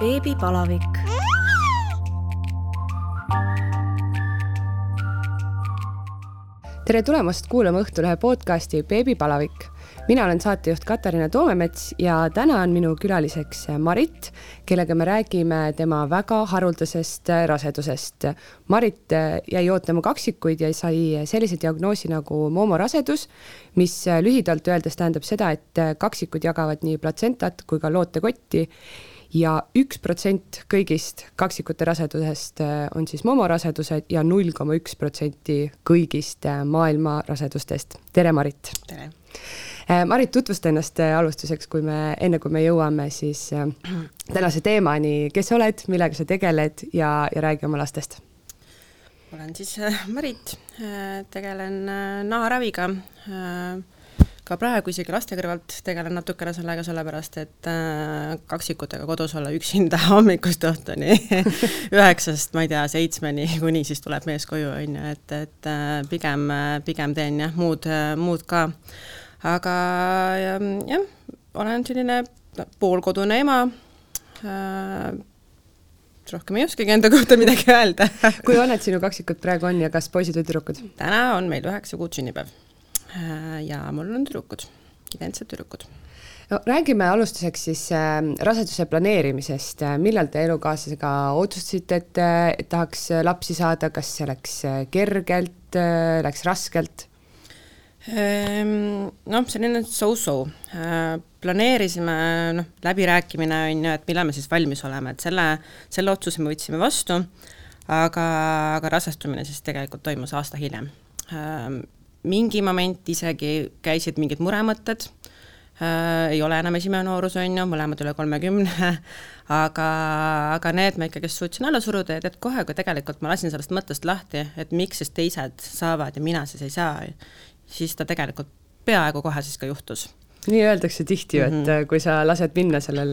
beebipalavik. tere tulemast kuulama Õhtulehe podcasti Beebipalavik. mina olen saatejuht Katariina Toomemets ja täna on minu külaliseks Marit, kellega me räägime tema väga haruldasest rasedusest. Marit jäi ootama kaksikuid ja sai sellise diagnoosi nagu moomorasedus, mis lühidalt öeldes tähendab seda, et kaksikud jagavad nii platsentat kui ka lootekotti ja üks protsent kõigist kaksikute rasedusest äh, on siis momorasedused ja null koma üks protsenti kõigist äh, maailma rasedustest. tere, Marit! tere! Äh, Marit, tutvusta ennast alustuseks, kui me, enne kui me jõuame siis tänase teemani, kes sa oled, millega sa tegeled ja, ja räägi oma lastest. olen siis Marit, tegelen naharaviga ka praegu isegi laste kõrvalt tegelen natukene sellega, sellepärast et äh, kaksikutega kodus olla üksinda hommikust õhtuni üheksast, ma ei tea, seitsmeni, kuni siis tuleb mees koju, on ju, et, et äh, pigem, pigem teen jah, muud, muud ka. aga jah, olen selline poolkodune ema äh,, rohkem ei oskagi enda kohta midagi öelda kui vanad sinu kaksikud praegu on ja kas poisid või tüdrukud? täna on meil üheksa kuud sünnipäev ja mul on tüdrukud, identsed tüdrukud. No räägime alustuseks siis äh, raseduse planeerimisest, millal te elukaaslasega otsustasite, et, et tahaks lapsi saada, kas see läks kergelt, läks raskelt? Ehm, noh, selline so-so. Äh,, planeerisime, noh, läbirääkimine on ju, et millal me siis valmis oleme, et selle, selle otsuse me võtsime vastu, aga, aga rasestumine siis tegelikult toimus aasta hiljem. Äh, mingi moment isegi käisid mingid muremõtted äh,, ei ole enam esimene noorus, on ju, mõlemad üle kolmekümne, aga, aga need ma ikkagist suutsin alla suruda ja tead kohe, kui tegelikult ma lasin sellest mõttest lahti, et miks siis teised saavad ja mina siis ei saa, siis ta tegelikult peaaegu kohe siis ka juhtus nii öeldakse tihti ju, et mm -hmm. kui sa lased minna sellel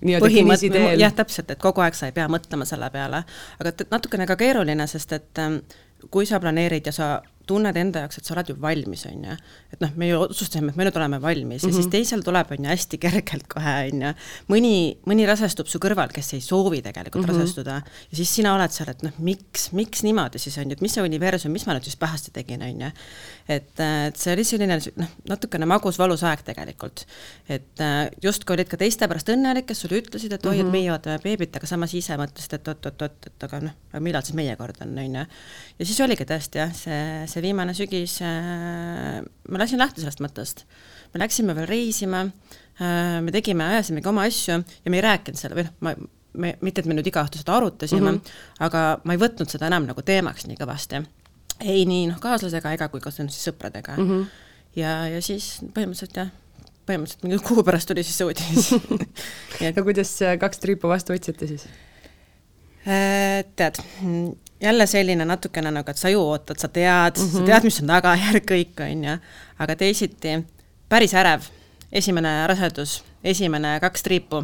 nii-öelda kinnisideel. jah, täpselt, et kogu aeg sa ei pea mõtlema selle peale, aga natukene ka keeruline, sest et ähm, kui sa planeerid ja sa tunned enda jaoks, et sa oled ju valmis, on ju. et noh, me ju otsustasime, et me nüüd oleme valmis mm -hmm. ja siis mhm. teisel tuleb, on ju, hästi kergelt kohe, on ju. mõni, mõni rasestub su kõrval, kes ei soovi tegelikult mm -hmm. rasestuda ja siis sina oled seal, et noh, miks, miks niimoodi siis on ju, et mis see universum, mis ma nüüd siis pahasti tegin, on ju. Et, et see oli selline noh, natukene magus valus aeg tegelikult. et justkui olid ka teiste pärast õnnelik, kes sulle ütlesid, et oi mm, -hmm. et mhm. meie ootame beebit, aga samas ise mõtlesid, et oot-oot-oot, et aga noh, millal siis meie kord on, on ju. ja siis oligi tõesti jah, see, see see viimane sügis äh,, ma lasin lahti sellest mõttest. me läksime veel reisima äh,, me tegime, ajasimegi oma asju ja me ei rääkinud selle, või noh, ma, me, mitte et me nüüd iga õhtu seda arutasime mm, -hmm. aga ma ei võtnud seda enam nagu teemaks nii kõvasti. Ei nii noh, kaaslasega ega kui ka siis sõpradega mm. -hmm. ja, ja siis põhimõtteliselt jah, põhimõtteliselt mingi kuu pärast tuli siis see uudis ja kuidas kaks triipu vastu võtsite siis? Äh, tead, jälle selline natukene nagu, et sa ju ootad, sa tead mm, -hmm. sa mhm. tead, mis on tagajärg, kõik, on ju, aga teisiti päris ärev, esimene rasedus, esimene kaks triipu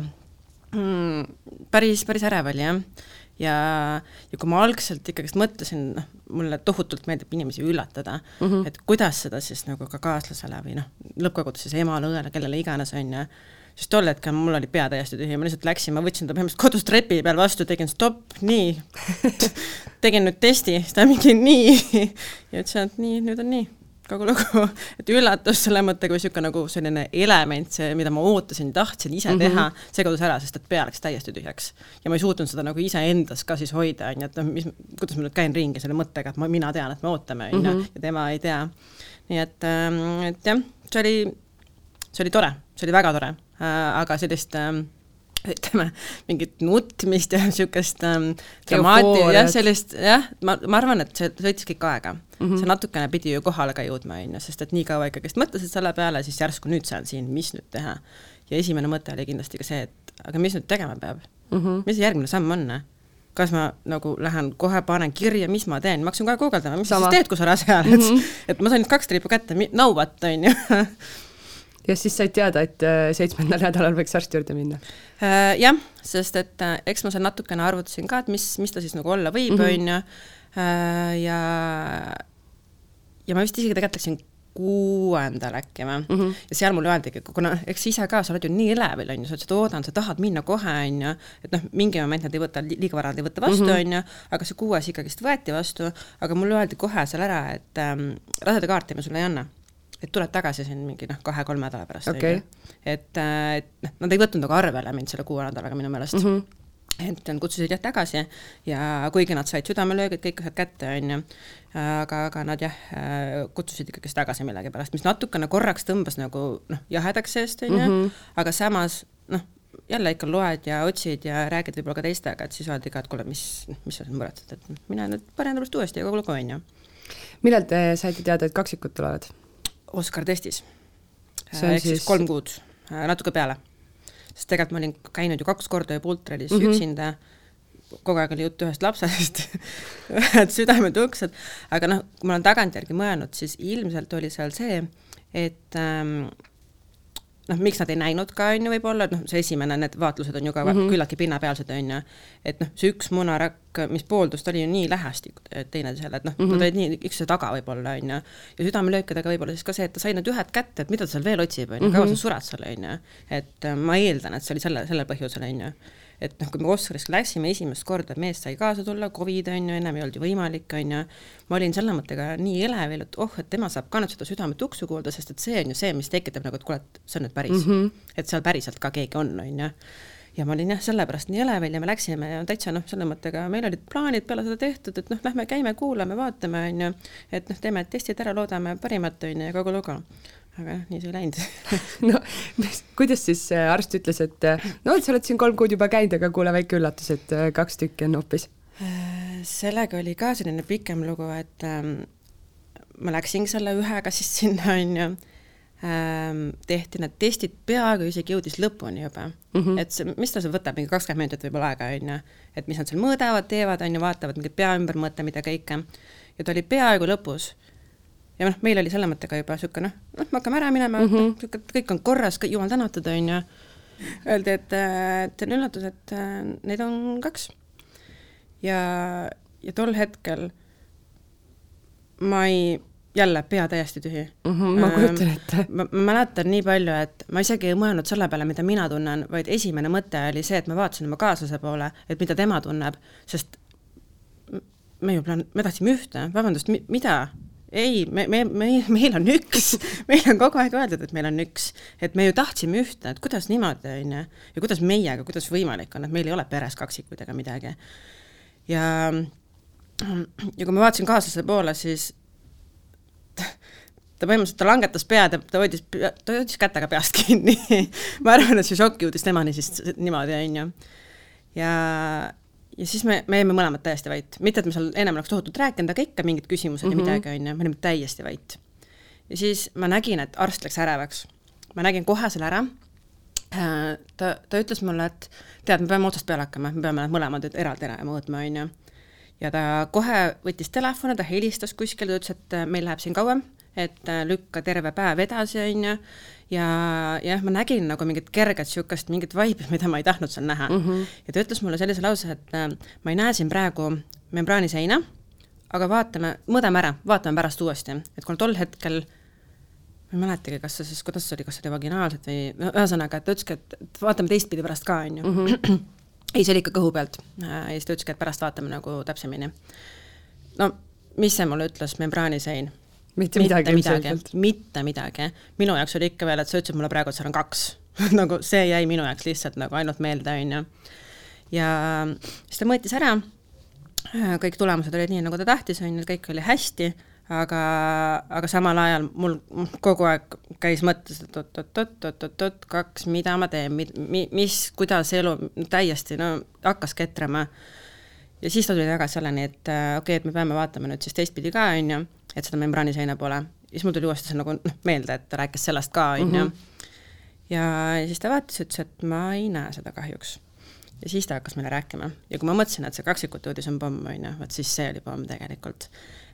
mm,, päris, päris ärev oli jah. Ja, ja kui ma algselt ikkagist mõtlesin, noh, mulle tohutult meeldib inimesi üllatada mm, -hmm. et kuidas seda siis nagu ka kaaslasele või noh, lõppkokkuvõttes siis emale, õele, kellele iganes, on ju, siis tol hetkel mul oli pea täiesti tühi, ma lihtsalt läksin, ma võtsin ta põhimõtteliselt kodus trepi peal vastu, tegin stopp, nii. Tegin nüüd testi, siis ta mingi nii. Ja ütlesin, et nii, nüüd on nii, kogu lugu. et üllatus selle mõttega või niisugune nagu selline element, see, mida ma ootasin, tahtsin ise mm -hmm. teha, see kadus ära, sest et pea läks täiesti tühjaks. ja ma ei suutnud seda nagu iseendas ka siis hoida, on ju, et noh, mis, kuidas ma nüüd käin ringi selle mõttega, et ma, mina tean, et me ootame, on ju, mhm. ja tema ei tea. nii et, ähm, et jah, see oli, see oli tore, see oli väga tore Äh, aga sellist ähm, ütleme, mingit nutmist ja niisugust ähm, dramaati, jah, sellist, jah, ma, ma arvan, et see võttis kõik aega mm. -hmm. see natukene pidi ju kohale ka jõudma, on ju, sest et nii kaua ikkagist mõtlesid selle peale, siis järsku nüüd see on siin, mis nüüd teha. ja esimene mõte oli kindlasti ka see, et aga mis nüüd tegema peab mm, -hmm. mis järgmine samm on? kas ma nagu lähen kohe panen kirja, mis ma teen, ma hakkasin kohe guugeldama, mis Sama. sa siis teed, kui sa rase oled mm, -hmm. et ma sain kaks triipu kätte, no what, on ju ja siis said teada, et äh, seitsmendal nädalal võiks arsti juurde minna? Äh, jah, sest et äh, eks ma seal natukene arvutasin ka, et mis, mis ta siis nagu olla võib, mhm. on ju, ja ja ma vist isegi tegelikult läksin kuuendal äkki või mm, -hmm. ja seal mulle öeldigi, kuna eks ise ka, sa oled ju nii elevil, on ju, sa ütlesid, oodan, sa tahad minna kohe, on ju, et noh, mingi moment nad ei võta, liiga vara nad ei võta vastu, mhm. on ju, aga see kuues ikkagist võeti vastu, aga mulle öeldi kohe seal ära, et ähm, rasedakaarti me sulle ei anna et tuled tagasi siin mingi noh, kahe-kolme nädala pärast okay., et, äh, et noh, nad ei võtnud nagu arvele mind selle kuue nädalaga minu meelest mm. -hmm et nad kutsusid jah tagasi ja kuigi nad said südamelöögid kõik asjad kätte, on ju, aga, aga nad jah, äh, kutsusid ikkagist tagasi millegipärast, mis natukene korraks tõmbas nagu noh, jahedaks seest, on ju, mhm. aga samas noh, jälle ikka loed ja otsid ja räägid võib-olla ka teistega, et siis öeldi ka, et kuule, mis, mis sa siin muretsed, et mine nüüd pane endast uuesti ja kogu lugu, on ju. millal te saite teada, et kaksikud tulevad? Oskar testis. ehk siis kolm kuud, äh, natuke peale. sest tegelikult ma olin käinud ju kaks korda juba ultralis mm -hmm. üksinda, kogu aeg oli juttu ühest lapsest ühed südametuksed, aga noh, kui ma olen tagantjärgi mõelnud, siis ilmselt oli seal see, et ähm, noh, miks nad ei näinud ka, on ju, võib-olla, et noh, see esimene, need vaatlused on ju ka mm -hmm. küllaltki pinnapealsed, on ju, et noh, see üks munarakk, mis pooldus, ta oli ju nii lähestik teineteisele, et noh mm, -hmm. nad olid nii üksteise taga võib-olla, on ju, ja südamelöökidega võib-olla siis ka see, et ta sai need ühed kätte, et mida ta seal veel otsib, on ju, kaua sa mhm. sured seal, on ju, et äh, ma eeldan, et see oli selle, sellel põhjusel, on ju et noh, kui me Oscarisse läksime esimest korda, mees sai kaasa tulla, Covid on ju, ennem ei olnud ju võimalik, on ju, ma olin selle mõttega nii elevil, et oh, et tema saab ka nüüd seda südametuksu kuulda, sest et see on ju see, mis tekitab nagu, et kuule, et see on nüüd päris mm, -hmm. et seal päriselt ka keegi on, on ju. Ja ma olin jah, sellepärast nii elevil ja me läksime ja täitsa noh, selle mõttega meil olid plaanid peale seda tehtud, et noh, lähme käime, kuulame, vaatame, on ju, et noh, teeme testid ära, loodame parimat, on ju, ja kogu lugu aga nii see ei läinud no mis, kuidas siis arst ütles, et no, et sa oled siin kolm kuud juba käinud, aga kuule, väike üllatus, et äh, kaks tükki on hoopis? Äh, sellega oli ka selline pikem lugu, et ähm, ma läksingi selle ühega siis sinna, on ju ähm,, tehti need testid, peaaegu isegi jõudis lõpuni juba mm. -hmm. et see, mis ta seal võtab, mingi kakskümmend minutit võib-olla aega, on ju, et mis nad seal mõõdavad, teevad, on ju, vaatavad mingit pea ümbermõõte, mida kõike. ja ta oli peaaegu lõpus ja noh, meil oli selle mõttega juba niisugune noh, noh, me hakkame ära minema mm, -hmm. kõik on korras, jumal tänatud, on ju. Öeldi, et, et see on üllatus, et äh, neid on kaks. ja, ja tol hetkel ma ei, jälle pea täiesti tühi mm. -hmm, ma kujutan ette. ma mäletan nii palju, et ma isegi ei mõelnud selle peale, mida mina tunnen, vaid esimene mõte oli see, et ma vaatasin oma kaaslase poole, et mida tema tunneb, sest me ju plaan-, me tahtsime ühte, vabandust, mida, ei, me, me, me, meil on üks, meil on kogu aeg öeldud, et meil on üks, et me ju tahtsime ühte, et kuidas niimoodi, on ju, ja kuidas meiega, kuidas võimalik on, et meil ei ole peres kaksikuid ega midagi. ja, ja kui ma vaatasin kaaslase poole, siis ta põhimõtteliselt, ta langetas pead ja ta hoidis, ta hoidis kätega peast kinni ma arvan, et see šokk jõudis temani siis niimoodi, on ju. ja ja siis me, me jäime mõlemad täiesti vait, mitte et me seal ennem oleks tohutult rääkinud, aga ikka mingid küsimused mm -hmm. ja mhm. midagi, on ju, me olime täiesti vait. ja siis ma nägin, et arst läks ärevaks. ma nägin kohe selle ära, äh, ta, ta ütles mulle, et tead, me peame otsast peale hakkama, me peame need mõlemad nüüd eraldi ära mõõtma, on ju. ja ta kohe võttis telefoni, ta helistas kuskile, ta ütles, et äh, meil läheb siin kauem, et äh, lükka terve päev edasi, on ju, ja jah, ma nägin nagu mingit kerget niisugust mingit vaibi, mida ma ei tahtnud seal näha mm. -hmm. ja ta ütles mulle sellise lause, et äh, ma ei näe siin praegu membraaniseina, aga vaatame, mõõdame ära, vaatame pärast uuesti, et kuna tol hetkel ma ei mäletagi, kas see siis, kuidas see oli, kas see oli vaginaalselt või ühesõnaga, et ta ütleski, et, et vaatame teistpidi pärast ka, on ju mm. -hmm. ei, see oli ikka kõhu pealt ja siis ta ütleski, et pärast vaatame nagu täpsemini. no mis see mulle ütles, membraanisein mitte midagi ilmselgelt. mitte midagi, minu jaoks oli ikka veel, et sa ütlesid mulle praegu, et seal on kaks nagu see jäi minu jaoks lihtsalt nagu ainult meelde, on ju. ja siis ta mõõtis ära, kõik tulemused olid nii, nagu ta tahtis, on ju, kõik oli hästi, aga, aga samal ajal mul kogu aeg käis mõttes, et oot-oot-oot-oot-oot, kaks, mida ma teen, mi-, mis, kuidas elu, täiesti no hakkas ketrama. ja siis ta tuli tagasi selleni, et okei okay,, et me peame vaatama nüüd siis teistpidi ka, on ju et seda membraaniseina pole. siis mul tuli uuesti see nagu noh, meelde, et ta rääkis sellest ka, on ju. Mhm. ja siis ta vaatas, ütles, et ma ei näe seda kahjuks. ja siis ta hakkas meile rääkima ja kui ma mõtlesin, et see kaksikute uudis on pomm, on ju, vot siis see oli pomm tegelikult.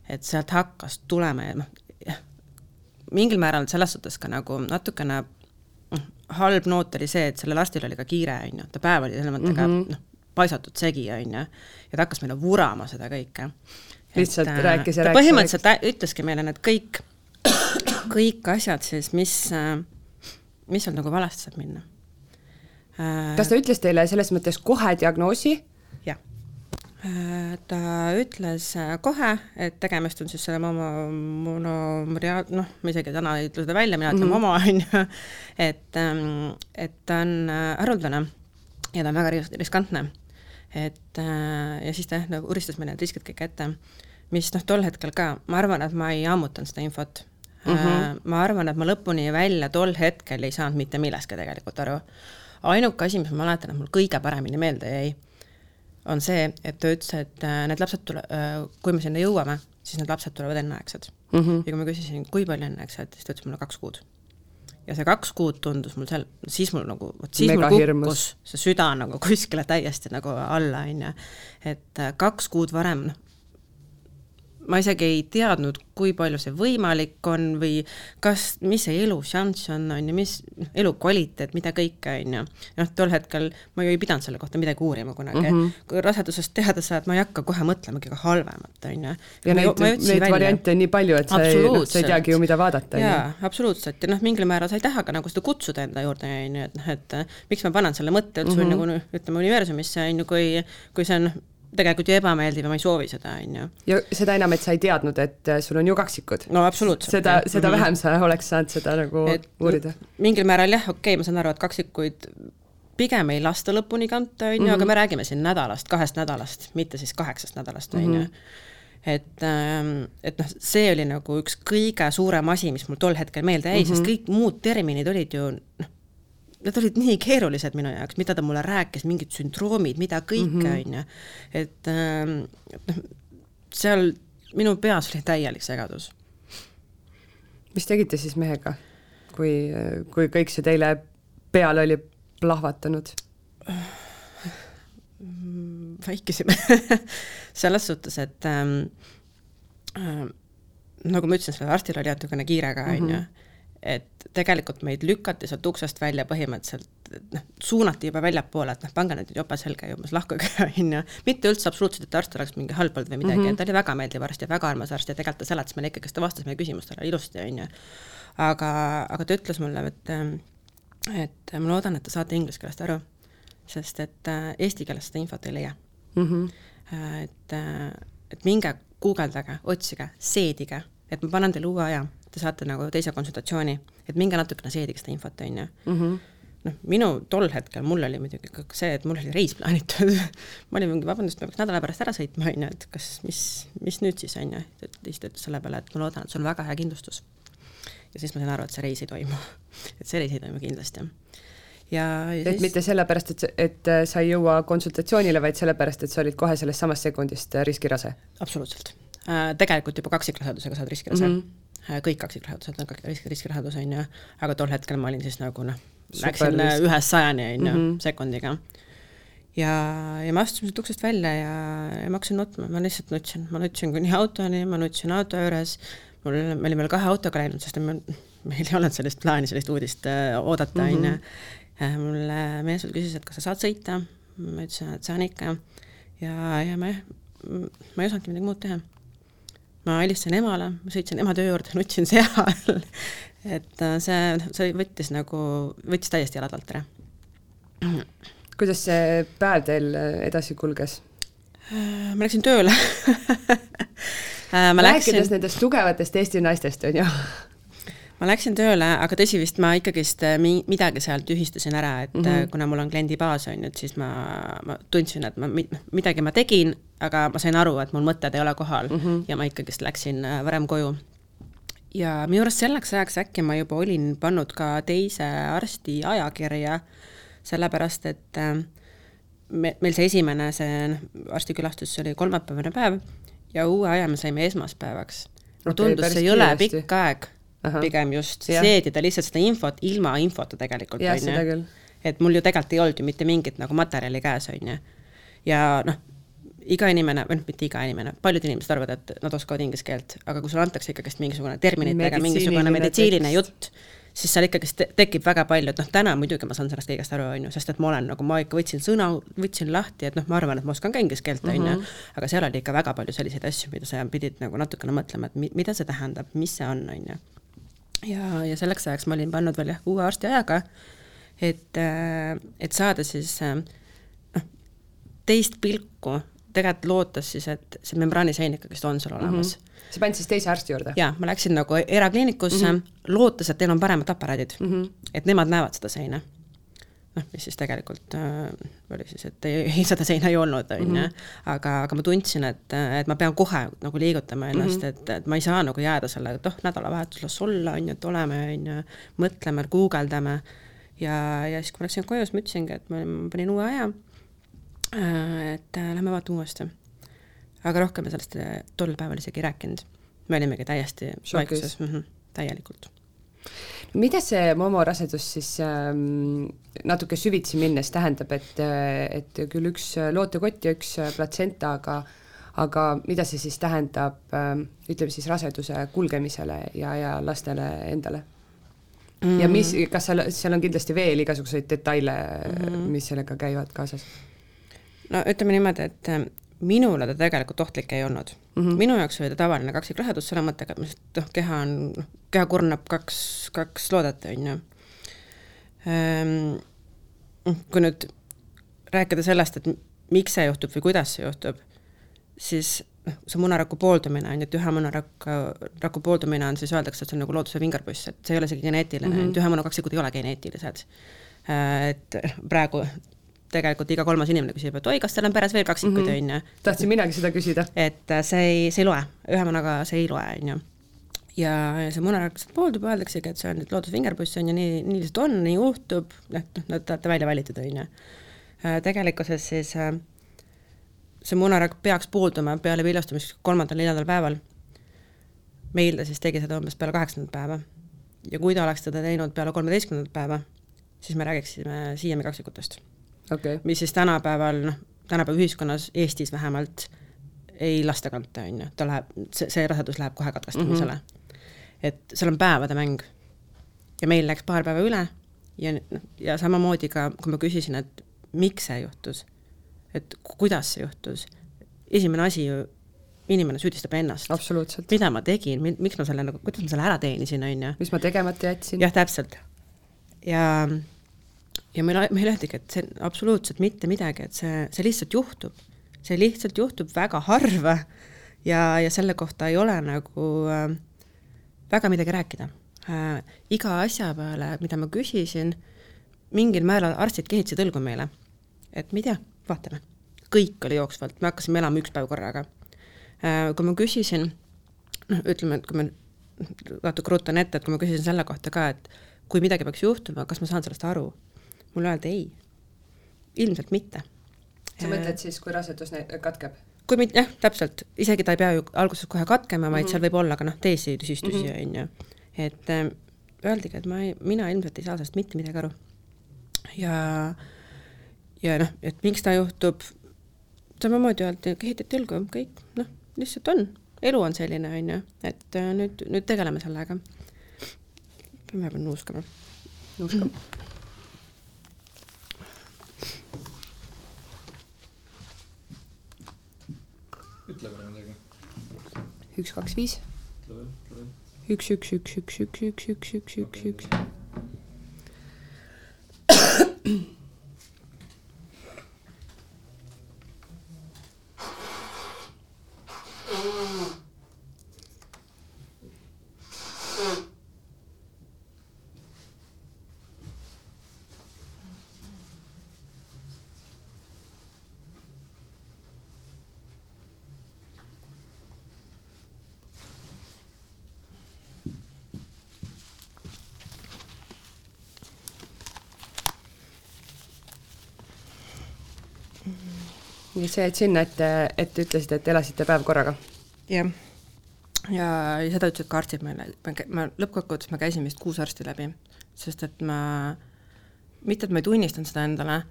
et sealt hakkas tulema ja noh, mingil määral selles suhtes ka nagu natukene noh, halb noot oli see, et sellel lastel oli ka kiire, on ju, ta päev oli selle mõttega mm -hmm. noh, paisatud segi, on ju, ja ta hakkas meile vurama seda kõike lihtsalt et, rääkis ja rääkis. põhimõtteliselt ütleski meile need kõik kõik asjad siis, mis, mis sealt nagu valesti saab minna. kas ta ütles teile selles mõttes kohe diagnoosi? jah. ta ütles kohe, et tegemist on siis selle mono, monomoria-, noh, ma isegi täna ei ütle seda välja, mina ütlen mm -hmm. momo, on ju, et, ähm, et ta on haruldane ja ta on väga riskantne. Et ja siis ta jah, nagu uristas meile need riskid kõik ette mis noh, tol hetkel ka, ma arvan, et ma ei ammutanud seda infot mm. -hmm. ma arvan, et ma lõpuni välja tol hetkel ei saanud mitte millestki tegelikult aru. ainuke asi, mis ma mäletan, et mul kõige paremini meelde jäi, on see, et ta ütles, et äh, need lapsed tule-, äh, kui me sinna jõuame, siis need lapsed tulevad enneaegsed mm. -hmm. ja kui ma küsisin, kui palju enneaegsed, siis ta ütles mulle kaks kuud. Ja see kaks kuud tundus mul seal, siis mul nagu, vot siis Mega mul kukkus see süda nagu kuskile täiesti nagu alla, on ju. et kaks kuud varem, noh, ma isegi ei teadnud, kui palju see võimalik on või kas, mis see elušanss on, on ju, mis elukvaliteet, mida kõike, on ju. noh, tol hetkel ma ju ei pidanud selle kohta midagi uurima kunagi mm. -hmm. kui rasedusest teada saad, ma ei hakka kohe mõtlema kõige halvemat, on ju. ja neid, neid välja. variante on nii palju, et sa ei, noh, sa ei teagi ju, mida vaadata. jaa, absoluutselt, ja noh, mingil määral sa ei taha ka nagu seda kutsuda enda juurde, on ju, et noh, et miks ma panen selle mõtte üldse mm -hmm. nagu ütleme, universumisse, on ju, kui, kui see on tegelikult ju ebameeldiv ja ma ei soovi seda, on ju. ja seda enam, et sa ei teadnud, et äh, sul on ju kaksikud. no absoluutselt. seda, seda mm -hmm. vähem sa oleks saanud seda nagu et, uurida. mingil määral jah, okei okay,, ma saan aru, et kaksikuid pigem ei lasta lõpuni kanta, on ju, aga mhm. me räägime siin nädalast, kahest nädalast, mitte siis kaheksast nädalast, on ju. Mhm. et, ähm, et noh, see oli nagu üks kõige suurem asi, mis mul tol hetkel meelde jäi mm, -hmm. sest kõik muud terminid olid ju noh, need olid nii keerulised minu jaoks, mida ta mulle rääkis, mingid sündroomid, mida kõike, mhm. on ju. et ähm, noh, seal minu peas oli täielik segadus. mis tegite siis mehega, kui, kui kõik see teile peale oli plahvatanud? vaikisime selles suhtes, et ähm, äh, nagu ma ütlesin, sellel arstil oli natukene kiire ka, on ju mhm et tegelikult meid lükati sealt uksest välja põhimõtteliselt, noh, suunati juba väljapoole, et noh, pange nüüd jope selga ja umbes lahkuge, on ju. mitte üldse absoluutselt, et arst oleks mingi halb olnud või midagi mm, -hmm. ta oli väga meeldiv arst ja väga armas arst ja tegelikult ta seletas meile ikkagi, ta vastas meie küsimustele ilusti, on ju. aga, aga ta ütles mulle, et, et ma loodan, et te saate inglise keelest aru, sest et äh, eesti keeles seda infot ei leia mm. -hmm. et, äh, et minge guugeldage, otsige, seedige, et ma panen teile uue aja te saate nagu teise konsultatsiooni, et minge natukene seedige seda infot, on ju. Mhm. noh, minu tol hetkel, mul oli muidugi ka see, et mul oli reis plaanitud ma olin mingi, vabandust, ma peaks nädala pärast ära sõitma, on ju, et kas, mis, mis nüüd siis, on ju, siis ta ütles selle peale, et ma loodan, et sul on väga hea kindlustus. ja siis ma sain aru, et see reis ei toimu et see reis ei toimu kindlasti ja, ja et siis... mitte sellepärast, et, et sa ei jõua konsultatsioonile, vaid sellepärast, et sa olid kohe sellest samast sekundist riskirase? absoluutselt äh,. Tegelikult juba kaksikrasedusega saad riskirase mm. -hmm Äh, kõik kaksikrasedused on risk, riskirasedus, on ju, aga tol hetkel ma olin siis nagu noh, läksin äh, ühest sajani, on ju, mhm. sekundiga. ja, ja me astusime sealt uksest välja ja, ja ma hakkasin nutma, ma lihtsalt nutsin, ma nutsin kuni autoni, ma nutsin auto juures, mul, me olime veel kahe autoga läinud, sest me, meil ei olnud sellist plaani, sellist uudist äh, oodata, on ju. mulle mees veel küsis, et kas sa saad sõita, ma ütlesin, et saan ikka. ja, ja ma jah, ma ei osanudki midagi muud teha ma helistasin emale, ma sõitsin ema töö juurde, nutsin seal et äh, see, see võttis nagu, võttis täiesti jalad alt ära. kuidas see päev teil edasi kulges? Äh, ma läksin tööle äh, ma läksin... rääkides nendest tugevatest Eesti naistest, on ju ma läksin tööle, aga tõsi vist ma ikkagist äh, mi-, midagi sealt tühistasin ära, et mm -hmm. kuna mul on kliendibaas, on ju, et siis ma, ma tundsin, et ma mi-, midagi ma tegin, aga ma sain aru, et mul mõtted ei ole kohal mm -hmm. ja ma ikkagist läksin äh, varem koju. ja minu arust selleks ajaks äkki ma juba olin pannud ka teise arsti ajakirja, sellepärast et me, meil see esimene, see arstikülastus oli kolmapäevane päev ja uue aja me saime esmaspäevaks. mulle okay, tundus see jõle pikk aeg Aha. pigem just seedida lihtsalt seda infot ilma infota tegelikult, on ju. et mul ju tegelikult ei olnud ju mitte mingit nagu materjali käes, on ju. ja noh, iga inimene, või noh, mitte iga inimene, paljud inimesed arvavad, et nad oskavad inglise keelt, aga kui sulle antakse ikkagist mingisugune terminitega mingisugune meditsiiniline jutt, siis seal ikkagist te tekib väga palju, et noh, täna muidugi ma saan sellest kõigest aru, on ju, sest et ma olen nagu, ma ikka võtsin sõna, võtsin lahti, et noh, ma arvan, et ma oskan ka inglise keelt, on ju, mhm. aga seal oli ikka väga palju selliseid asju, mida sa pidid nagu natukene mõtlema, et mi-, mida see tähendab, mis see on, on ju ja, ja selleks ajaks ma olin pannud veel jah, uue arstiajaga, et, et saada siis noh, teist pilku tegelikult lootes siis, et see membraanisein ikkagist on seal olemas mm. -hmm. sa panid siis teise arsti juurde? jaa, ma läksin nagu erakliinikusse mm, -hmm. lootes, et neil on paremad aparaadid mm, -hmm. et nemad näevad seda seina. Noh, mis siis tegelikult äh, oli siis, et ei, ei, seda seina ei olnud, on ju, mhm. aga, aga ma tundsin, et, et ma pean kohe nagu liigutama ennast mm, -hmm. et, et ma ei saa nagu jääda sellega, et oh, nädalavahetus las olla, on ju, et oleme, on ju, mõtleme, guugeldame ja, ja siis, kui ma läksin koju, siis ma ütlesingi, et ma, ma panin uue aja Äh, et äh, lähme vaatame uuesti. aga rohkem me sellest äh, tol päeval isegi ei rääkinud. me olimegi täiesti vaikuses mm, -hmm, täielikult. Mida see Momo rasedus siis ähm, natuke süvitsi minnes tähendab, et, et küll üks lootekott ja üks platsenta, aga aga mida see siis tähendab ähm, ütleme siis raseduse kulgemisele ja, ja lastele endale? Mm. ja mis, kas seal, seal on kindlasti veel igasuguseid detaile mm, -hmm. mis sellega käivad kaasas? no ütleme niimoodi, et minule ta tegelikult ohtlik ei olnud mm. -hmm. minu jaoks oli ta tavaline kaksikrasedus selle mõttega, et noh, keha on, noh, keha kurnab kaks, kaks loodet, on ju. Ehm, kui nüüd rääkida sellest, et miks see juhtub või kuidas see juhtub, siis noh, see munaraku pooldumine on ju, et ühe munaraku, raku pooldumine on siis öeldakse, et see on nagu looduse vingerpuss, et see ei ole isegi geneetiline mm, -hmm. et ühe munakaksikud ei ole geneetilised. Äh, et praegu tegelikult iga kolmas inimene küsib, et oi, kas teil on peres veel kaksikuid, mhm. on ju. tahtsin minagi seda küsida. et äh, see ei, see ei loe, ühe munaga see ei loe, on ju. ja, see muna lihtsalt pooldub, öeldaksegi, et see on nüüd loodusvingerpuss, on ju, nii, nii lihtsalt on, nii juhtub, et noh, te olete välja valitud, on ju. Äh, tegelikkuses siis äh, see munarakk peaks poolduma peale viljastumist kolmandal-neljandal päeval. meil ta siis tegi seda umbes peale kaheksandat päeva. ja kui ta oleks seda teinud peale kolmeteistkümnendat päeva, siis me räägiksime siiami kaksikutest okay., mis siis tänapäeval noh, tänapäeva ühiskonnas, Eestis vähemalt, ei lasta kanta, on ju, ta läheb, see, see rasedus läheb kohe katkestamisele mm. -hmm. et seal on päevade mäng. ja meil läks paar päeva üle ja noh, ja samamoodi ka, kui ma küsisin, et miks see juhtus, et kuidas see juhtus, esimene asi ju, inimene süüdistab ennast. mida ma tegin, miks ma selle nagu, kuidas ma selle ära teenisin, on ju. mis ma tegemata jätsin. jah, täpselt. ja ja meil, meile öeldigi, et see absoluutselt mitte midagi, et see, see lihtsalt juhtub. see lihtsalt juhtub väga harva ja, ja selle kohta ei ole nagu äh, väga midagi rääkida äh,. iga asja peale, mida ma küsisin, mingil määral arstid kehitasid õlgu meile. et ma ei tea, vaatame. kõik oli jooksvalt, me hakkasime elama üks päev korraga äh,. kui ma küsisin, noh, ütleme, et kui ma natuke rutan ette, et kui ma küsisin selle kohta ka, et kui midagi peaks juhtuma, kas ma saan sellest aru mulle öeldi ei, ilmselt mitte. sa mõtled siis, kui rasedus katkeb? kui mitte, jah, täpselt, isegi ta ei pea ju alguses kohe katkema, vaid mm -hmm. seal võib olla ka noh, teisi tüsistusi, mhm. on ju. et äh, öeldigi, et ma ei, mina ilmselt ei saa sellest mitte midagi aru. ja, ja noh, et miks ta juhtub, samamoodi öeldi, kehitati õlgu, kõik, noh, lihtsalt on, elu on selline, on ju, et äh, nüüd, nüüd tegeleme sellega. peame vahepeal nuuskama. nuuskama ütle korra midagi. üks, kaks, viis. üks, üks, üks, üks, üks, üks, üks, üks, üks, üks. nii sa jäid sinna, et, et ütlesid, et elasite päev korraga? jah. ja, ja seda ütlesid ka arstid meile, ma lõppkokkuvõttes ma käisin vist kuus arsti läbi, sest et ma, mitte et ma ei tunnistanud seda endale,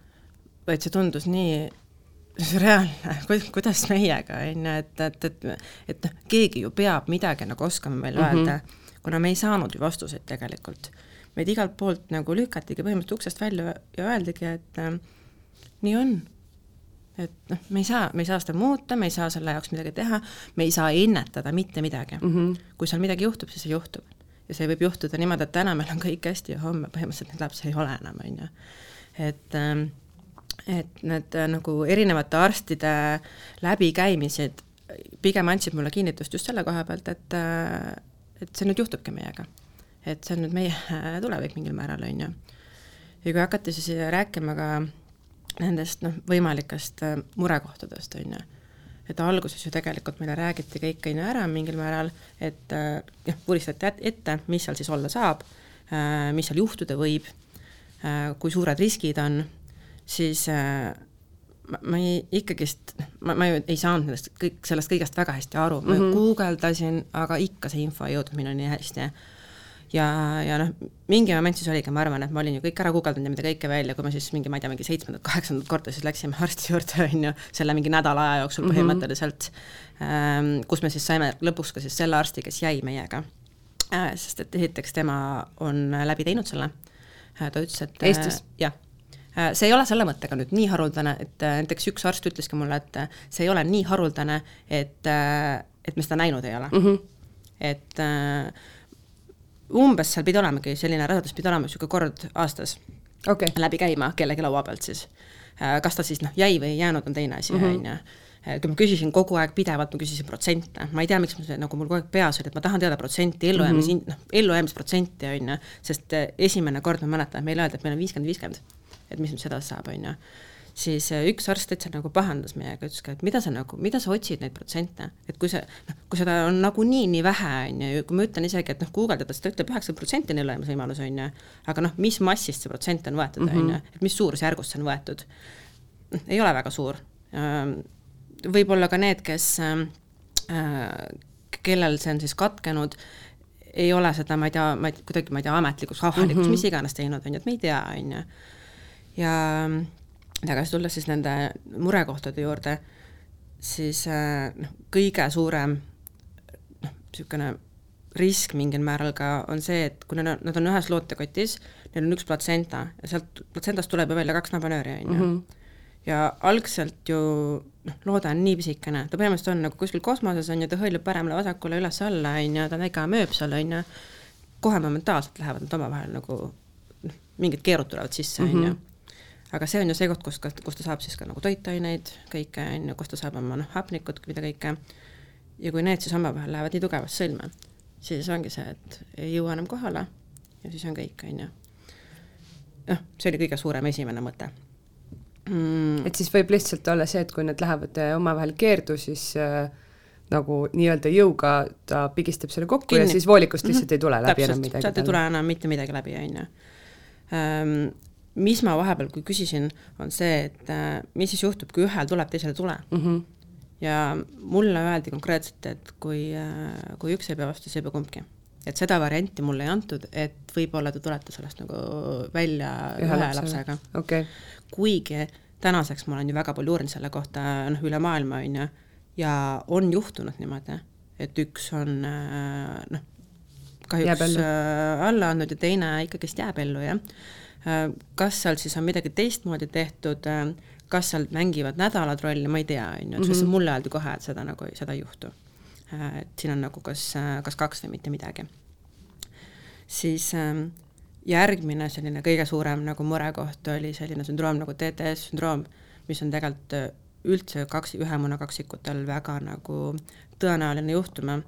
vaid see tundus nii reaalne, kuidas meiega, on ju, et, et, et, et noh, keegi ju peab midagi nagu oskama meile mm -hmm. öelda, kuna me ei saanud ju vastuseid tegelikult. meid igalt poolt nagu lükatigi põhimõtteliselt uksest välja ja öeldigi, et äh, nii on et noh, me ei saa, me ei saa seda muuta, me ei saa selle jaoks midagi teha, me ei saa ennetada mitte midagi mm. -hmm. kui seal midagi juhtub, siis see juhtub. ja see võib juhtuda niimoodi, et täna meil on kõik hästi ja homme põhimõtteliselt neid lapsi ei ole enam, on ju. et ähm, et need äh, nagu erinevate arstide läbikäimised pigem andsid mulle kinnitust just selle koha pealt, et äh, et see nüüd juhtubki meiega. et see on nüüd meie tulevik mingil määral, on ju. ja kui hakati siis rääkima ka nendest noh, võimalikest äh, murekohtadest, on ju, et alguses ju tegelikult meile räägiti kõik, on ju, ära mingil määral, et jah, vuristati ette, mis seal siis olla saab, mis seal juhtuda võib, kui suured riskid on siis äh, ma, ma ei, ikkagist, ma, ma ju ei saanud nendest kõik, sellest kõigest väga hästi aru, ma mm -hmm. guugeldasin, aga ikka see info ei jõudnud minuni hästi. Ja, ja noh, mingi moment siis oligi, ma arvan, et ma olin ju kõik ära guugeldanud ja mida kõike välja, kui me siis mingi, ma ei tea, mingi seitsmendat, kaheksandat korda siis läksime arsti juurde, on ju, selle mingi nädala aja jooksul mm -hmm. põhimõtteliselt ähm,, kus me siis saime lõpuks ka siis selle arsti, kes jäi meiega äh,. sest et esiteks tema on läbi teinud selle äh,, ta ütles, et Eestis äh,? jah Äh, see ei ole selle mõttega nüüd nii haruldane, et äh, näiteks üks arst ütleski mulle, et äh, see ei ole nii haruldane, et, et me seda näinud ei ole mm. -hmm. et umbes seal pidi olemagi selline rasedus pidi olema niisugune kord aastas okay. läbi käima kellegi laua pealt siis. kas ta siis noh, jäi või ei jäänud, on teine asi, Mhm. on ju kui ma küsisin kogu aeg pidevalt, ma küsisin protsente, ma ei tea, miks ma see nagu mul kogu aeg peas oli, et ma tahan teada protsenti, ellujäämise mm, -hmm. noh, ellujäämisprotsenti, on ju, sest esimene kord ma mäletan, meile öeldi, et meil on viiskümmend, viiskümmend et mis nüüd sedasi saab, on ju siis äh, üks arst täitsa nagu pahandas meiega, ütles ka, et mida sa nagu, mida sa otsid neid protsente, et kui see, noh, kui seda on nagunii nii vähe, on ju, kui ma ütlen isegi, et noh, guugeldades ta ütleb üheksakümmend protsenti on ellujäämisvõimalus, on ju, aga noh, mis massist see protsent on võetud, on ju, et mis suurusjärgust see on võetud, ei ole väga suur. võib-olla ka need, kes, ähm, äh, kellel see on siis katkenud, ei ole seda, ma ei tea, ma ei, kuidagi, ma ei tea, ametlikuks, avalikuks mm, -hmm. mis iganes teinud, on ju, et me ei tea, on ju. Ja tagasi tulles siis nende murekohtade juurde, siis äh, noh, kõige suurem noh, niisugune risk mingil määral ka on see, et kui nad on, nad on ühes lootekotis, neil on üks platsenta ja sealt platsentast tuleb ju välja kaks nabanööri, on ju. Mhm. ja algselt ju noh, loode on nii pisikene, ta põhimõtteliselt on nagu kuskil kosmoses, on ju, ta hõljub paremale-vasakule, üles-alla, on ju, ta on väike mööp seal, on ju, kohe momentaalselt lähevad nad omavahel nagu noh, mingid keerud tulevad sisse, on ju aga see on ju see koht, kus, kus ta saab siis ka nagu toitaineid, kõike, on ju, kus ta saab oma noh, hapnikut, mida kõike, ja kui need siis omavahel lähevad nii tugevasti sõlme, siis ongi see, et ei jõua enam kohale ja siis on kõik, on ju. noh, see oli kõige suurem esimene mõte mm.. et siis võib lihtsalt olla see, et kui need lähevad äh, omavahel keerdu, siis äh, nagu nii-öelda jõuga ta pigistab selle kokku Kinni. ja siis voolikust lihtsalt mm -hmm. ei tule läbi Täpselt, enam midagi. sealt ei tule enam mitte midagi läbi, on ju ehm, mis ma vahepeal, kui küsisin, on see, et äh, mis siis juhtub, kui ühel tuleb, teisel ei tule mm. -hmm. ja mulle öeldi konkreetselt, et kui äh,, kui üks ei pea vastu, siis ei pea kumbki. et seda varianti mulle ei antud, et võib-olla te tulete sellest nagu välja ühe, ühe lapsega, lapsega.. Okay. kuigi tänaseks ma olen ju väga palju uurinud selle kohta, noh, üle maailma, on ju, ja on juhtunud niimoodi, et üks on äh, noh, kahjuks äh, alla andnud ja teine ikkagist jääb ellu, jah kas seal siis on midagi teistmoodi tehtud, äh, kas seal mängivad nädalad rolli, ma ei tea, on ju, et sest mhm. mulle öeldi kohe, et seda nagu, seda ei juhtu. Äh, et siin on nagu kas, kas kaks või mitte midagi. siis ähm, järgmine selline kõige suurem nagu murekoht oli selline sündroom nagu TTS sündroom, mis on tegelikult üldse kaks, ühe muna kaksikutel väga nagu tõenäoline juhtum,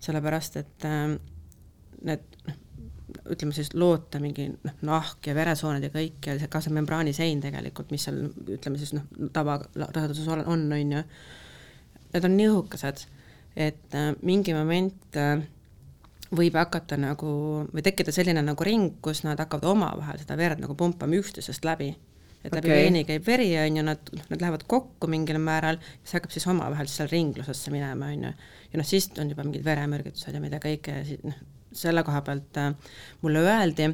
sellepärast et äh, need noh, ütleme siis loota mingi noh, nahk ja veresooned ja kõik ja see ka see membraanisein tegelikult, mis seal ütleme siis noh, tavaraseduses on, on, on ju, need on nii õhukesed, et äh, mingi moment äh, võib hakata nagu, või tekkida selline nagu ring, kus nad hakkavad omavahel seda verd nagu pumpama üksteisest läbi. et okay. läbi veeni käib veri, on ju, nad, nad lähevad kokku mingil määral, siis hakkab siis omavahel seal ringlusesse minema, on ju. ja noh, siis on juba mingid veremürgitused ja mida kõike noh, selle koha pealt äh, mulle öeldi,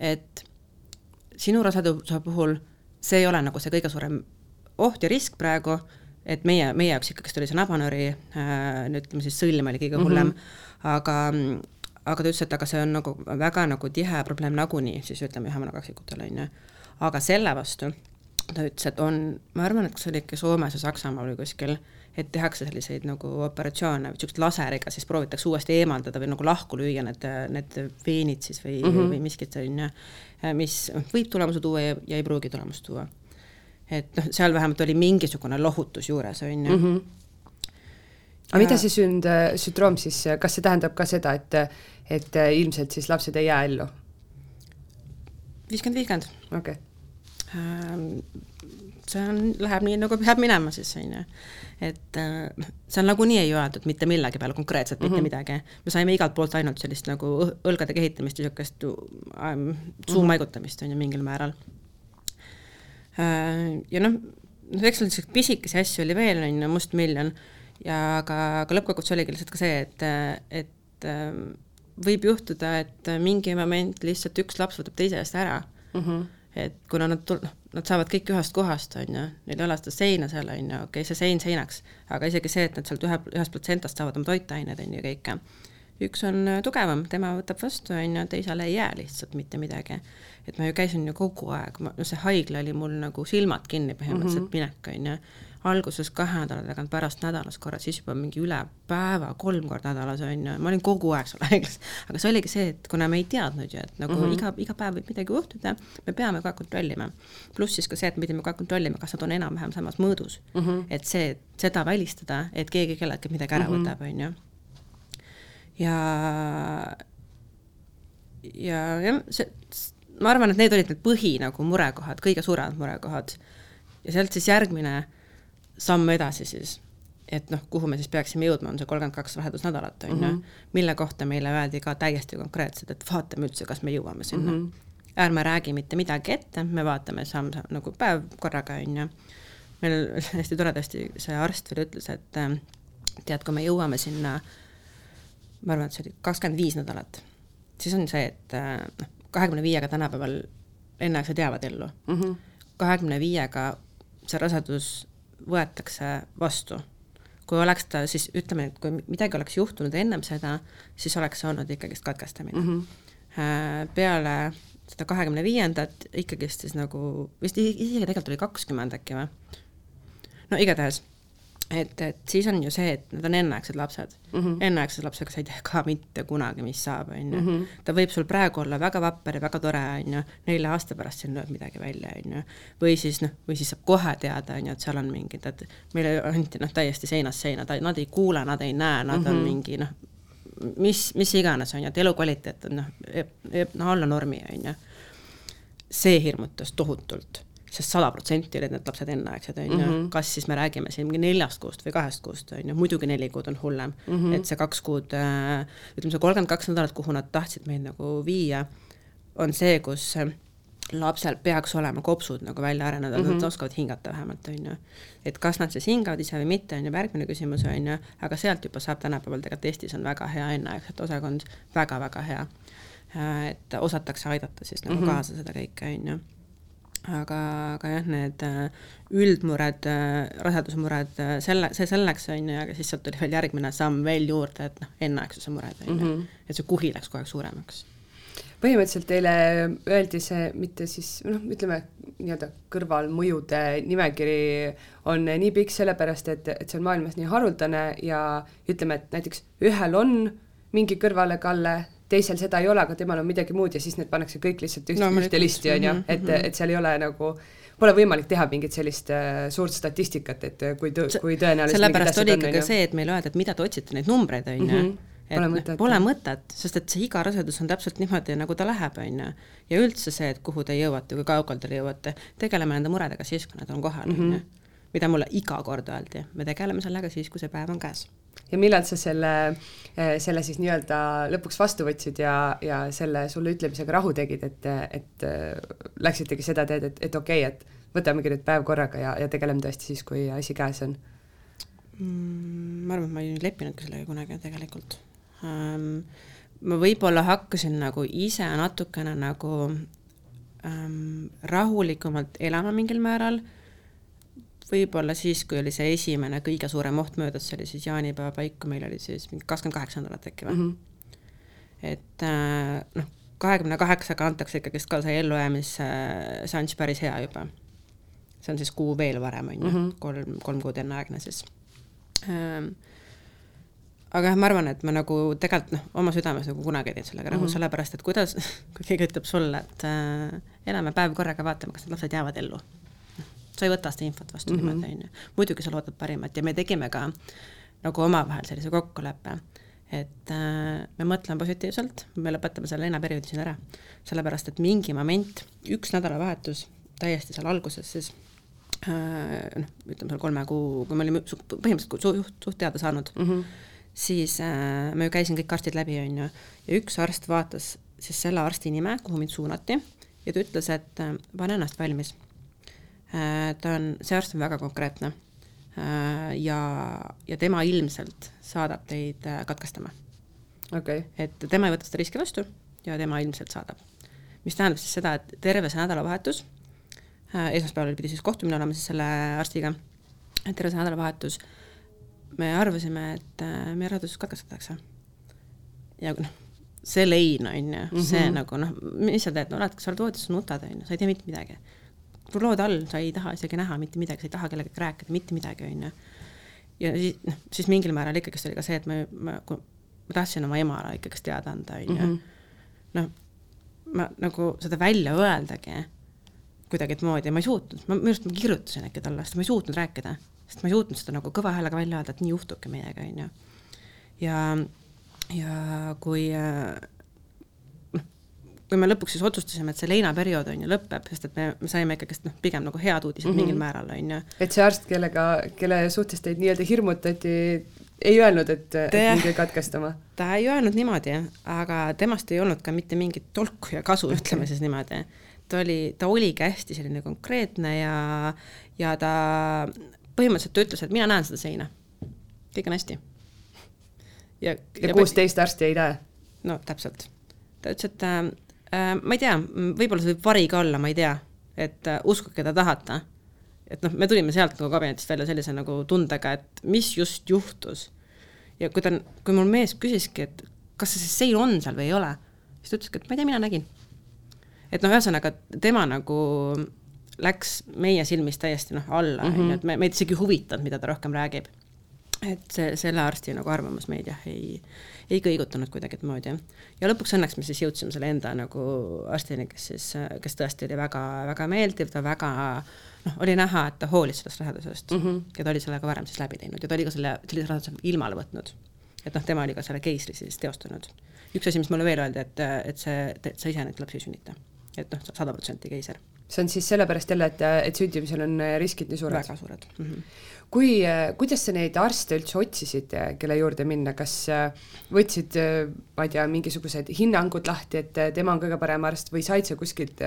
et sinu raseduse puhul see ei ole nagu see kõige suurem oht ja risk praegu, et meie, meie jaoks ikkagist oli see nabanööri äh,, ütleme siis sõlm oli kõige hullem mm, -hmm. aga aga ta ütles, et aga see on nagu väga nagu tihe probleem nagunii, siis ütleme ühe mõne kaksikutel, on ju. aga selle vastu ta ütles, et on, ma arvan, et see oli ikka Soomes ja Saksamaal või kuskil, et tehakse selliseid nagu operatsioone, niisugust laseriga, siis proovitakse uuesti eemaldada või nagu lahku lüüa need, need veenid siis või mm, -hmm. või miskit, ju, mis võib tulemuse tuua ja, ja ei pruugi tulemust tuua. et noh, seal vähemalt oli mingisugune lohutus juures, on ju. Mhm. aga mida see sünd, sündroom siis, kas see tähendab ka seda, et, et ilmselt siis lapsed ei jää ellu? viiskümmend, viiskümmend. okei okay see on, läheb nii, nagu peab minema siis, on ju. et äh, seal nagunii ei öeldud mitte millegi peale konkreetselt mm -hmm. mitte mhm. midagi. me saime igalt poolt ainult sellist nagu õlgade kehitamist ja niisugust ähm, suumaigutamist, on ju, mingil määral äh,. ja noh, noh, eks niisuguseid pisikesi asju oli veel, on ju, mustmiljon, ja aga, aga lõppkokkuvõttes oligi lihtsalt ka see, et, et äh, võib juhtuda, et mingi moment lihtsalt üks laps võtab teise eest ära mm. -hmm et kuna nad tul-, noh, nad saavad kõik ühest kohast, on ju, neil ei ole seda seina seal, on ju, okei okay,, see sein seinaks, aga isegi see, et nad sealt ühe, ühest protsentast saavad oma toitained, on ju, kõike. üks on äh, tugevam, tema võtab vastu, on ju, teisele ei jää lihtsalt mitte midagi. et ma ju käisin ju kogu aeg, ma, no see haigla oli mul nagu silmad kinni põhimõtteliselt mm -hmm. minek, on ju alguses kahe nädala tagant, pärast nädalas korra, siis juba mingi üle päeva, kolm korda nädalas on ju, ma olin kogu aeg seal haiglas. aga see oligi see, et kuna me ei teadnud ju, et nagu mm -hmm. iga, iga päev võib midagi juhtuda, me peame aeg kontrollima. pluss siis ka see, et me pidime aeg kontrollima, kas nad on enam-vähem samas mõõdus mm. -hmm. et see, seda välistada, et keegi kelleltki midagi ära mm -hmm. võtab, on ju. ja, ja jah, see, ma arvan, et need olid need põhi nagu murekohad, kõige suuremad murekohad. ja sealt siis järgmine samm edasi siis, et noh, kuhu me siis peaksime jõudma, on see kolmkümmend kaks rasedusnädalat, on ju, mhm. mille kohta meile öeldi ka täiesti konkreetselt, et vaatame üldse, kas me jõuame sinna mm. -hmm. ärme räägi mitte midagi ette, me vaatame samm, nagu päev korraga, on ju. meil hästi toredasti see arst veel ütles, et äh, tead, kui me jõuame sinna, ma arvan, et see oli kakskümmend viis nädalat, siis on see, et äh, noh, kahekümne viiega tänapäeval enneaegsed jäävad ellu. Mhm. kahekümne viiega see rasedus võetakse vastu. kui oleks ta siis, ütleme, et kui midagi oleks juhtunud ennem seda, siis oleks see olnud ikkagist katkestamine mm. -hmm. peale seda kahekümne viiendat ikkagist siis nagu, vist isegi tegelikult oli kakskümmend äkki või? no igatahes et, et siis on ju see, et nad on enneaegsed lapsed mm. -hmm. enneaegsed lapsega sa ei tea ka mitte kunagi, mis saab, on ju. Mhm. ta võib sul praegu olla väga vapper ja väga tore, on ju, nelja aasta pärast siin lööb midagi välja, on ju. või siis noh, või siis saab kohe teada, on ju, et seal on mingid, et meile anti noh, täiesti seinast seina, nad ei kuule, nad ei näe, nad mm -hmm. on mhm. mingi noh, mis, mis iganes, on ju, et elukvaliteet on noh, noh alla normi, on ju. see hirmutas tohutult sest sada protsenti olid need lapsed enneaegsed, on ju, mhm. kas siis me räägime siin mingi neljast kuust või kahest kuust, on ju, muidugi neli kuud on hullem mm, -hmm. et see kaks kuud, äh, ütleme see kolmkümmend kaks nädalat, kuhu nad tahtsid meid nagu viia, on see, kus äh, lapsel peaks olema kopsud nagu välja arenenud mm, -hmm. nad mhm. oskavad hingata vähemalt, on ju. et kas nad siis hingavad ise või mitte, on ju järgmine küsimus, on ju, aga sealt juba saab tänapäeval tegelikult Eestis on väga hea enneaegsete osakond väga,, väga-väga hea. Äh, et osatakse aidata siis nagu mm -hmm. kaasa seda kõike, on ju aga, aga jah, need äh, üldmured, äh, rasedusmured, äh, selle, see selleks, on ju, aga siis sealt tuli veel järgmine samm veel juurde, et noh, enneaegsuse mured, on ju, mhm. et see kuhi läks kogu aeg suuremaks põhimõtteliselt teile öeldi see mitte siis noh, ütleme nii-öelda kõrvalmõjude nimekiri on nii pikk sellepärast, et, et see on maailmas nii haruldane ja ütleme, et näiteks ühel on mingi kõrvalekalle, teisel seda ei ole, aga temal on midagi muud ja siis need pannakse kõik lihtsalt üht, no, ühte listi, on ju, et, mhm. et seal ei ole nagu pole võimalik teha mingit sellist äh, suurt statistikat, et äh, kui tõ-, kui tõenäoliselt sellepärast oli ikkagi ka see, et meile öeldi, et mida te otsite, neid numbreid, on ju. Mhm. pole mõtet, pole mõtet, sest et see iga rasedus on täpselt niimoodi, nagu ta läheb, on ju. ja üldse see, et kuhu te jõuate, kui kaugele te jõuate, tegeleme nende muredega siis, kui nad on kohal, on ju. mida mulle iga kord öeldi, me tegeleme sellega siis, kui see päev on käes ja millal sa selle, eh, selle siis nii-öelda lõpuks vastu võtsid ja, ja selle sulle ütlemisega rahu tegid, et, et eh, läksitegi seda teed, et, et okei okay,, et võtamegi nüüd päev korraga ja, ja tegeleme tõesti siis, kui asi käes on mm,? ma arvan, et ma ei lepinudki sellega kunagi tegelikult um,. ma võib-olla hakkasin nagu ise natukene nagu um, rahulikumalt elama mingil määral võib-olla siis, kui oli see esimene kõige suurem oht möödas, see oli siis jaanipäeva paiku, meil oli siis mingi kakskümmend kaheksa nädalat äkki või mm? -hmm. et äh, noh, kahekümne kaheksaga antakse ikkagist ka see ellujäämisšanss päris hea juba. see on siis kuu veel varem, on ju, mhm. kolm, kolm kuud enneaegne siis. ähm, aga jah, ma arvan, et ma nagu tegelikult noh, oma südames nagu kunagi ei teinud sellega mm -hmm. sellepärast et kuidas, kui keegi ütleb sulle, et äh, elame päev korraga, vaatame, kas need lapsed jäävad ellu. Sa ei võta seda infot vastu mm -hmm. niimoodi, on ju. muidugi sa loodad parimat ja me tegime ka nagu omavahel sellise kokkuleppe, et äh, me mõtleme positiivselt, me lõpetame selle leinaperioodi siin ära. sellepärast, et mingi moment, üks nädalavahetus täiesti seal alguses siis äh, noh, ütleme seal kolme kuu, kui me olime põhimõtteliselt suht, suht teada saanud mm, -hmm siis äh, ma ju käisin kõik arstid läbi, on ju, ja üks arst vaatas siis selle arsti nime, kuhu mind suunati, ja ta ütles, et äh, pane ennast valmis. Ta on, see arst on väga konkreetne äh, ja, ja tema ilmselt saadab teid äh, katkestama okay.. et tema ei võta seda riski vastu ja tema ilmselt saadab. mis tähendab siis seda, et terve see nädalavahetus äh,, esmaspäeval pidi siis kohtumine olema siis selle arstiga, terve see nädalavahetus äh, me arvasime, et äh, meie raadus katkestatakse. ja noh, see lein, on ju, see mhm. nagu noh, mis sa teed, no oled, sa oled voodis, sa nutad, on ju, sa ei tea mitte midagi. Lood all, sa ei taha isegi näha mitte midagi, sa ei taha kellegagi rääkida mitte midagi, on ju. ja siis, noh, siis mingil määral ikkagist oli ka see, et ma, ma, ma tahtsin oma emale ikkagist teada anda, on ju. Mhm. noh, ma nagu seda välja öeldagi kuidagimoodi ja ma ei suutnud, ma minu arust ma kirjutasin äkki talle, sest ma ei suutnud rääkida sest ma ei suutnud seda nagu kõva häälega välja öelda, et nii juhtubki meiega, on ju. ja, ja kui noh, kui me lõpuks siis otsustasime, et see leinaperiood on ju lõpeb, sest et me, me saime ikkagist noh, pigem nagu head uudised mm -hmm. mingil määral, on ju. et see arst, kellega, kelle suhtes teid nii-öelda hirmutati, ei öelnud, et, et minge katkestama? ta ei öelnud niimoodi, aga temast ei olnud ka mitte mingit tolku ja kasu ütleme siis niimoodi. ta oli, ta oligi hästi selline konkreetne ja, ja ta põhimõtteliselt ta ütles, et mina näen seda seina. kõik on hästi. ja, ja kuusteist arsti ei näe? no täpselt. ta ütles, et äh, äh, ma ei tea, võib-olla see võib vari ka olla, ma ei tea, et äh, uskuge, keda tahate. et noh, me tulime sealt nagu kabinetist välja sellise nagu tundega, et mis just juhtus. ja kui ta, kui mul mees küsiski, et kas see sein on seal või ei ole, siis ta ütleski, et ma ei tea, mina nägin. et noh, ühesõnaga tema nagu läks meie silmis täiesti noh, alla, ju, mhm. et me, meid isegi ei huvitanud, mida ta rohkem räägib. et see, selle arsti nagu arvamus meid jah, ei, ei kõigutanud kuidagimoodi. ja lõpuks õnneks me siis jõudsime selle enda nagu arstini, kes siis, kes tõesti oli väga, väga meeldiv, ta väga noh, oli näha, et ta hoolis sellest rasedusest mm -hmm. ja ta oli selle ka varem siis läbi teinud ja ta oli ka selle, sellise raseduse ilmale võtnud. et noh, tema oli ka selle keisri siis teostanud. üks asi, mis mulle veel öeldi, et, et see, et sa ise neid lapsi ei sünnita. et noh, sada protsenti keiser see on siis sellepärast jälle, et, et sündimisel on riskid nii suured? väga suured mm. -hmm. Kui, äh, kuidas sa neid arste üldse otsisid, äh, kelle juurde minna, kas võtsid, ma ei tea, mingisugused hinnangud lahti, et tema on kõige parem arst või said sa kuskilt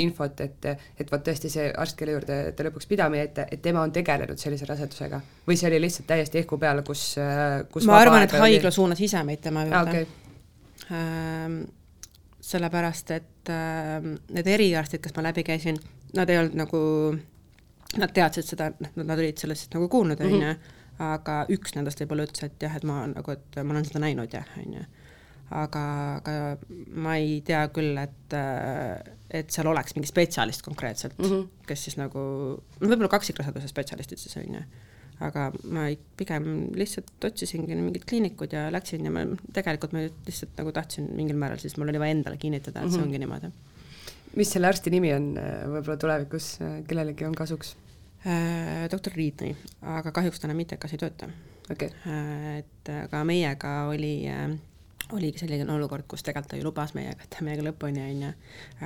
infot, et, et vot tõesti see arst, kelle juurde te lõpuks pidama jäite, et tema on tegelenud sellise rasedusega või see oli lihtsalt täiesti ehku peale, kus, kus ma arvan, et haigla suunas ise meid tema juurde ah,. Okay. Ähm, sellepärast et äh, need eriarstid, kes ma läbi käisin, nad ei olnud nagu, nad teadsid seda, nad olid sellest nagu kuulnud, on ju, aga üks nendest võib-olla ütles, et jah, et ma nagu, et ma olen seda näinud jah, on ju. aga, aga ma ei tea küll, et, et seal oleks mingi spetsialist konkreetselt mm, -hmm. kes siis nagu, no võib-olla kaksikraseduse spetsialistid siis, on ju aga ma pigem lihtsalt otsisingi mingid kliinikud ja läksin ja ma tegelikult ma lihtsalt nagu tahtsin mingil määral, siis mul oli vaja endale kinnitada, et see mhm. ongi niimoodi. Mis selle arsti nimi on võib-olla tulevikus kellelegi on kasuks äh,? doktor Riidni, aga kahjuks ta enam ITK-s ei tööta okay.. Äh, et aga meiega oli äh, oligi selline olukord, kus tegelikult ta ju lubas meiega, et meiega lõpuni, on ju,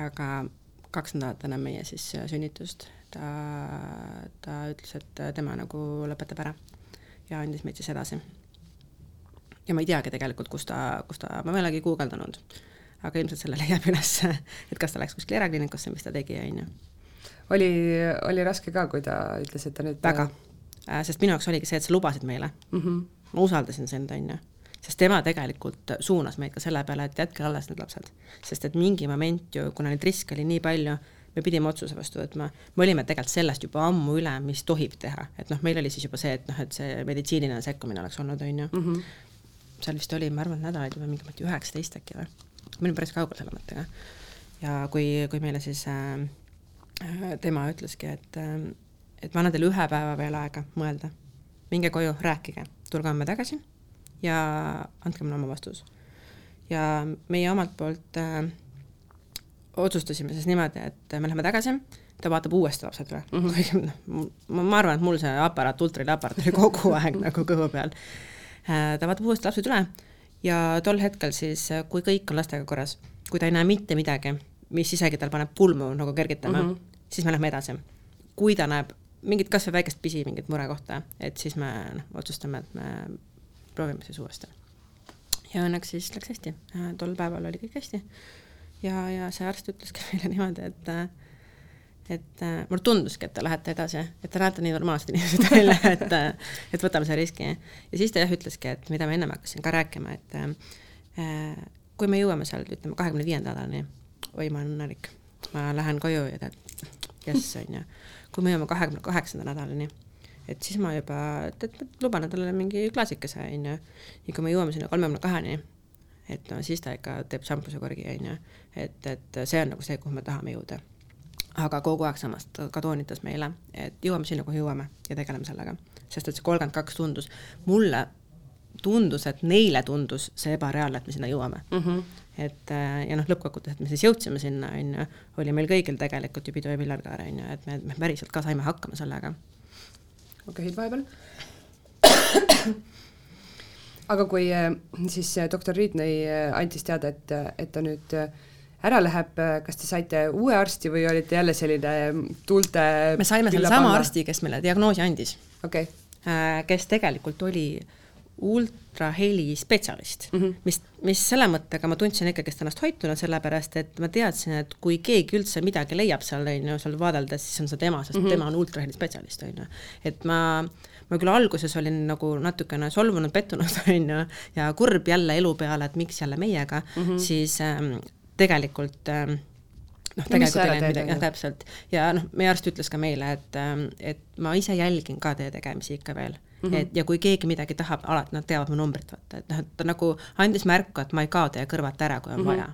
aga kaks nädalat enne meie siis sünnitust ta, ta ütles, et tema nagu lõpetab ära ja andis meid siis edasi. ja ma ei teagi tegelikult, kus ta, kus ta, ma ei olegi guugeldanud, aga ilmselt selle leiab üles, et kas ta läks kuskile erakliinikusse, mis ta tegi, on ju. oli, oli raske ka, kui ta ütles, et ta nüüd väga, äh, sest minu jaoks oligi see, et sa lubasid meile mm. -hmm. ma usaldasin sind, on ju sest tema tegelikult suunas meid ka selle peale, et jätke alles need lapsed. sest et mingi moment ju, kuna neid riske oli nii palju, me pidime otsuse vastu võtma, me olime tegelikult sellest juba ammu üle, mis tohib teha, et noh, meil oli siis juba see, et noh, et see meditsiiniline sekkumine oleks olnud, on ju mm. -hmm. seal vist oli, ma arvan, nädalaid juba mingi üheksateist äkki või, me olime päris kaugel selle mõttega. ja kui, kui meile siis äh, äh tema ütleski, et äh, et ma annan teile ühe päeva veel aega mõelda minge koju, rääkige, tulge homme tagasi ja andke mulle oma vastus. ja meie omalt poolt äh, otsustasime siis niimoodi, et me läheme tagasi, ta vaatab uuesti lapsed üle mm, -hmm. noh, ma, ma arvan, et mul see aparaat, ultraheliaparaat oli kogu aeg nagu kõhu peal. Äh, ta vaatab uuesti lapsed üle ja tol hetkel siis, kui kõik on lastega korras, kui ta ei näe mitte midagi, mis isegi tal paneb pulmu nagu kergitama mm, -hmm. siis me lähme edasi. kui ta näeb mingit kasvõi väikest pisi, mingit murekohta, et siis me noh, otsustame, et me proovime siis uuesti. ja õnneks siis läks hästi, tol päeval oli kõik hästi. ja, ja see arst ütleski meile niimoodi, et et mulle tunduski, et te lähete edasi, et te näete nii normaalsed inimesed välja, et, et võtame selle riski. ja siis ta jah ütleski, et mida ma ennem hakkasin ka rääkima, et äh, kui me jõuame seal, ütleme, kahekümne viienda nädalani, oi, ma olen õnnelik, ma lähen koju ja tead, jess, on ju. kui me jõuame kahekümne kaheksanda nädalani et siis ma juba, et luban endale mingi klaasikese, on ju. ja kui me jõuame sinna kolmekümne kaheni, et no siis ta ikka teeb šampuse korgi, on ju. et, et see on nagu see, kuhu me tahame jõuda. Aga kogu aeg samas ta ka toonitas meile, et jõuame sinna, kuhu jõuame ja tegeleme sellega. sest et see kolmkümmend kaks tundus, mulle tundus, et neile tundus see ebareaalne, et me sinna jõuame mm. -hmm. et ja noh, lõppkokkuvõttes, et me siis jõudsime sinna, on ju, oli meil kõigil tegelikult ju pidu ja villerkaar, on ju, et me, me päriselt ka saime hakkama sellega ma köhin vahepeal. aga kui äh, siis äh, doktor Riidnei äh, andis teada, et, et ta nüüd ära läheb, kas te saite uue arsti või olite jälle selline tuulte me saime sellesama arsti, kes meile diagnoosi andis okay.. kes tegelikult oli ultraheli spetsialist mm, -hmm. mis, mis selle mõttega ma tundsin ikkagist ennast hoituna, sellepärast et ma teadsin, et kui keegi üldse midagi leiab seal, on ju, seal vaadeldes, siis on see tema, sest mm -hmm. tema on ultraheli spetsialist, on ju. et ma, ma küll alguses olin nagu natukene solvunud, pettunud, on ju, ja kurb jälle elu peale, et miks jälle meiega mm, -hmm. siis ähm, tegelikult ähm, noh, tegelikult ei läinud midagi, jah, täpselt. ja noh, meie arst ütles ka meile, et, ähm, et ma ise jälgin ka teie tegemisi ikka veel Mm -hmm. et ja kui keegi midagi tahab, alati nad teavad mu numbrit vaata, et noh, et ta nagu andis märku, et ma ei kao teie kõrvalt ära, kui on mm -hmm. vaja.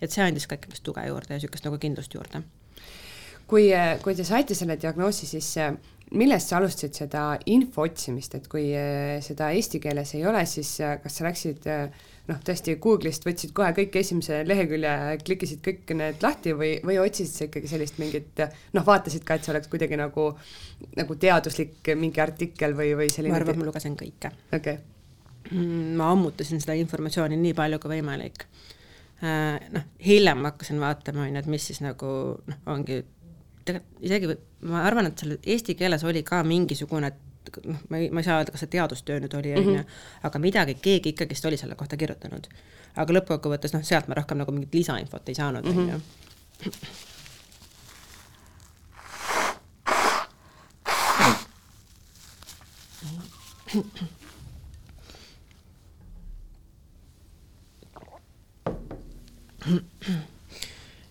et see andis ka ikkagist tuge juurde ja niisugust nagu kindlust juurde. kui, kui te saite selle diagnoosi, siis millest sa alustasid seda info otsimist, et kui eh, seda eesti keeles ei ole, siis kas sa läksid äh, noh, tõesti Google'ist võtsid kohe kõik esimese lehekülje, klikkisid kõik need lahti või, või otsisid sa ikkagi sellist mingit noh, vaatasid ka, et see oleks kuidagi nagu, nagu teaduslik mingi artikkel või, või selline ma arvan, ma lugesin kõike. okei okay. Mm, ma ammutasin seda informatsiooni nii palju kui võimalik. Äh, noh, hiljem hakkasin vaatama, on ju, et mis siis nagu noh, ongi tegelikult isegi ma arvan, et seal eesti keeles oli ka mingisugune noh, ma ei, ma ei saa öelda, kas see teadustöö nüüd oli, on ju, aga midagi keegi ikkagist oli selle kohta kirjutanud. aga lõppkokkuvõttes noh, sealt me rohkem nagu mingit lisainfot ei saanud, on ju.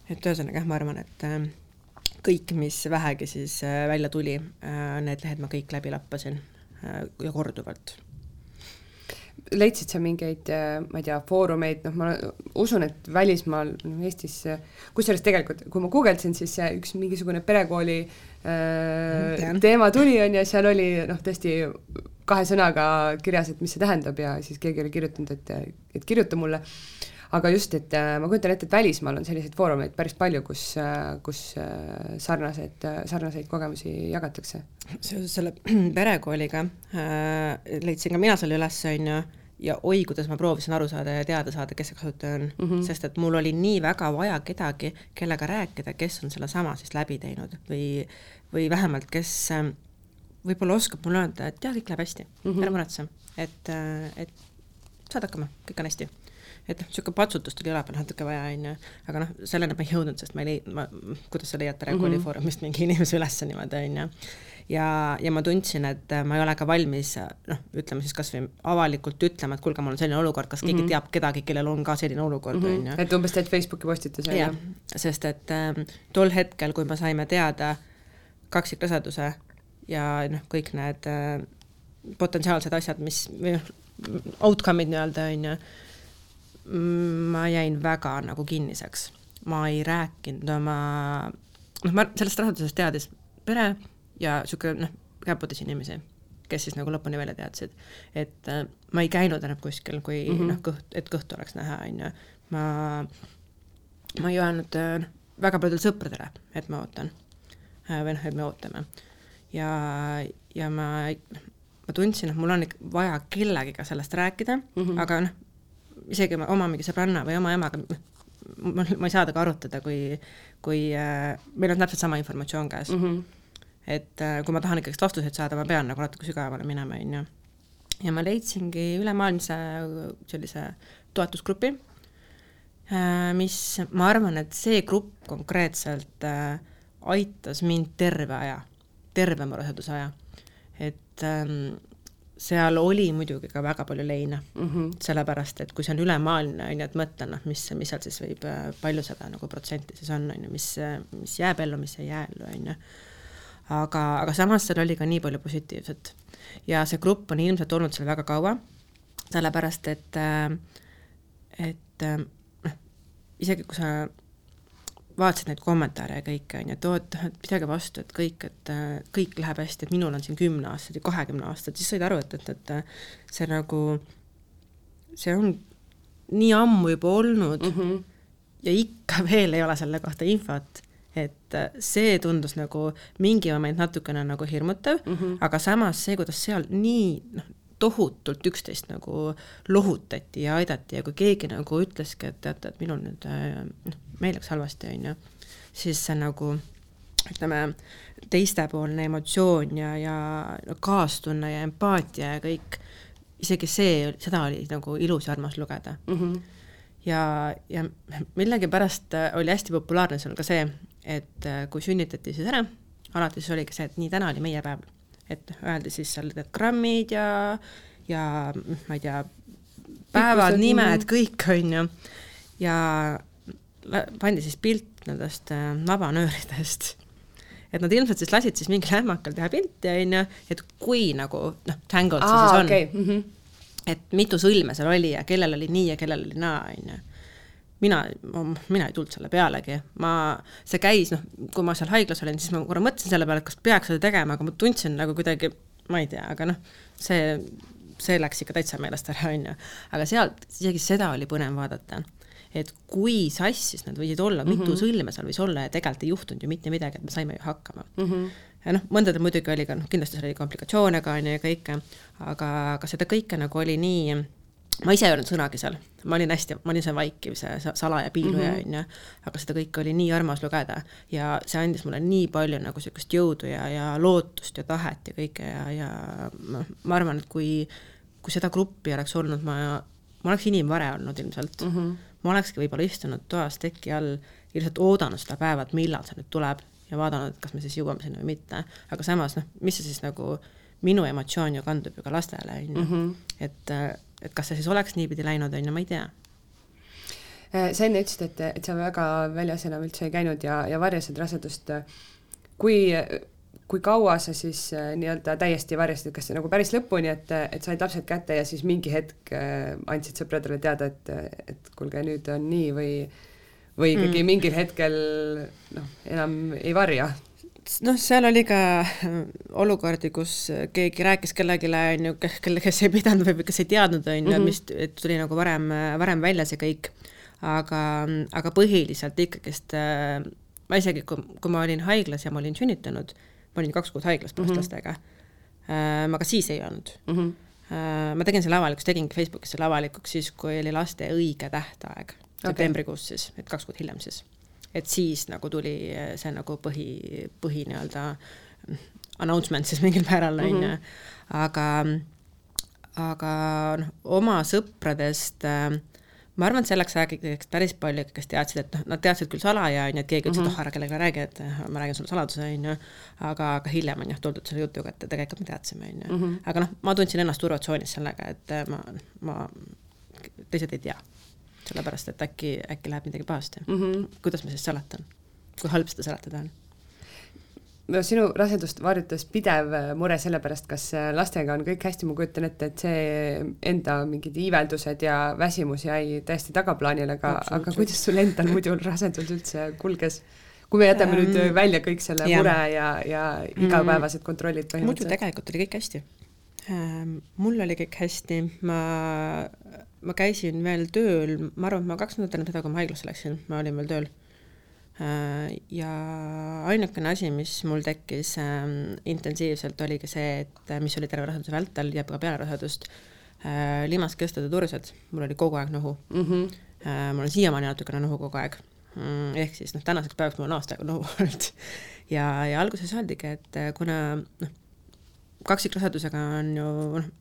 et ühesõnaga jah, ma arvan, et äh, kõik, mis vähegi siis äh, välja tuli, äh, need lehed ma kõik läbi lappasin äh, ja korduvalt. leidsid sa mingeid, ma ei tea, foorumeid, noh, ma usun, et välismaal, noh Eestis, kusjuures tegelikult, kui ma guugeldasin, siis üks mingisugune perekooli äh, teema tuli, on ju, seal oli noh, tõesti kahe sõnaga kirjas, et mis see tähendab ja siis keegi oli kirjutanud, et, et kirjuta mulle aga just, et äh, ma kujutan ette, et välismaal on selliseid foorumeid päris palju, kus, äh, kus äh, sarnased, sarnaseid kogemusi jagatakse. seoses selle perekooliga äh, leidsin ka mina selle üles, on ju, ja oi, kuidas ma proovisin aru saada ja teada saada, kes see kasutaja on mm, -hmm. sest et mul oli nii väga vaja kedagi, kellega rääkida, kes on sellesama siis läbi teinud või, või vähemalt, kes võib-olla oskab mulle öelda, et jah, kõik läheb hästi mm, -hmm. ära muretse, et, et saad hakkama, kõik on hästi et noh, niisugune patsutust oli õla peal natuke vaja, on ju, aga noh, selleni ma ei jõudnud, sest ma ei leidnud, ma, kuidas sa leiad Tere kooli mm -hmm. foorumist mingi inimese üles niimoodi, on ju. ja, ja ma tundsin, et ma ei ole ka valmis noh, ütleme siis kas või avalikult ütlema, et kuulge, mul on selline olukord, kas keegi mm -hmm. teab kedagi, kellel on ka selline olukord, mhm. on ju. et umbes teed Facebooki postituse. jah, sest et äh, tol hetkel, kui me saime teada kaksikraseduse ja noh, kõik need äh, potentsiaalsed asjad, mis või noh, outcome'id nii-öelda, on ju, ma jäin väga nagu kinniseks. ma ei rääkinud oma, noh, ma sellest rasedusest teadis pere ja niisugune noh, käputäis inimesi. kes siis nagu lõpuni välja teadsid. et äh, ma ei käinud enam kuskil, kui mm -hmm. noh, kõht, et kõhtu oleks näha, on ju. ma, ma ei öelnud äh, väga paljudele sõpradele, et ma ootan äh, või noh, et me ootame. ja, ja ma, ma tundsin, et mul on vaja kellegiga sellest rääkida mm, -hmm. aga noh, isegi oma mingi sõbranna või oma emaga, ma, ma ei saa temaga arutada, kui, kui äh, meil on täpselt sama informatsioon käes mm. -hmm et äh, kui ma tahan ikkagist vastuseid saada, ma pean nagu natuke sügavale minema, on ju. ja ma leidsingi ülemaailmse sellise toetusgrupi, äh, mis, ma arvan, et see grupp konkreetselt aitas mind terve aja, terve mu raseduse aja. et ähm, seal oli muidugi ka väga palju leina mm, -hmm. sellepärast et kui see on ülemaailmne, on ju, et mõtlen, noh, mis, mis seal siis võib, palju seda nagu protsenti siis on, on ju, mis, mis jääb ellu, mis ei jää ellu, on ju aga, aga samas seal oli ka nii palju positiivset. ja see grupp on ilmselt olnud seal väga kaua, sellepärast et, et noh, isegi kui sa vaatasid neid kommentaare ja kõike, on ju, et oot, et pidage vastu, et kõik, et kõik läheb hästi, et minul on siin kümneaastased ja kahekümne aastased, siis said aru, et, et, et see nagu, see on nii ammu juba olnud mm -hmm. ja ikka veel ei ole selle kohta infot et äh, see tundus nagu mingi moment natukene nagu hirmutav mm, -hmm. aga samas see, kuidas seal nii noh, tohutult üksteist nagu lohutati ja aidati ja kui keegi nagu ütleski, et teate, et minul nüüd äh, noh, meil läks halvasti, on ju, siis see nagu ütleme, teistepoolne emotsioon ja, ja kaastunne ja empaatia ja kõik, isegi see, seda oli nagu ilus ja armas lugeda mm. -hmm. ja, ja millegipärast oli hästi populaarne seal ka see, et äh, kui sünnitati siis ära, alati siis oligi see, et nii, täna oli meie päev. et öeldi siis seal need grammid ja, ja ma ei tea, päevad, nimed, kõik, on ju, ja pandi siis pilt nendest äh, vabanööridest et nad ilmselt siis lasid siis mingil ähmakal teha pilti, on ju, et kui nagu noh, Tangled see siis on okay. mm, -hmm. et mitu sõlme seal oli ja kellel oli nii ja kellel oli naa, on ju mina, mina ei tulnud selle pealegi, ma, see käis, noh, kui ma seal haiglas olin, siis ma korra mõtlesin selle peale, et kas peaks seda tegema, aga ma tundsin nagu kuidagi, ma ei tea, aga noh, see, see läks ikka täitsa meelest ära, on ju. aga sealt, isegi seda oli põnev vaadata. Et kui sassis nad võisid olla mm, -hmm. mitu sõlme seal võis olla ja tegelikult ei juhtunud ju mitte midagi, et me saime ju hakkama mm. -hmm. ja noh, mõndadel muidugi oli ka, noh, kindlasti seal oli komplikatsioone ka, on ju, ja kõike, aga, aga seda kõike nagu oli nii ma ise ei öelnud sõnagi seal, ma olin hästi, ma olin see vaikiv, see salaja piiluja, mhm. on ju, aga seda kõike oli nii armas lugeda ja see andis mulle nii palju nagu niisugust jõudu ja, ja lootust ja tahet ja kõike ja, ja noh, ma arvan, et kui, kui seda gruppi oleks olnud, ma, ma oleks inimvare olnud ilmselt mm. -hmm. Ma olekski võib-olla istunud toas teki all, lihtsalt oodanud seda päeva, et millal see nüüd tuleb ja vaadanud, et kas me siis jõuame sinna või mitte, aga samas noh, mis see siis nagu minu emotsioon ju kandub ju ka lastele, on ju, mhm. et et kas see siis oleks niipidi läinud, on ju, ma ei tea. Äh, sa enne ütlesid, et, et sa väga väljas enam üldse ei käinud ja, ja varjasid rasedust. kui, kui kaua sa siis äh, nii-öelda täiesti varjasid, kas nagu päris lõpuni, et, et said lapsed kätte ja siis mingi hetk äh, andsid sõpradele teada, et, et kuulge, nüüd on nii või või ikkagi mm. mingil hetkel noh, enam ei varja noh, seal oli ka äh, olukordi, kus keegi rääkis kellelegi, on ju, kelle, kes ei pidanud või kes ei teadnud, on ju, mhm. mis, et tuli nagu varem, varem välja see kõik. aga, aga põhiliselt ikkagist äh, ma isegi, kui, kui ma olin haiglas ja ma olin sünnitanud, ma olin kaks kuud haiglas põhtlastega mm, -hmm. ma ka siis ei olnud mm. -hmm. ma tegin selle avalikuks, tegingi Facebookis selle avalikuks siis, kui oli laste õige tähtaeg okay., septembrikuus siis, et kaks kuud hiljem siis et siis nagu tuli see nagu põhi, põhi nii-öelda announcement siis mingil määral, on ju, mhm. aga, aga noh, oma sõpradest äh, ma arvan, et selleks ajaks päris palju, kes teadsid, et noh, nad teadsid küll salaja, on ju, et keegi ütles mm, -hmm. et oh, ära kellelegi räägi, et eh, ma räägin sulle saladuse, on ju, aga, aga hiljem on jah tuldud selle jutuga, et tegelikult me teadsime, on ju. Mhm. aga noh, ma tundsin ennast turvatsoonis sellega, et eh, ma, ma, teised ei tea sellepärast et äkki, äkki läheb midagi pahasti mm. -hmm. kuidas ma siis seletan? kui halb seda seletada on? No sinu rasedust varjutas pidev mure selle pärast, kas lastega on kõik hästi, ma kujutan ette, et see enda mingid iiveldused ja väsimus jäi täiesti tagaplaanile, aga, aga kuidas sul endal muidu rasedus üldse kulges? kui me jätame nüüd välja kõik selle ja. mure ja, ja igapäevased kontrollid põhimõtteliselt. muidu tegelikult oli kõik hästi Ähm, mul oli kõik hästi, ma, ma käisin veel tööl, ma arvan, et ma kaks nädalat enne seda, kui ma haiglasse läksin, ma olin veel tööl. Äh, ja ainukene asi, mis mul tekkis ähm, intensiivselt, oligi see, et mis oli terve raseduse vältel ja ka peale rasedust, äh, limaskestud ja tursed, mul oli kogu aeg nohu mm. -hmm. mul on siiamaani natukene nohu kogu aeg mm,. ehk siis noh, tänaseks päevaks mul on aasta aega nohu olnud ja, ja alguses öeldigi, et kuna noh, kaksikrasedusega on ju noh,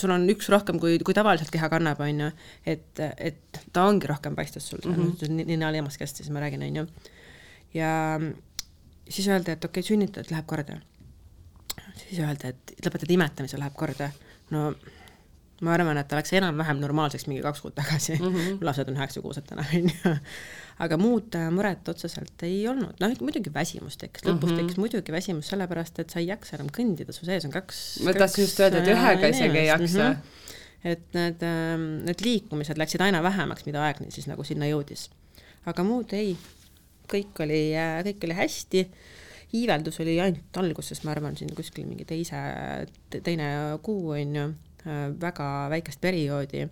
sul on üks rohkem, kui, kui tavaliselt keha kannab, on ju, et, et ta ongi rohkem paistes sul mm, -hmm. ninalimaskest siis ma räägin, on ju. ja siis öeldi, et okei okay,, sünnitad, läheb korda. siis öeldi, et lõpetad imetamise, läheb korda. no ma arvan, et oleks enam-vähem normaalseks mingi kaks kuud tagasi mm, -hmm. lapsed on üheksakuused täna, on ju. Aga muud äh, muret otseselt ei olnud, noh muidugi väsimus tekkis, lõpus mm -hmm. tekkis muidugi väsimus sellepärast, et sa ei jaksa enam kõndida, su sees on kaks ma tahtsin just öelda, et ühega isegi ei jaksa mm. -hmm. et need, ähm, need liikumised läksid aina vähemaks, mida aeg siis nagu sinna jõudis. aga muud ei, kõik oli, äh, kõik oli hästi iiveldus oli ainult alguses, ma arvan, siin kuskil mingi teise, teine kuu on ju Äh, väga väikest perioodi.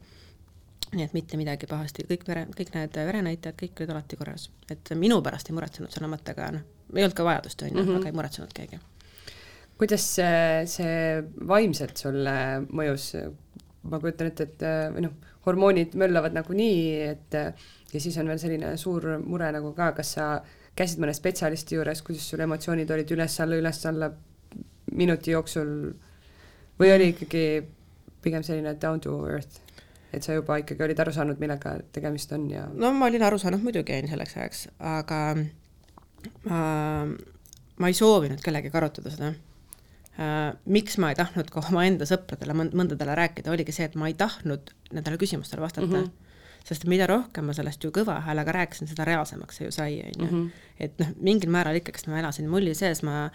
Nii et mitte midagi pahasti, kõik vere, kõik need verenäitajad, kõik olid alati korras, et minu pärast ei muretsenud selle mõttega, noh, ei olnud ka vajadust, on ju, mhm. aga ei muretsenud keegi. kuidas see, see vaimselt sulle mõjus? ma kujutan ette, et või noh, hormoonid möllavad nagunii, et ja siis on veel selline suur mure nagu ka, kas sa käisid mõne spetsialisti juures, kuidas sul emotsioonid olid üles-alla, üles-alla minuti jooksul või oli ikkagi pigem selline down to earth, et sa juba ikkagi olid aru saanud, millega tegemist on ja no ma olin aru saanud muidugi, on selleks ajaks, aga ma, ma ei soovinud kellegagi arutada seda Uh, miks ma ei tahtnud ka omaenda sõpradele mõnd-, mõndadele rääkida, oligi see, et ma ei tahtnud nendele küsimustele vastata mm. -hmm. sest mida rohkem ma sellest ju kõva häälega rääkisin, seda reaalsemaks see ju sai, on ju. Mhm. et noh, mingil määral ikkagist ma elasin mulli sees, ma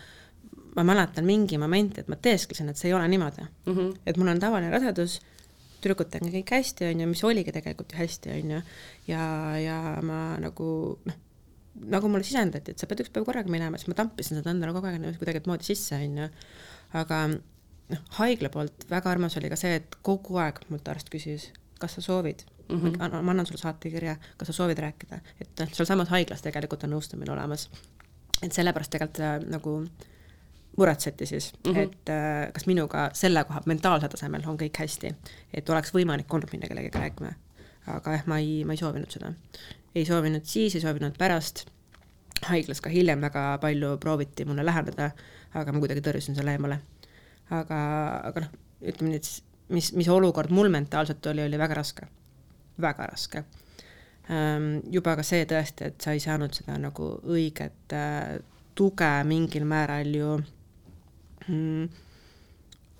ma mäletan mingi moment, et ma teesklesin, et see ei ole niimoodi mm. -hmm. et mul on tavaline rasedus, tüdrukutega on kõik hästi, on ju, mis oligi tegelikult ju hästi, on ju, ja, ja ma nagu noh, nagu mulle sisendati, et sa pead üks päev korraga minema, siis ma tampisin seda endale kogu aeg kuidagi moodi sisse, on ju, aga noh, haigla poolt väga armas oli ka see, et kogu aeg mult arst küsis, kas sa soovid mm, -hmm. ma annan sulle saatekirja, kas sa soovid rääkida, et noh, sealsamas haiglas tegelikult on nõustamine olemas. et sellepärast tegelikult äh, nagu äh, muretseti siis mm, -hmm. et äh, kas minuga selle koha mentaalsel tasemel on kõik hästi, et oleks võimalik olnud minna kellegagi rääkima. aga jah, ma ei, ma ei soovinud seda. ei soovinud siis, ei soovinud pärast, haiglas ka hiljem väga palju prooviti mulle läheneda, aga ma kuidagi tõrjusin selle eemale. aga, aga noh, ütleme nii, et mis, mis olukord mul mentaalselt oli, oli väga raske, väga raske ähm, juba ka see tõesti, et sa ei saanud seda nagu õiget äh, tuge mingil määral ju mm,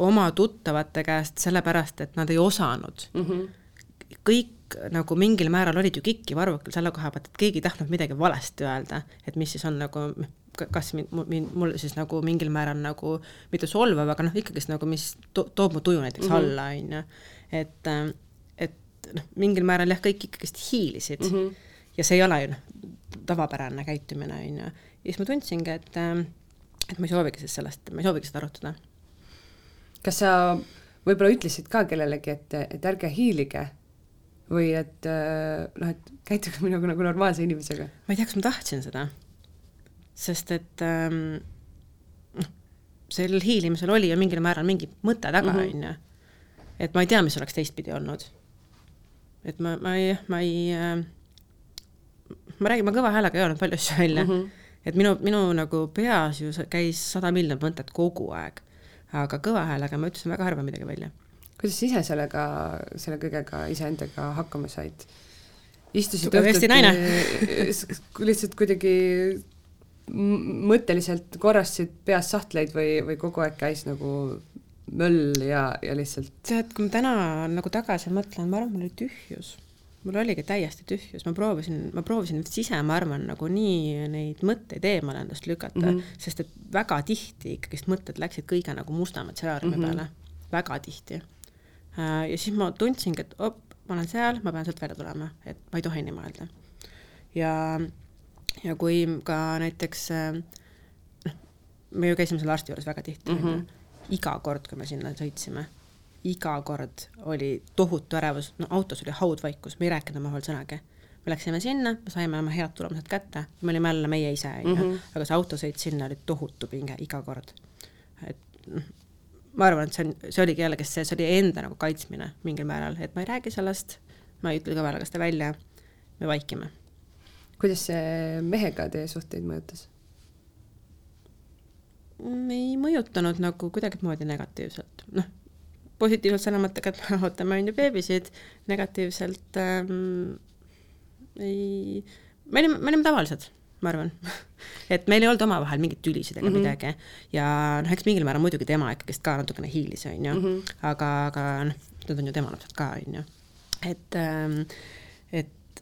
oma tuttavate käest, sellepärast et nad ei osanud mm. -hmm. kõik nagu mingil määral olid ju kikki varvukil selle koha pealt, et keegi ei tahtnud midagi valesti öelda, et mis siis on nagu kas mind, mind, mul siis nagu mingil määral nagu mitte solvav, aga noh, ikkagist nagu mis to, toob mu tuju näiteks mm -hmm. alla, on ju. et, et noh, mingil määral jah, kõik ikkagist hiilisid mm. -hmm. ja see ei ole ju noh, tavapärane käitumine, on ju. ja siis ma tundsingi, et äh, et ma ei soovigi siis sellest, ma ei soovigi seda arutada. kas sa võib-olla ütlesid ka kellelegi, et, et ärge hiilige või et noh, et käituge minuga nagu normaalse inimesega? ma ei tea, kas ma tahtsin seda, sest et ähm, noh, sellel hiilimisel oli ju mingil määral mingi mõte taga, mhm. on ju. et ma ei tea, mis oleks teistpidi olnud. et ma, ma ei, ma ei äh,, ma räägin, ma kõva häälega ei öelnud palju asju välja mm. -hmm et minu, minu nagu peas ju käis sada miljonit mõtet kogu aeg, aga kõva häälega ma ütlesin väga harva midagi välja. kuidas sa ise sellega, selle kõigega iseendaga hakkama said? istusid õhtuti lihtsalt kuidagi mõtteliselt korrastasid peas sahtleid või, või kogu aeg käis nagu möll ja, ja lihtsalt tead, kui ma täna nagu tagasi mõtlen, ma arvan, mul oli tühjus mul oligi täiesti tühjus, ma proovisin, ma proovisin ise, ma arvan, nagu nii neid mõtteid eemale endast lükata mm, -hmm. sest et väga tihti ikkagist mõtted läksid kõige nagu mustama stsenaariumi mm -hmm. peale, väga tihti. Äh, ja siis ma tundsingi, et op, ma olen seal, ma pean sealt välja tulema, et ma ei tohi nii mõelda. ja, ja kui ka näiteks äh, noh, me ju käisime selle arsti juures väga tihti mm, -hmm. iga kord, kui me sinna sõitsime, iga kord oli tohutu ärevus, no autos oli haudvaikus, me ei rääkinud omavahel sõnagi. me läksime sinna, me saime oma head tulemused kätte, me olime jälle meie ise, on ju, Mhm. aga see autosõit sinna oli tohutu pinge iga kord. et noh, ma arvan, et see on, see oligi jällegi see, see oli enda nagu kaitsmine mingil määral, et ma ei räägi sellest, ma ei ütle kõvalaga seda välja, me vaikime kuidas see mehega teie suhteid mõjutas? ei mõjutanud nagu kuidagimoodi negatiivselt, noh, positiivselt selle mõttega, et me ootame on ju beebisid, negatiivselt ähm, ei, me olime, me olime tavalised, ma arvan et meil ei olnud omavahel mingeid tülisid ega mm -hmm. midagi ja noh, eks mingil määral muidugi tema ikkagist ka natukene hiilis, on ju mm, -hmm. aga, aga noh, need on ju tema lapsed ka, on ju. et ähm,,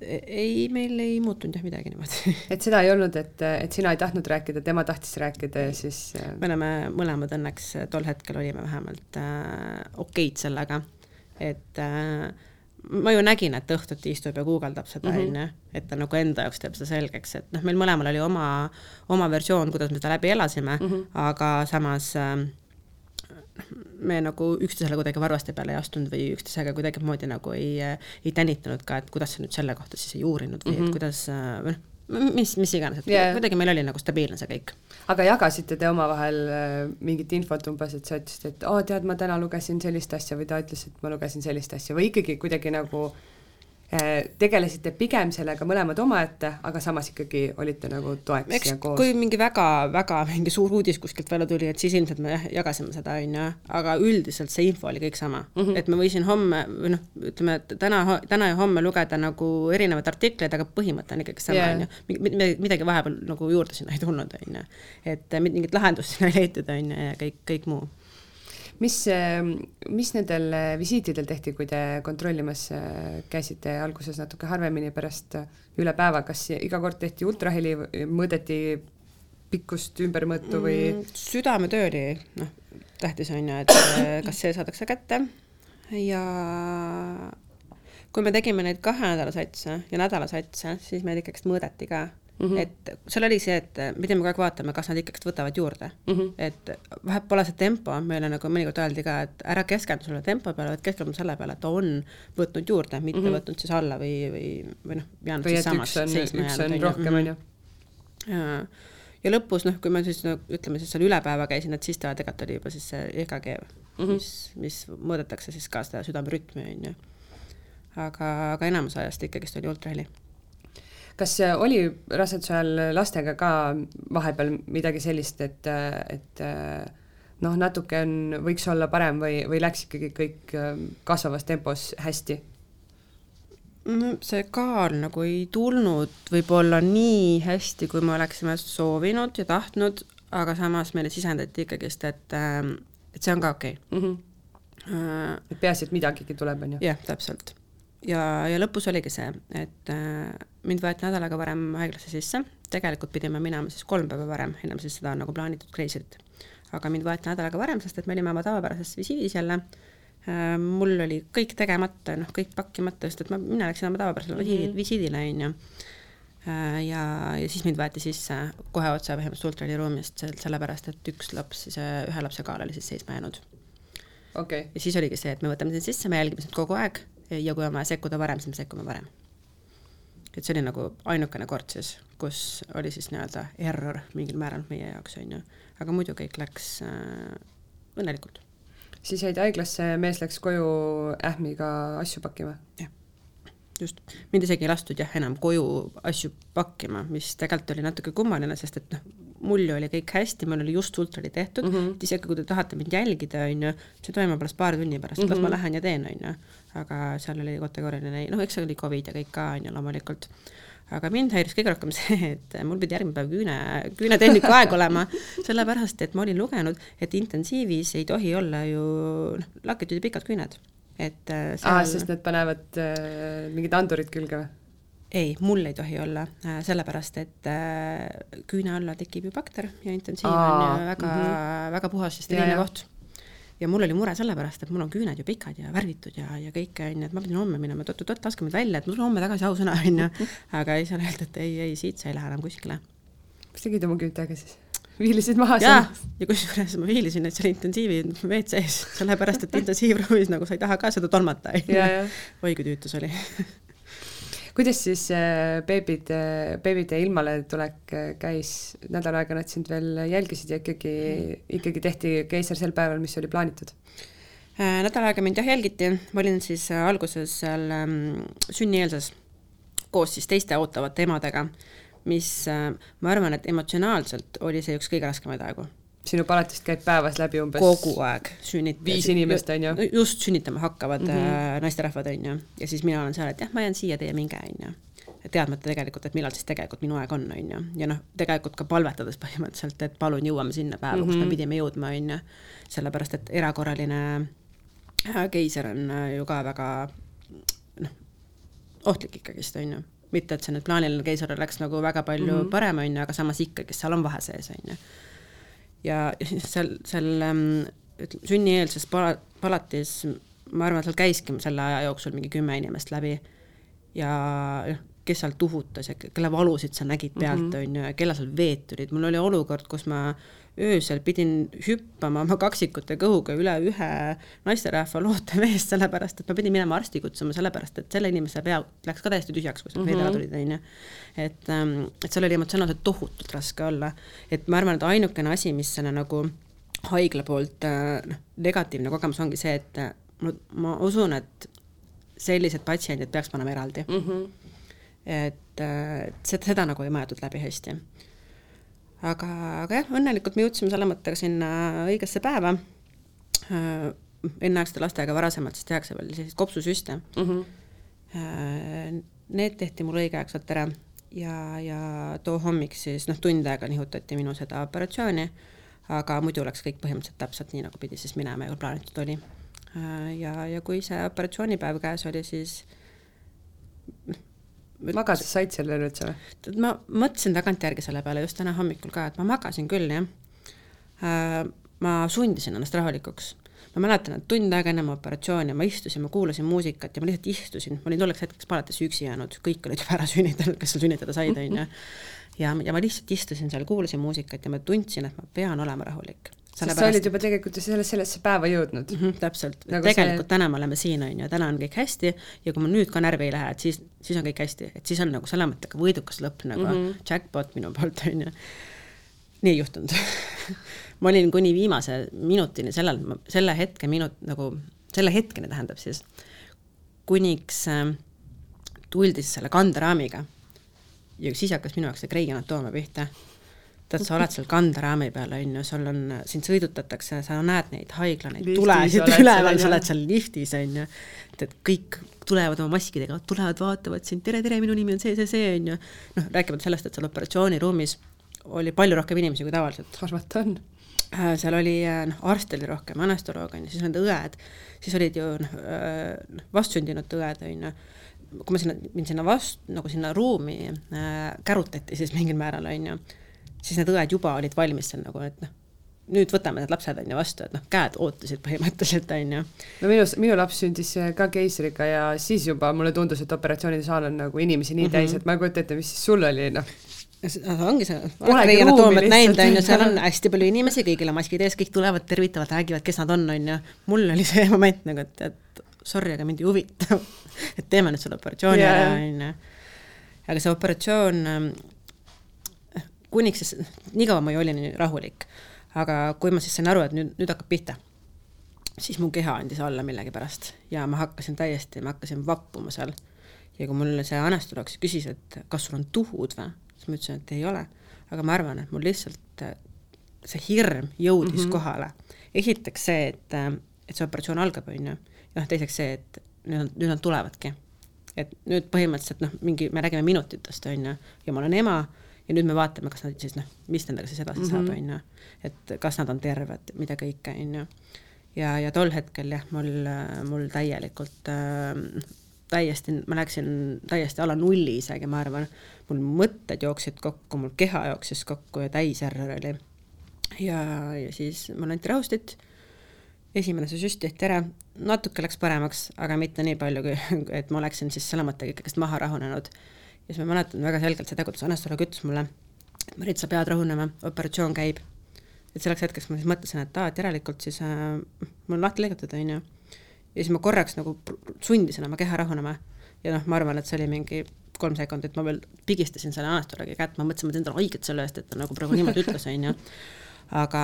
ei, meil ei muutunud jah midagi niimoodi et seda ei olnud, et, et sina ei tahtnud rääkida, tema tahtis rääkida ja siis äh, me oleme mõlemad õnneks tol hetkel olime vähemalt äh, okeid sellega, et äh, ma ju nägin, et õhtuti istub ja guugeldab seda, Mhm. onju, et ta nagu enda jaoks teeb seda selgeks, et noh, meil mõlemal oli oma, oma versioon, kuidas me seda läbi elasime mm, -hmm. aga samas äh, me nagu üksteisele kuidagi varvaste peale ei astunud või üksteisega kuidagimoodi nagu ei, ei tänitanud ka, et kuidas sa nüüd selle kohta siis ei uurinud või mm -hmm. et kuidas äh, või noh, mis, mis iganes, et yeah. kuidagi meil oli nagu stabiilne see kõik. aga jagasite te omavahel äh, mingit infot umbes, et sa ütlesid, et aa, tead, ma täna lugesin sellist asja või ta ütles, et ma lugesin sellist asja või ikkagi kuidagi nagu tegelesite pigem sellega mõlemad omaette, aga samas ikkagi olite nagu toeks eks ja koos? kui mingi väga-väga mingi suur uudis kuskilt välja tuli, et siis ilmselt me jagasime seda, on ju, aga üldiselt see info oli kõik sama mm. -hmm. et ma võisin homme või noh, ütleme, et täna, täna ja homme lugeda nagu erinevaid artikleid, aga põhimõte on ikkagi sama, on ju. midagi vahepeal nagu juurde sinna ei tulnud, on ju. et mingit lahendust sinna ei leitud, on ju, ja kõik, kõik muu. Mis, mis nendel visiitidel tehti, kui te kontrollimas äh, käisite alguses natuke harvemini pärast äh, üle päeva, kas iga kord tehti ultraheli, mõõdeti pikkust ümbermõõtu või? Mm. südametöö oli noh, tähtis on ju, et äh, kas see saadakse kätte. Ja kui me tegime neid kahenädalasatse ja nädalasatse, siis meil ikkagist mõõdeti ka mm, -hmm. et seal oli see, et me pidime kogu aeg vaatama, kas nad ikkagist võtavad juurde mm. -hmm. et vahet pole see tempo, meile nagu mõnikord öeldi ka, et ära keskendu selle tempo peale, vaid keskendu selle peale, et ta on võtnud juurde, mitte mm -hmm. võtnud siis alla või, või, või noh, jäänud või siis samaks üks on, üks on rohkem, on ju? ja, ja lõpus noh, kui ma siis no, ütleme siis seal üle päeva käisin, et siis ta tegelikult oli juba siis see EKG mm, -hmm. mis, mis mõõdetakse siis ka seda südamerütmi, on ju. aga, aga enamus ajast ikkagist oli ultraheli. Kas äh, oli raseduse ajal lastega ka vahepeal midagi sellist, et, et äh, noh, natuke on, võiks olla parem või, või läks ikkagi kõik äh, kasvavas tempos hästi? no see kaal nagu ei tulnud võib-olla nii hästi, kui me oleksime soovinud ja tahtnud, aga samas meile sisendati ikkagist, et, ähm, et see on ka okei mm. -hmm. okay. peaasi, et midagigi tuleb, on ju? jah, täpselt. Ja, ja lõpus oligi see, et äh, mind võeti nädal aega varem haiglasse sisse, tegelikult pidime minema siis kolm päeva varem, ennem siis seda nagu plaanitud kreisit. aga mind võeti nädal aega varem, sest et me olime oma tavapärases visiidis jälle äh,, mul oli kõik tegemata, noh, kõik pakkimata, sest et ma, mina läksin oma tavapärasele mm -hmm. visiidile, on ju Äh, ja, ja siis mind võeti sisse kohe otse põhimõtteliselt ultraheliruumist, sellepärast et üks laps, äh, ühe lapse kaal oli siis seisma jäänud okay. ja siis oligi see, et me võtame sind sisse, me jälgime sind kogu aeg ja kui on vaja sekkuda varem, siis me sekkume varem. et see oli nagu ainukene kord siis, kus oli siis nii-öelda error mingil määral meie jaoks, on ju. aga muidu kõik läks äh, õnnelikult. siis jäid haiglasse, mees läks koju ähmiga asju pakkima? jah, just. mind isegi ei lastud jah, enam koju asju pakkima, mis tegelikult oli natuke kummaline, sest et noh, mul ju oli kõik hästi, mul oli just ultrali tehtud mm, -hmm. et isegi kui te tahate mind jälgida, on ju, see toimub alles paari tunni pärast mm, -hmm. las ma lähen ja teen, on ju. aga seal oli kategooriline, noh, eks see oli Covid ja kõik ka, on ju, loomulikult aga mind häiris kõige rohkem see, et mul pidi järgmine päev küüne, küünetehniku aeg olema, sellepärast et ma olin lugenud, et intensiivis ei tohi olla ju noh, lakitud ja pikad küüned. et äh, seal... aa, sest need panevad äh, mingid andurid külge või? Ei, mul ei tohi olla äh,, sellepärast et äh, küüne alla tekib ju bakter ja intensiiv Aa, on väga mm. -hmm. väga puhas ja steriilne koht. ja mul oli mure sellepärast, et mul on küüned ju pikad ja värvitud ja, ja kõike onju, et ma pidin homme minema, et oot-oot, laske mind välja, et ma tulen homme tagasi, ausõna onju. aga ei, seal öeldi, et ei, ei, siit sa ei lähe enam kuskile. mis tegid oma küüntega siis? viilisid maha jaa, ja kusjuures ma viilisin neid seal intensiivi WC-s, sellepärast et intensiivruumis nagu sa ei taha ka seda tolmata, oi kui tüütus oli kuidas siis äh, beebid, beebide ilmaletulek äh, käis, nädal aega nad sind veel jälgisid ja ikkagi, ikkagi tehti keiser sel päeval, mis oli plaanitud? Äh, nädal aega mind jah jälgiti, ma olin siis alguses seal ähm, sünnieelses koos siis teiste ootavate emadega, mis äh, ma arvan, et emotsionaalselt oli see üks kõige raskemaid aegu sinu palatist käib päevas läbi umbes kogu aeg sünnit-. viis inimest, on ju? just, sünnitama hakkavad mm -hmm. naisterahvad, on ju, ja siis mina olen seal, et jah, ma jään siia, teie minge, on ju. teadmata tegelikult, et millal siis tegelikult minu aeg on, on ju, ja noh, tegelikult ka palvetades põhimõtteliselt, et palun jõuame sinna päeva mm, -hmm. kus me mhm. pidime jõudma, on ju. sellepärast, et erakorraline äh, keiser on äh, ju ka väga noh, ohtlik ikkagist, on ju mitte, et see nüüd plaaniline keiser oleks nagu väga palju mm -hmm. parem, on ju, aga samas ikkagi seal on vahe sees, on ju ja seal, seal ähm, ütleme, sünnieelses pala-, palatis ma arvan, seal käiski selle aja jooksul mingi kümme inimest läbi ja noh, kes seal tuhutas ja kelle valusid sa nägid pealt, mhm. on ju, ja kellel seal veed tulid, mul oli olukord, kus ma öösel pidin hüppama oma kaksikute kõhuga üle ühe naisterahva looteveest, sellepärast et ma pidin minema arsti kutsuma, sellepärast et selle inimese pea läks ka täiesti tühjaks, kui sealt veed ära mhm. tulid, on ju. et, ähm, et seal oli emotsionaalselt tohutult raske olla. et ma arvan, et ainukene asi, mis selle nagu haigla poolt äh, noh, negatiivne kogemus ongi see, et äh, ma, ma usun, et sellised patsiendid peaks panema eraldi mm. -hmm. et, äh, et seda, seda nagu ei mõeldud läbi hästi aga, aga jah, õnnelikult me jõudsime selle mõttega sinna õigesse päeva. Äh, enneaegsete lastega varasemalt siis tehakse veel selliseid kopsusüste mm. -hmm. Need tehti mul õigeaegselt ära ja, ja too hommik siis noh, tund aega nihutati minu seda operatsiooni, aga muidu läks kõik põhimõtteliselt täpselt nii, nagu pidi siis minema ja plaanitud oli. Äh, ja, ja kui see operatsioonipäev käes oli, siis magada said selle üldse või? tead, ma mõtlesin tagantjärgi selle peale just täna hommikul ka, et ma magasin küll, jah äh,. ma sundisin ennast rahulikuks. ma mäletan, et tund aega ennem operatsiooni ma istusin, ma kuulasin muusikat ja ma lihtsalt istusin, ma olin tolleks hetkeks palatis üksi jäänud, kõik olid juba ära sünnitanud, kes seal sünnitada said, on ju. ja, ja ma lihtsalt istusin seal, kuulasin muusikat ja ma tundsin, et ma pean olema rahulik sest sa olid juba tegelikult ju selles, sellesse päeva jõudnud mm. -hmm, täpselt nagu, tegelikult see... täna me oleme siin, on ju, täna on kõik hästi ja kui ma nüüd ka närvi ei lähe, et siis, siis on kõik hästi, et siis on nagu selle mõttega võidukas lõpp nagu mm -hmm. jackpot minu poolt, on ju. nii ei juhtunud ma olin kuni viimase minutini sellel, selle hetke minut nagu, selle hetkeni tähendab siis, kuniks äh, tuldi siis selle kanderaamiga ja siis hakkas minu jaoks see Kreigi anatoomia pihta tead, sa oled seal kanderaami peal, on ju, sul on, sind sõidutatakse, sa näed neid haigla, neid tulesid üleval, sa oled seal liftis, on ju, et, kõik tulevad oma maskidega, tulevad, vaatavad sind, tere, tere, minu nimi on see, see, see, on ju, noh, rääkimata sellest, et seal operatsiooniruumis oli palju rohkem inimesi kui tavaliselt. arvata on. Äh, seal oli, äh, noh, arste oli rohkem, anestoloog on ju, siis need õed, siis olid ju noh, äh, vastsündinute õed, on ju, kui ma sinna, mind sinna vastu, nagu sinna ruumi äh, kärutati siis mingil määral, on ju siis need õed juba olid valmis seal nagu, et noh, nüüd võtame need lapsed on ju vastu, et noh, käed ootasid põhimõtteliselt on ju. no minu, minu laps sündis ka keisriga ja siis juba mulle tundus, et operatsioonisaal on nagu inimesi nii mm -hmm. täis, et ma ei kujuta ette, mis siis sul oli, noh no ongi see, oled anatoomiat näinud, on ju, seal on hästi palju inimesi, kõigil on maskid ees, kõik tulevad, tervitavad, räägivad, kes nad on, on ju. mul oli see moment nagu, et, et sorry, aga mind ei huvita et teeme nüüd selle operatsiooni ära, on ju. aga see operatsioon kuniks siis, nii kaua ma ju olin rahulik, aga kui ma siis sain aru, et nüüd, nüüd hakkab pihta, siis mu keha andis alla millegipärast ja ma hakkasin täiesti, ma hakkasin vappuma seal. ja kui mul see anestoloog küsis, et kas sul on tuhud või, siis ma ütlesin, et ei ole, aga ma arvan, et mul lihtsalt see hirm jõudis mm -hmm. kohale. esiteks see, et, et see operatsioon algab, on ju, ja noh, teiseks see, et nüüd, nüüd nad tulevadki. et nüüd põhimõtteliselt noh, mingi, me räägime minutitest, on ju, ja ma olen ema ja nüüd me vaatame, kas nad siis noh, mis nendega siis edasi mm -hmm. saab, on ju. et kas nad on terved, mida kõike, on ju. ja, ja tol hetkel jah, mul, mul täielikult äh, täiesti, ma läksin täiesti ala nulli isegi, ma arvan, mul mõtted jooksid kokku, mul keha jooksis kokku ja täiserror oli. ja, ja siis mulle anti rahustit, esimene see süst tehti ära, natuke läks paremaks, aga mitte nii palju, kui, et ma oleksin siis selle mõttega ikkagist maha rahunenud ja siis ma mäletan väga selgelt seda, kuidas anestoloog ütles mulle, Marit, sa pead rahunema, operatsioon käib. et selleks hetkeks ma siis mõtlesin, et aa, et järelikult siis äh, mul on lahti lõigatud, on ju. ja siis ma korraks nagu sundisin oma keha rahunema ja noh, ma arvan, et see oli mingi kolm sekundit, ma veel pigistasin selle anestoloogi kätt, ma mõtlesin, ma teen talle haiget selle eest, et ta nagu praegu niimoodi ütles, on ju. aga,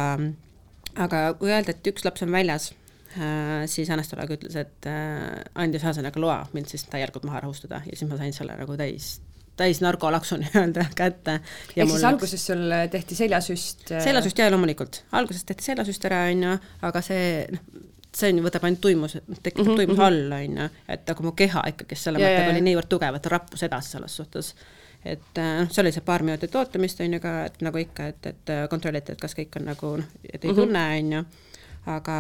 aga kui öelda, et üks laps on väljas äh,, siis anestoloog ütles, et äh, andis ühesõnaga loa mind siis täielikult maha rahustada ja siis ma sain selle nagu täis täis narkolaksu nii-öelda kätte. ehk siis alguses sul tehti seljasüst? Äh, seljasüst jaa, loomulikult. alguses tehti seljasüst ära, on ju, aga see, noh, see on ju, võtab ainult tuimus, tekitab mm -hmm. tuimuse all, on ju, et aga mu keha ikkagi selle mõttega oli niivõrd tugev, et rappus edasi selles suhtes. et äh, noh, seal oli see paar minutit ootamist, on ju ka, et nagu ikka, et, et kontrolliti, et kas kõik on nagu noh, et ei mm -hmm. tunne, on ju aga,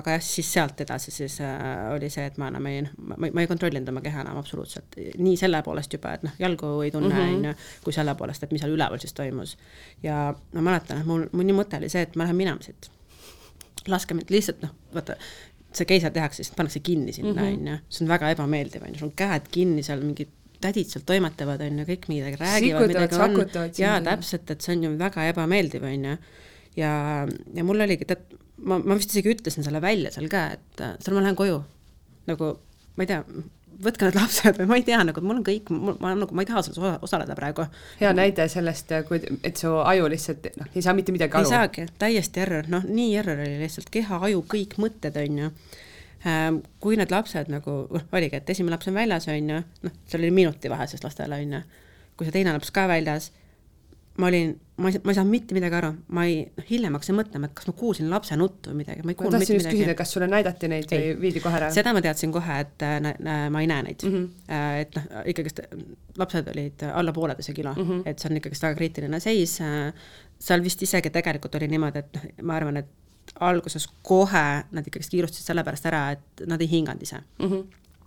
aga jah, siis sealt edasi siis äh, oli see, et ma enam ei, ma, ma ei kontrollinud oma keha enam absoluutselt, nii selle poolest juba, et noh, jalgu ei tunne, mhm. on ju, kui selle poolest, et mis seal üleval siis toimus. ja ma mäletan, et mul, mul nii mõte oli see, et ma lähen minema siit laske mind lihtsalt noh, vaata, see keiser tehakse, siis pannakse kinni sinna, mhm. on ju, see on väga ebameeldiv, on ju, sul on käed kinni seal, mingid tädid seal toimetavad, on ju, kõik midagi räägivad, midagi on, jaa, täpselt, et see on ju väga ebameeldiv, on ju. ja, ja mul oligi, tead, ma, ma vist isegi ütlesin selle välja seal ka, et seal ma lähen koju. nagu ma ei tea, võtke need lapsed või ma ei tea, nagu mul on kõik, ma nagu, ma ei taha selles osaleda praegu. hea näide sellest, kui, et su aju lihtsalt noh, ei saa mitte midagi aru. ei saagi, täiesti error, noh, nii error oli lihtsalt keha, aju, kõik mõtted, on ju ähm, kui need lapsed nagu, noh, oligi, et esimene laps on väljas, on ju, noh, seal oli minuti vahe siis lastel, on ju, kui see teine laps ka väljas ma olin, ma ei, ma ei saanud mitte midagi aru, ma ei, noh hiljem hakkasin mõtlema, et kas ma kuulsin lapse nuttu või midagi, ma ei kuulnud mitte midagi. küsida, kas sulle näidati neid ei. või viidi kohe ära? seda ma teadsin kohe, et äh, ma ei näe neid mm. -hmm. et noh, ikkagist lapsed olid alla pooleteise kilo mm, -hmm. et see on ikkagist väga kriitiline seis. Äh, seal vist isegi tegelikult oli niimoodi, et noh, ma arvan, et alguses kohe nad ikkagist kiirustasid sellepärast ära, et nad ei hinganud ise mm. -hmm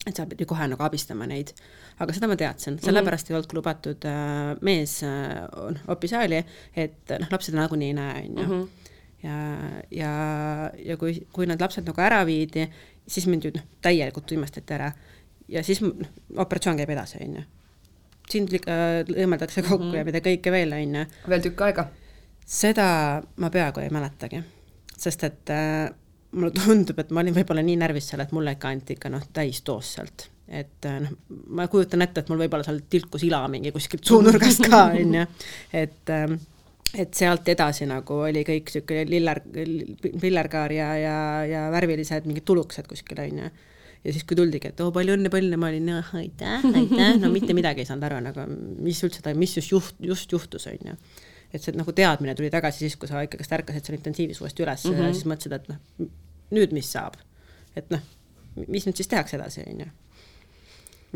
et sa pidi kohe nagu abistama neid. Aga seda ma teadsin, mhm. sellepärast mm -hmm. ei olnud lubatud äh, mees äh, opisaali, et noh, lapsed nagunii ei näe, on ju. Mhm. ja, ja, ja kui, kui need lapsed nagu ära viidi, siis mind ju noh, täielikult tuimestati ära. ja siis noh, operatsioon käib edasi, on ju. sind äh, õmmeldakse kokku mm -hmm. ja mida kõike veel, on ju. veel tükk aega? seda ma peaaegu ei mäletagi, sest et äh, mulle tundub, et ma olin võib-olla nii närvis seal, et mulle ikka anti ikka noh, täisdoos sealt. Et äh, noh, ma kujutan ette, et mul võib-olla seal tilkus ila mingi kuskilt suunurgast ka, on ju, et ähm, et sealt edasi nagu oli kõik niisugune liller, pillerkaar ja, ja, ja värvilised mingid tuluksed kuskil, on ju. ja siis, kui tuldigi, et oo, palju õnne, palju õnne, ma olin jah, aitäh, aitäh, no mitte midagi ei saanud aru nagu, mis üldse, mis just juht-, just juhtus, on ju et see nagu teadmine tuli tagasi siis, kui sa ikkagist ärkasid seal intensiivis uuesti üles mm -hmm. ja siis mõtlesid, et noh, nüüd mis saab. et noh, mis nüüd siis tehakse edasi, on ju.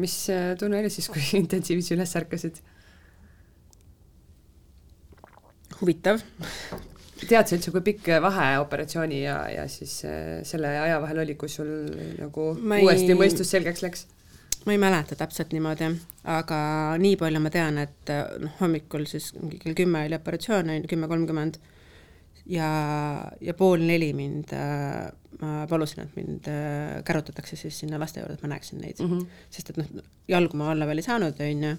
Mis äh, tunne oli siis, kui intensiivis üles ärkasid? huvitav. tead sa üldse, kui pikk vahe operatsiooni ja, ja siis äh, selle aja vahel oli, kui sul nagu ma uuesti ei... mõistus selgeks läks? ma ei mäleta täpselt niimoodi, aga nii palju ma tean, et noh, hommikul siis mingi kell kümme oli operatsioon, kümme kolmkümmend, ja, ja pool neli mind äh,, ma palusin, et mind äh, kärutatakse siis sinna laste juurde, et ma näeksin neid mm. -hmm. sest et noh, jalgu ma alla veel ei saanud, on ju,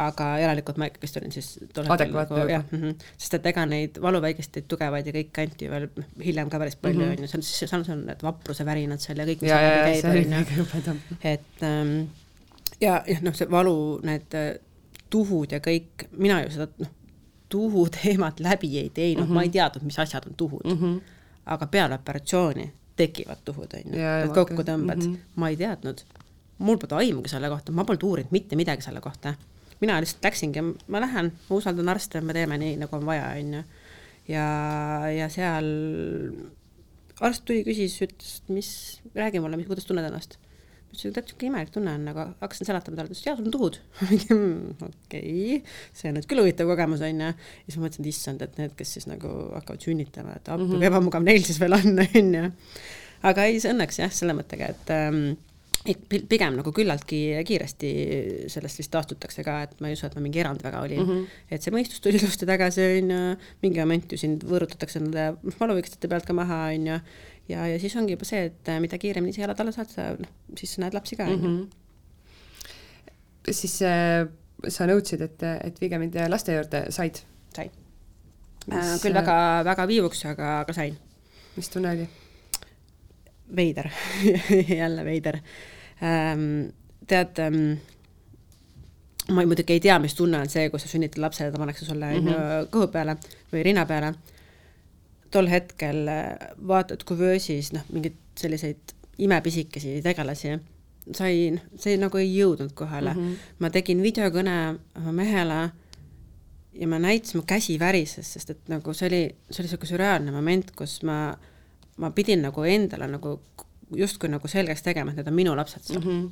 aga järelikult ma ikkagist olin siis adekvaatne nagu, jah mm -hmm., sest et ega neid valuvaigisteid tugevaid ja kõik anti veel hiljem ka päris palju, mhm. on ju, see on siis, seal on need vapruse värinad seal ja kõik, mis ja, ja, käib, on ju, et ähm, ja, jah, noh, see valu, need äh, tuhud ja kõik, mina ju seda noh, tuhu teemat läbi ei teinud mm, -hmm. ma ei mhm. teadnud, mis asjad on tuhud mm. -hmm. aga peale operatsiooni tekivad tuhud, on ju, et kokku tõmbad mm, -hmm. ma ei teadnud. mul polnud aimugi selle kohta, ma polnud uurinud mitte midagi selle kohta. mina lihtsalt läksingi, ma lähen, ma usaldan arste, me teeme nii, nagu on vaja, on ju. ja, ja seal arst tuli, küsis, ütles, mis, räägi mulle, mis, kuidas tunned ennast ütlesin, et niisugune imelik tunne on, aga hakkasin seletama talle, ta ütles, jaa, sul on tuhud. Hmm, okei, see on nüüd küll huvitav kogemus, on ju. ja siis ma mõtlesin, et issand, et need, kes siis nagu hakkavad sünnitama, et appi mm -hmm. ebamugav neil siis veel on, on ju. aga ei, see õnneks jah, selle mõttega, et ähm, pigem nagu küllaltki kiiresti sellest vist taastutakse ka, et ma ei usu, et ma mingi erand väga olin mm. -hmm. et see mõistus tuli ilusti tagasi, on ju, mingi moment ju sind võõrutatakse nende valuvõikestite pealt ka maha, on ju ja, ja siis ongi juba see, et äh, mida kiiremini sa jalad alla saad, sa noh, siis sa näed lapsi ka, on ju. Mhm. siis äh, sa nõudsid, et, et viige mind laste juurde, said? said Mis... küll väga, väga viivuks, aga, aga sain. mis tunne oli? veider jälle veider ähm,. tead ähm,, ma muidugi ei tea, mis tunne on see, kui sa sünnitad lapse ja ta pannakse sulle ju mhm. kõhu peale või rinna peale. Tol hetkel äh, vaatad kuvöösis noh, mingeid selliseid imepisikesi tegelasi, sain, see nagu ei jõudnud kohale mm. -hmm. ma tegin videokõne oma mehele ja ma näitasin, mu käsi värises, sest et nagu see oli, see oli niisugune sürreaalne moment, kus ma, ma pidin nagu endale nagu justkui nagu selgeks tegema, et need on minu lapsed seal mm. -hmm.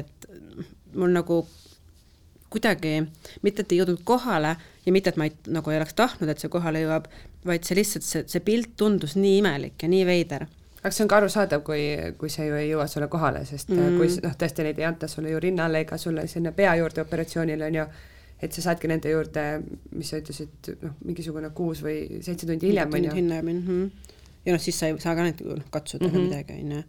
et mul nagu kuidagi, mitte et ei jõudnud kohale ja mitte, et ma ei, nagu ei oleks tahtnud, et see kohale jõuab, vaid see lihtsalt, see, see pilt tundus nii imelik ja nii veider. aga see on ka arusaadav, kui, kui see ju ei jõua sulle kohale, sest mm. kui noh, tõesti neid ei anta sulle ju rinnale ega sulle sinna pea juurde operatsioonile, on ju, et sa saadki nende juurde, mis sa ütlesid, noh, mingisugune kuus või seitse tundi hiljem, on ju. hiljem, jah. ja noh, siis sa ei saa ka neid katsuda mm -hmm. midagi, on ju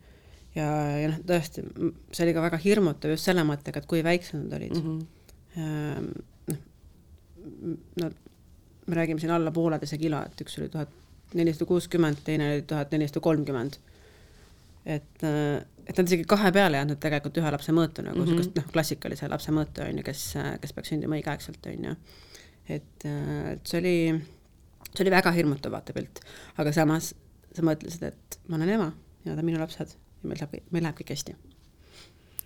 ja, ja noh, tõesti, see oli ka väga hirmutav just selle mõttega, et kui väiksed nad olid mm. -hmm Ehm, noh, no me räägime siin alla pooleteise kilo, et üks oli tuhat nelisada kuuskümmend, teine oli tuhat nelisada kolmkümmend. et, äh, et nad isegi kahe peale ei andnud tegelikult ühe lapse mõõtu nagu mm -hmm. noh, klassikalise lapse mõõtu on ju, kes, kes peaks sündima õigeaegselt, on ju. et, äh, et see oli, see oli väga hirmutav vaatepilt, aga samas sa mõtlesid, et ma olen ema ja nad on minu lapsed ja meil läheb, meil läheb kõik hästi.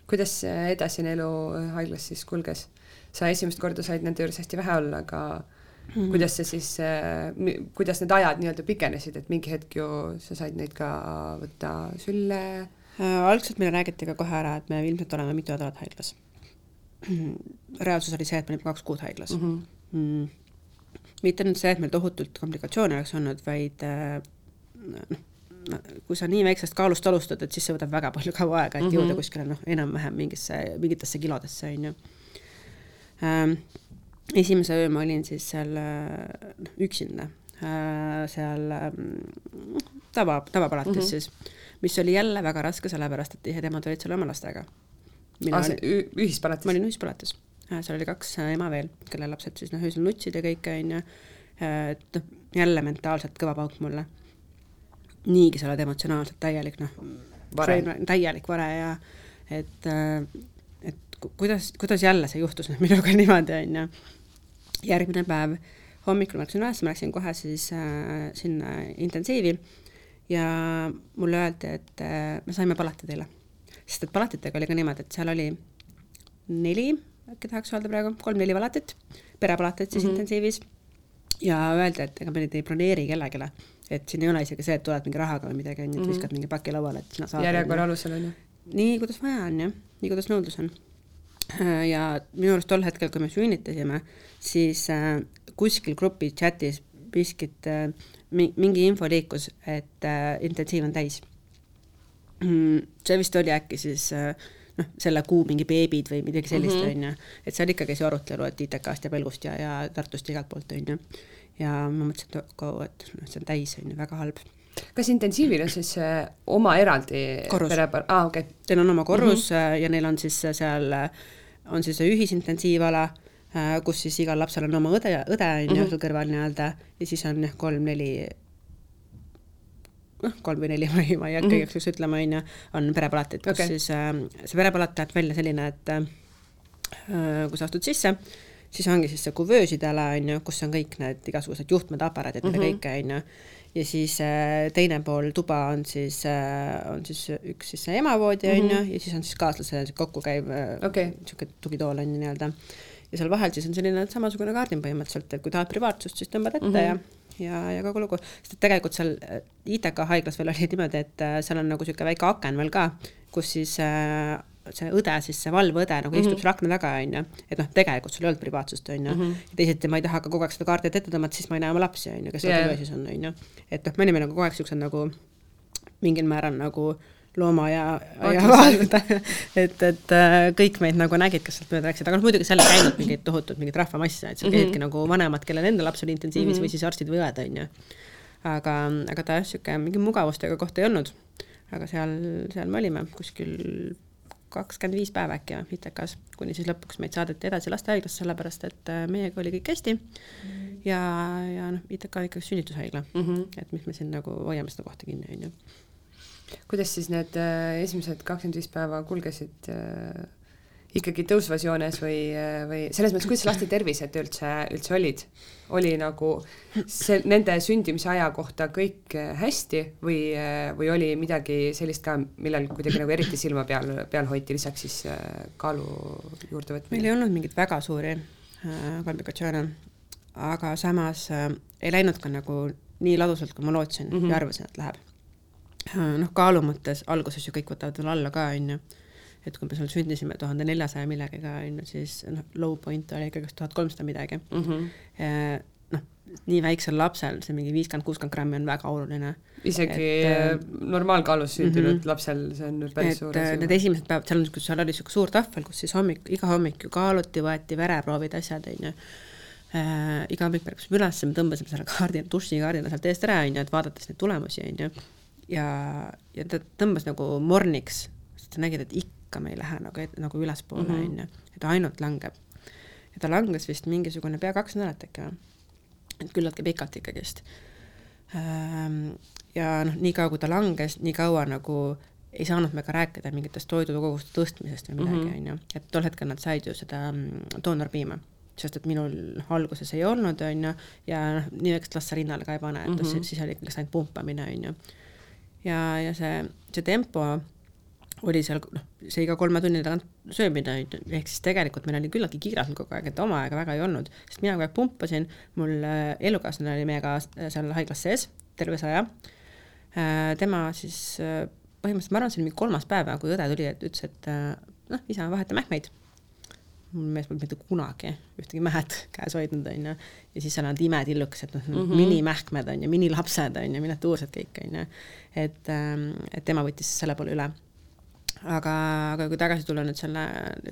kuidas edasine elu haiglas siis kulges? sa esimest korda said nende juures hästi vähe olla, aga mm -hmm. kuidas see siis, äh, kuidas need ajad nii-öelda pikenesid, et mingi hetk ju sa said neid ka võtta sülle äh,? algselt meile räägiti ka kohe ära, et me ilmselt oleme mitu nädalat haiglas. reaalsus oli see, et me olime kaks kuud haiglas mm. -hmm. Mm. mitte nüüd see, et meil tohutult komplikatsioone oleks olnud, vaid äh, noh, kui sa nii väiksest kaalust alustad, et siis see võtab väga palju kaua aega, et mm -hmm. jõuda kuskile noh, enam-vähem mingisse, mingitesse kilodesse, on ju ähm,. Esimese öö ma olin siis seal noh, üksinda äh, seal äh, tava, tavapalatis mm -hmm. siis, mis oli jälle väga raske, sellepärast et tihedamad olid seal oma lastega. aa, see ühispalatis? ma olin ühispalatis äh,, seal oli kaks ema veel, kelle lapsed siis noh, öösel nutsid ja kõike, on ju, et noh, jälle mentaalselt kõva pauk mulle. niigi sa oled emotsionaalselt täielik noh, täielik vare ja et äh, kuidas, kuidas jälle see juhtus nüüd minuga niimoodi, on ju. järgmine päev hommikul ma läksin üles, ma läksin kohe siis äh, sinna intensiivi ja mulle öeldi, et äh, me saime palati teile. sest et palatitega oli ka niimoodi, et seal oli neli, äkki tahaks öelda praegu, kolm-neli palatit, perepalatit siis mm -hmm. intensiivis, ja öeldi, et ega me neid ei broneeri kellelegi, et siin ei ole isegi see, et tuled mingi rahaga või midagi, on ju, et mhm. viskad mingi paki lauale, et sina saad. järjekorra alusel, on ju? nii, kuidas vaja on, jah, nii, kuidas nõudlus on ja minu arust tol hetkel, kui me sünnitasime, siis äh, kuskil grupi chatis miskit, äh, mingi info liikus, et intensiiv on täis. Mm, see vist oli äkki siis noh, selle kuu mingi beebid või midagi sellist, mhm. on ju, et seal ikka käis ju arutelu, et ITK-st ja Põlgust ja, ja Tartust igalt poolt, on ju. ja ma mõtlesin, et et noh, see on täis, on ju, väga halb kas intensiivil on siis äh, oma eraldi korrus, aa ah, okei okay.. Neil on oma korrus mm -hmm. ja neil on siis seal, on siis ühisintensiivala, kus siis igal lapsel on oma õde, õde on ju mhm. seal kõrval nii-öelda ja siis on jah, kolm-neli noh, kolm või neli, ma ei, ma ei hakka mm -hmm. igaks juhuks ütlema, on ju, on perepalatid, kus okay. siis äh, see perepalat näeb välja selline, et äh, kui sa astud sisse, siis ongi siis see kuvöösidele, on ju, kus on kõik need igasugused juhtmed, aparaadid mm, -hmm. kõike, on ju ja siis äh, teine pool tuba on siis, äh, on siis üks siis see emavoodi on mm -hmm. ja siis on siis kaaslase kokkukäiv äh, okay. niisugune tugitool on ju nii-öelda. ja seal vahel siis on selline samasugune kaardin põhimõtteliselt, et kui tahad privaatsust, siis tõmbad ette mm -hmm. ja ja, ja kogu lugu, sest et tegelikult seal ITK haiglas veel oli niimoodi, et seal on nagu niisugune väike aken veel ka, kus siis äh, see õde, siis see valveõde nagu mm -hmm. istub seal akna taga, on ju, et noh, tegelikult sul ei olnud privaatsust, on ju, ja teisiti ma ei taha ka kogu aeg seda kaarti ette tõmmata, siis ma ei näe oma lapsi, on ju, kes seal yeah. siis on, on ju. et noh, me olime nagu kogu aeg niisugused nagu mingil määral nagu looma ja, ja vaadata, et, et äh, kõik meid nagu nägid, kes sealt mööda läksid, aga noh, muidugi seal ei käinud mingeid tohutut mingit rahvamasse, et seal mm -hmm. käidki nagu vanemad, kellel enda laps oli intensiivis mm -hmm. või siis arstid või õed, on ju. aga, aga ta jah, niisugune mingi mugavustega koht ei olnud. aga seal, seal me olime kuskil kakskümmend viis päeva äkki või ITK-s, kuni siis lõpuks meid saadeti edasi lastehaiglasse, sellepärast et äh, meiega oli kõik hästi ja, ja noh, ITK on ikkagi sünnitushaigla mm, -hmm. et mis me siin nagu hoiame seda kohta kinni, on ju. kuidas siis need äh, esimesed kakskümmend viis päeva kulgesid äh, ikkagi tõusvas joones või, või selles mõttes, kuidas laste tervised üldse, üldse olid? oli nagu see, nende sündimise aja kohta kõik hästi või, või oli midagi sellist ka, millel kuidagi nagu eriti silma peal, peal hoiti, lisaks siis äh, kaalu juurdevõtmine? meil ei olnud mingeid väga suuri komplikatsioone, aga samas äh, ei läinud ka nagu nii ladusalt, kui ma lootsin mm -hmm. ja arvasin, et läheb äh,. noh, kaalu mõttes alguses ju kõik võtavad veel alla ka, on ju et kui me seal sündisime tuhande neljasaja millegagi, on ju, siis noh, low point oli ikkagi tuhat kolmsada midagi mm. -hmm. noh, nii väiksel lapsel see mingi viiskümmend, kuuskümmend grammi on väga oluline. isegi et, äh, normaalkaalus sündinud mm -hmm. lapsel see on päris et, suur äh, asi. Need esimesed päevad, seal on, kus seal oli niisugune suur tahvel, kus siis hommik, iga hommik ju kaaluti, võeti vereproovid, asjad, on ju äh,. iga hommik ärkasime üles, me tõmbasime selle kaardi, dušikaardina sealt eest ära, on ju, et vaadates neid tulemusi, on ju. ja, ja ta tõmbas nagu morniks, sest sa nägid, et ikka ikka me ei lähe nagu, nagu ülespoole, mhm. on ju, et ainult langeb. ja ta langes vist mingisugune pea kaks nädalat äkki või, et küllaltki pikalt ikkagist. Ehm, ja noh, niikaua kui ta langes, nii kaua nagu ei saanud me ka rääkida mingitest toidukoguste tõstmisest või midagi, mhm. on ju, et tol hetkel nad said ju seda mm, doonorpiima sest et minul alguses ei olnud, on ju, ja noh, nii väikest last sa rinnale ka ei pane, et mm -hmm. siis oli ikkagi ainult pumpamine, on ju. ja, ja see, see tempo oli seal noh, see iga kolme tunni tagant söömine, ehk siis tegelikult meil oli küllaltki kiire kogu aeg, et oma aega väga ei olnud, sest mina kogu aeg pumpasin, mul äh, elukaaslane oli meiega seal haiglas sees terve see aja. Äh, tema siis äh, põhimõtteliselt, ma arvan, see oli mingi kolmas päev, kui õde tuli, et ütles, et noh, isa, vaheta mähkmeid. mul mees polnud mitte kunagi ühtegi mähet käes hoidnud, onju, ja siis seal on imetillukesed, noh mm -hmm. minimähkmed on ju, minilapsed on ju, miniatuursed kõik on ju. et, ähm, et tema võttis selle poole üle aga, aga kui tagasi tulla nüüd selle,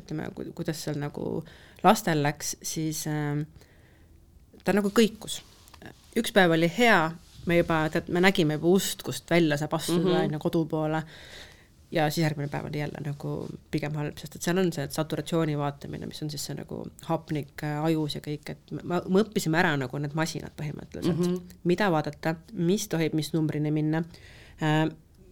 ütleme, kuidas seal nagu lastel läks, siis äh, ta nagu kõikus. üks päev oli hea, me juba, tead, me nägime juba ust, kust välja saab astuda, mhm. on ju, kodu poole, ja siis järgmine päev oli jälle nagu pigem halb, sest et seal on see saturatsiooni vaatamine, mis on siis see nagu hapnik äh, ajus ja kõik, et me, me õppisime ära nagu need masinad põhimõtteliselt mm, -hmm. mida vaadata, mis tohib mis numbrini minna äh,,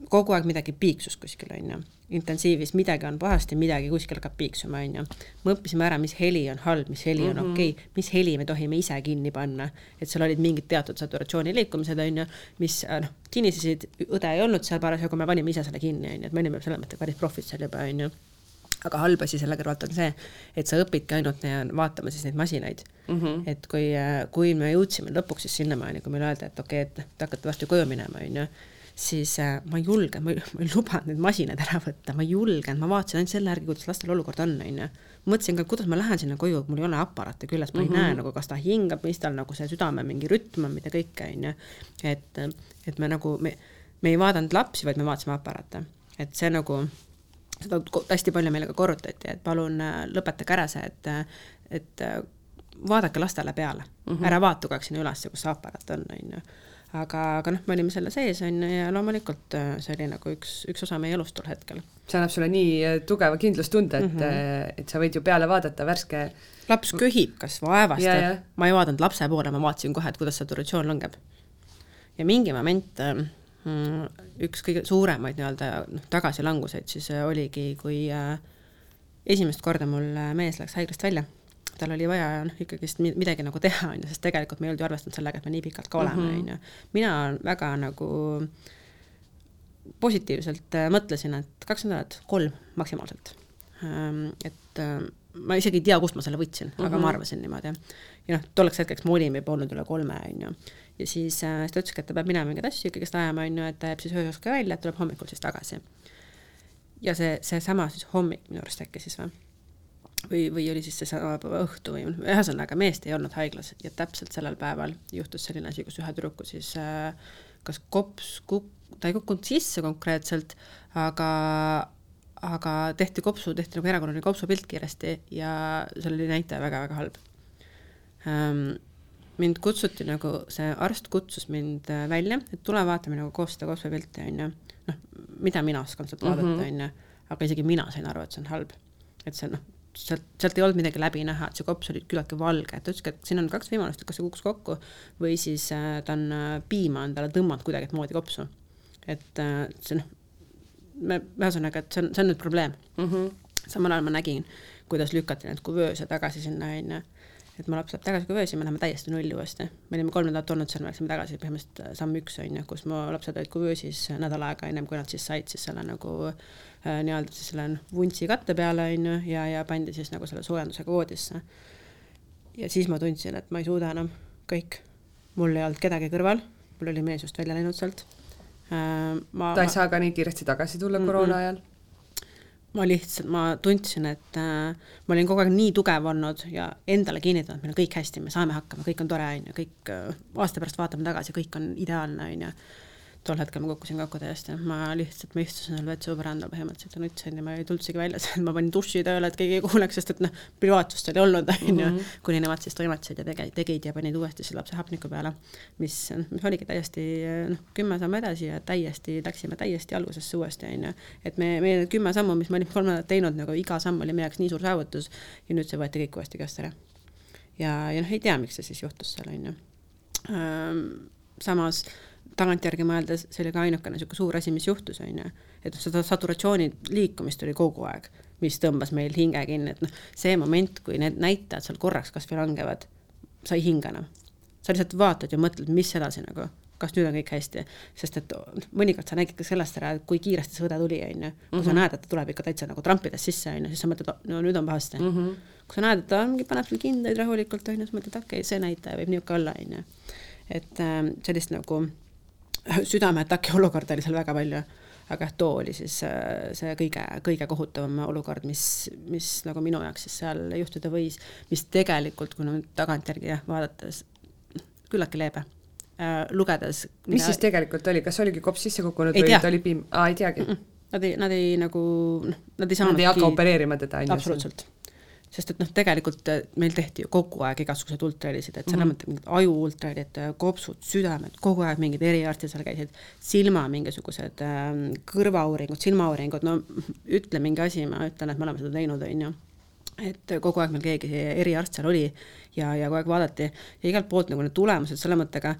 kogu aeg midagi piiksus kuskil, on ju intensiivis midagi on pahasti, midagi kuskil hakkab piiksuma, on ju. me õppisime ära, mis heli on halb, mis heli on mm -hmm. okei okay,, mis heli me tohime ise kinni panna. et seal olid mingid teatud saturatsiooni liikumised, on ju, mis äh, noh, kinnisesid, õde ei olnud seal parasjagu, me panime ise selle kinni, on ju, et me olime selles mõttes päris profid seal juba, on ju aga halb asi selle kõrvalt on see, et sa õpidki ainult vaatama siis neid masinaid mm. -hmm. et kui, äh, kui me jõudsime lõpuks siis sinnamaani, kui meile öeldi, et okei okay,, et te hakkate varsti koju minema, on ju siis äh, ma ei julgenud, ma ei, ei lubanud neid masinaid ära võtta, ma ei julgenud, ma vaatasin ainult selle järgi, kuidas lastel olukord on, on ju. mõtlesin ka, kuidas ma lähen sinna koju, mul ei ole aparaate küljes, ma ei mm -hmm. näe nagu, kas ta hingab, mis tal nagu see südame mingi rütm on, mida kõike, on ju. et, et me nagu, me, me ei vaadanud lapsi, vaid me vaatasime aparaate. et see nagu, seda hästi palju meile ka korrutati, et palun äh, lõpetage ära see, et, et äh, vaadake lastele peale mm, -hmm. ära aeg sinna üles, kus aparaat on, on ju aga, aga noh, me olime selle sees, on ju, ja loomulikult äh, see oli nagu üks, üks osa meie elust tol hetkel. see annab sulle nii äh, tugeva kindlustunde, et mm, -hmm. et sa võid ju peale vaadata värske laps köhib kas vaevastab, ma ei vaadanud lapse poole, ma vaatasin kohe, et kuidas saturatsioon langeb. ja mingi moment mm, üks kõige suuremaid nii-öelda noh, tagasilanguseid siis oligi, kui esimest korda mul mees läks haiglast välja tal oli vaja noh, ikkagist midagi nagu teha, on ju, sest tegelikult me ei olnud ju arvestanud sellega, et me nii pikalt ka oleme, mhm. on ju. mina väga nagu positiivselt äh, mõtlesin, et kaks nädalat, kolm maksimaalselt. Ähm, et äh, ma isegi ei tea, kust ma selle võtsin mm, -hmm. aga ma mhm. arvasin niimoodi. ja noh, tolleks hetkeks me olime juba olnud üle kolme, on ju. ja siis, äh, siis ta ütleski, et ta peab minema mingeid asju ikkagist ajama, on ju, et ta jääb siis ööseks ka välja, et tuleb hommikul siis tagasi. ja see, seesama siis hommik minu arust äkki siis või või, või oli siis seesama õhtu või ühesõnaga meest ei olnud haiglas ja täpselt sellel päeval juhtus selline asi, kus ühe tüdruku siis äh, kas kops kuk-, ta ei kukkunud sisse konkreetselt, aga aga tehti kopsu, tehti nagu erakorraline kopsupilt kiiresti ja seal oli näitaja väga-väga halb ähm,. mind kutsuti nagu, see arst kutsus mind äh, välja, et tule vaata minuga koos seda kopsupilti, on ju. noh, mida mina oskan sealt vaadata, mhm. on ju aga isegi mina sain aru, et see on halb. et see noh, sealt, sealt ei olnud midagi läbi näha, et see kops oli küllaltki valge, et ta ütleski, et siin on kaks võimalust, et kas see kukkus kokku või siis äh, ta on äh, piima on talle tõmmanud kuidagimoodi kopsu. et äh, see noh, me, ühesõnaga, et see on, see on nüüd probleem mm. -hmm. samal ajal ma nägin, kuidas lükati need kuvööse tagasi sinna, on ju et mu laps läheb tagasi kuvöösi, me läheme täiesti nulli uuesti. me olime kolm nädalat olnud seal, me läksime tagasi põhimõtteliselt äh, samm üks, on ju, kus mu lapsed olid kuvöösis nädal aega ennem, kui nad siis said siis selle nagu äh, nii-öelda siis selle vuntsi katte peale, on ju, ja, ja pandi siis nagu selle soojendusega voodisse. ja siis ma tundsin, et ma ei suuda enam, kõik. mul ei olnud kedagi kõrval, mul oli mees just välja läinud sealt äh,. ma ta ei saa ka nii kiiresti tagasi tulla koroona ajal? ma lihtsalt, ma tundsin, et äh, ma olin kogu aeg nii tugev olnud ja endale kinnitanud, meil on kõik hästi, me saame hakkama, kõik on tore, on ju, kõik äh, aasta pärast vaatame tagasi, kõik on ideaalne, on ju tol hetkel ma kukkusin kokku täiesti, ma lihtsalt, ma istusin seal vetsu põrandal põhimõtteliselt ja nutsin ja ma ei tulnudki välja, ma panin duši tööle, et keegi ei kuuleks, sest et noh, privaatsust oli olnud, on ju, mhm. kuni nemad siis toimetasid ja tege-, tegid ja panid uuesti selle lapse hapniku peale, mis, mis oligi täiesti noh, kümme sammu edasi ja täiesti, läksime täiesti algusesse uuesti, on ju. et me, meie need kümme sammu, mis me olime kolm nädalat teinud, nagu iga samm oli meie jaoks nii suur saavutus ja nüüd see võeti kõik uuesti käest ära. ja, ja noh, ei tea, miks see siis juhtus seal, on ju. samas tagantjärgi mõeldes see oli ka ainukene niisugune suur asi, mis juhtus, on ju. et noh, seda saturatsiooni liikumist oli kogu aeg, mis tõmbas meil hinge kinni, et noh, see moment, kui need näitajad seal korraks kas või langevad, sa ei hinga enam. sa lihtsalt vaatad ja mõtled, mis edasi nagu, kas nüüd on kõik hästi, sest et mõnikord sa nägid ka sellest ära, et kui kiiresti see õde tuli, on ju. kui mm -hmm. sa mhm. näed, et ta tuleb ikka täitsa nagu trampides sisse, on ju, siis sa mõtled, no nüüd on pahasti mm. -hmm. kui sa näed, et ta ongi, paneb sul kindaid rahulikult, on ju, siis mõtled, okei okay,, see näitaja võib niisugune olla, on ju. et äh, sellist nagu südameataki olukorda oli seal väga palju, aga jah, too oli siis äh, see kõige, kõige kohutavam olukord, mis, mis nagu minu jaoks siis seal juhtuda võis, mis tegelikult, kui nüüd tagantjärgi jah, vaadates, küllaltki leebe äh,. lugedes mis mida... siis tegelikult oli, kas oligi kops sisse kukkunud ei või ta oli piim, aa ei teagi mm? -mm. Nad ei, nad ei nagu noh, nad ei saanudki Nad ei hakka opereerima teda, on ju? absoluutselt sest et noh, tegelikult äh, meil tehti ju kogu aeg igasuguseid ultrahelisid, et selles mm -hmm. mõttes mingid aju ultrahelid, äh, kopsud, südamed, kogu aeg mingid eriarstid seal käisid, silma mingisugused äh, kõrvauuringud, silmauuringud, no ütle mingi asi, ma ütlen, et me oleme seda teinud, on ju. Et kogu aeg meil keegi eriarst seal oli ja, ja kogu aeg vaadati. Ja igalt poolt nagu need tulemused selle mõttega,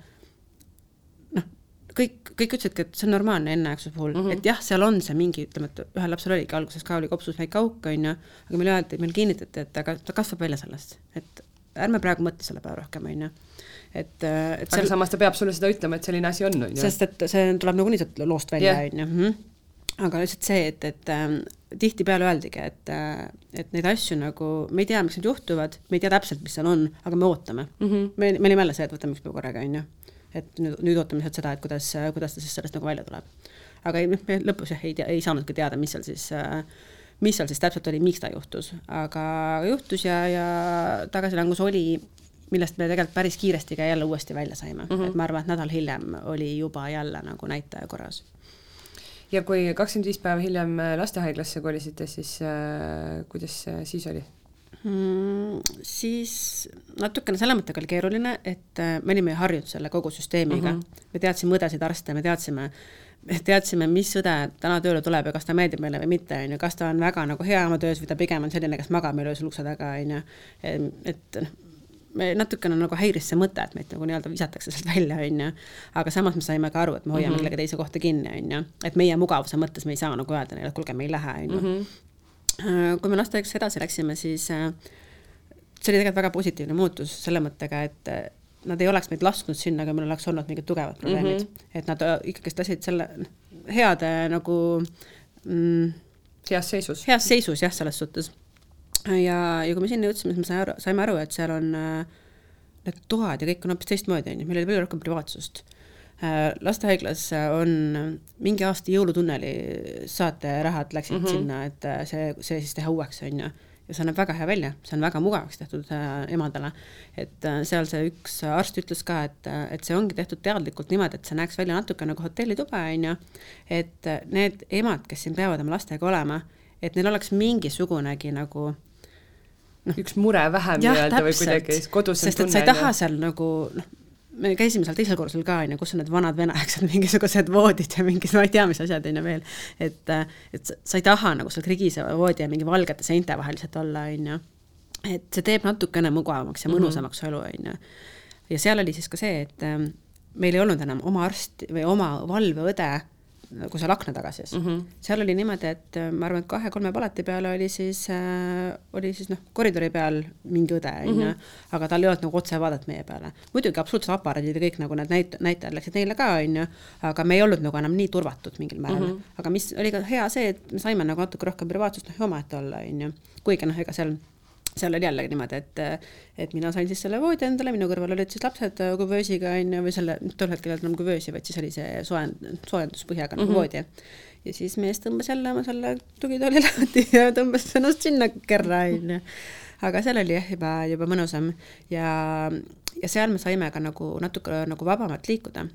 kõik, kõik ütlesidki, et see on normaalne enneaegsuse puhul mm, -hmm. et jah, seal on see mingi, ütleme, et ühel lapsel oligi alguses ka oli kopsus väike auk, on ju, aga meile öeldi, meile kinnitati, et aga ta kasvab välja sellest, et ärme praegu mõtle selle peale rohkem, on ju. et, et seal... aga samas ta peab sulle seda ütlema, et selline asi on, on ju. sest et see tuleb nagunii sealt loost välja, on ju. Mhm. aga lihtsalt see, et, et äh, tihtipeale öeldigi, et, äh, et neid asju nagu, me ei tea, miks need juhtuvad, me ei tea täpselt, mis seal on, aga me ootame mm. -hmm. me, me olime jälle see, et võtame üks päev korraga, on ju et nüüd, nüüd ootame lihtsalt seda, et kuidas, kuidas ta siis sellest nagu välja tuleb. aga ei, me lõpus jah, ei tea, ei saanudki teada, mis seal siis, mis seal siis täpselt oli, miks ta juhtus, aga juhtus ja, ja tagasilangus oli, millest me tegelikult päris kiiresti ka jälle uuesti välja saime mm, -hmm. et ma arvan, et nädal hiljem oli juba jälle nagu näitaja korras ja kui kakskümmend viis päeva hiljem lastehaiglasse kolisite, siis äh, kuidas siis oli? Mm,? siis natukene selle mõttega oli keeruline, et äh, me olime ju harjunud selle kogu süsteemiga mm, -hmm. me teadsime õdesid, arste, me teadsime, me teadsime, mis õde täna tööle tuleb ja kas ta meeldib meile või mitte, on ju, kas ta on väga nagu hea oma töös või ta pigem on selline, kes magab meil öösel ukse taga, on ju, et noh, me natukene nagu häiris see mõte, et meid nagu nii-öelda visatakse sealt välja, on ju. aga samas me saime ka aru, et me hoiame mm -hmm. kellegi teise kohta kinni, on ju. et meie mugavuse mõttes me ei saa nagu öelda neile, et kuulge, me ei lähe, on ju. Mhm. Äh, kui me lastehaiglasse edasi läksime, siis äh, see oli tegelikult väga positiivne muutus selle mõttega, et äh, nad ei oleks meid lasknud sinna, kui meil oleks olnud mingid tugevad probleemid mm, -hmm. et nad ikkagist lasid selle heade nagu mm, heas seisus. heas seisus jah, selles suhtes. ja, ja kui me sinna jõudsime, siis me saime aru, saime aru, et seal on need toad ja kõik on hoopis teistmoodi, on ju, meil oli palju rohkem privaatsust äh,. Lastehaiglas on mingi aasta Jõulutunneli saaterahad läksid mm -hmm. sinna, et see, see siis teha uueks, on ju. Ja see näeb väga hea välja, see on väga mugavaks tehtud äh, emadele. et äh, seal see üks arst ütles ka, et, äh, et see ongi tehtud teadlikult niimoodi, et see näeks välja natuke nagu hotellituba, on ju, et need emad, kes siin peavad oma lastega olema, et neil oleks mingisugunegi nagu noh, üks mure vähem nii-öelda või kuidagi kodus sest et sa ei taha seal nagu noh, me käisime seal teisel korrusel ka, on ju, kus on need vanad veneaegsed mingisugused voodid ja mingid, ma ei tea, mis asjad on ju veel. et, et sa ei taha nagu seal krigiseva voodi ja mingi valgete seinte vahel lihtsalt olla, on ju. et see teeb natukene mugavamaks ja mhm. mõnusamaks elu, on ju. ja seal oli siis ka see, et ähm, meil ei olnud enam oma arsti või oma valveõde nagu seal akna taga siis mm. -hmm. seal oli niimoodi, et äh, ma arvan, et kahe-kolme palati peal oli siis äh,, oli siis noh, koridori peal mingi õde, mhm. aga tal ei olnud nagu otsevaadet meie peale. muidugi absoluutselt aparaadid ja kõik nagu need näit-, näitajad läksid neile ka, on ju, aga me ei olnud nagu enam nii turvatud mingil määral mm. -hmm. aga mis oli ka hea see, et me saime nagu natuke rohkem privaatsust, noh, omaette olla, on ju. kuigi noh, ega seal seal oli jällegi niimoodi, et, et mina sain siis selle voodi endale, minu kõrval olid siis lapsed kuvöösiga onju, või selle, tol hetkel ei olnud enam kuvöösi, vaid siis oli see soojend-, soojenduspõhjaga nagu mm -hmm. voodi. ja siis mees tõmbas jälle oma selle tugitooli lahti ja tõmbas ennast sinna kerra onju. aga seal oli jah, juba, juba mõnusam ja, ja seal me saime ka nagu natuke nagu vabamalt liikuda.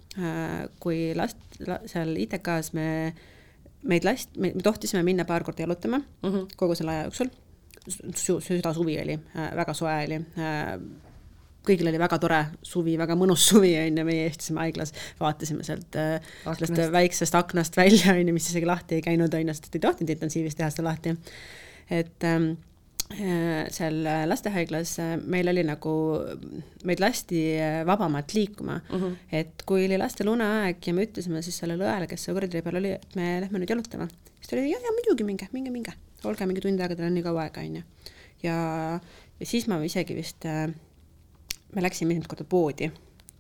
kui last la,, seal ITK-s me, meid last-, me tohtisime minna paar korda jalutama mm -hmm. kogu selle aja jooksul südasuvi oli, äh, väga soe oli äh, kõigil oli väga tore suvi, väga mõnus suvi on ju, meie istusime haiglas, vaatasime sealt äh, aknast. sellest väiksest aknast välja on ju, mis isegi lahti ei käinud on ju, sest ei tohtinud intensiivis teha seda lahti. et ähm, seal lastehaiglas meil oli nagu, meid lasti vabamalt liikuma mm, -hmm. et kui oli lastel uneaeg ja me ütlesime siis sellele õele, kes seal koridori peal oli, et me lähme nüüd jalutama, siis ta oli ja, ja muidugi minge, minge, minge olge mingi tund aega, teil on nii kaua aega, on ju. ja, ja siis ma isegi vist äh,, me läksime esimest korda poodi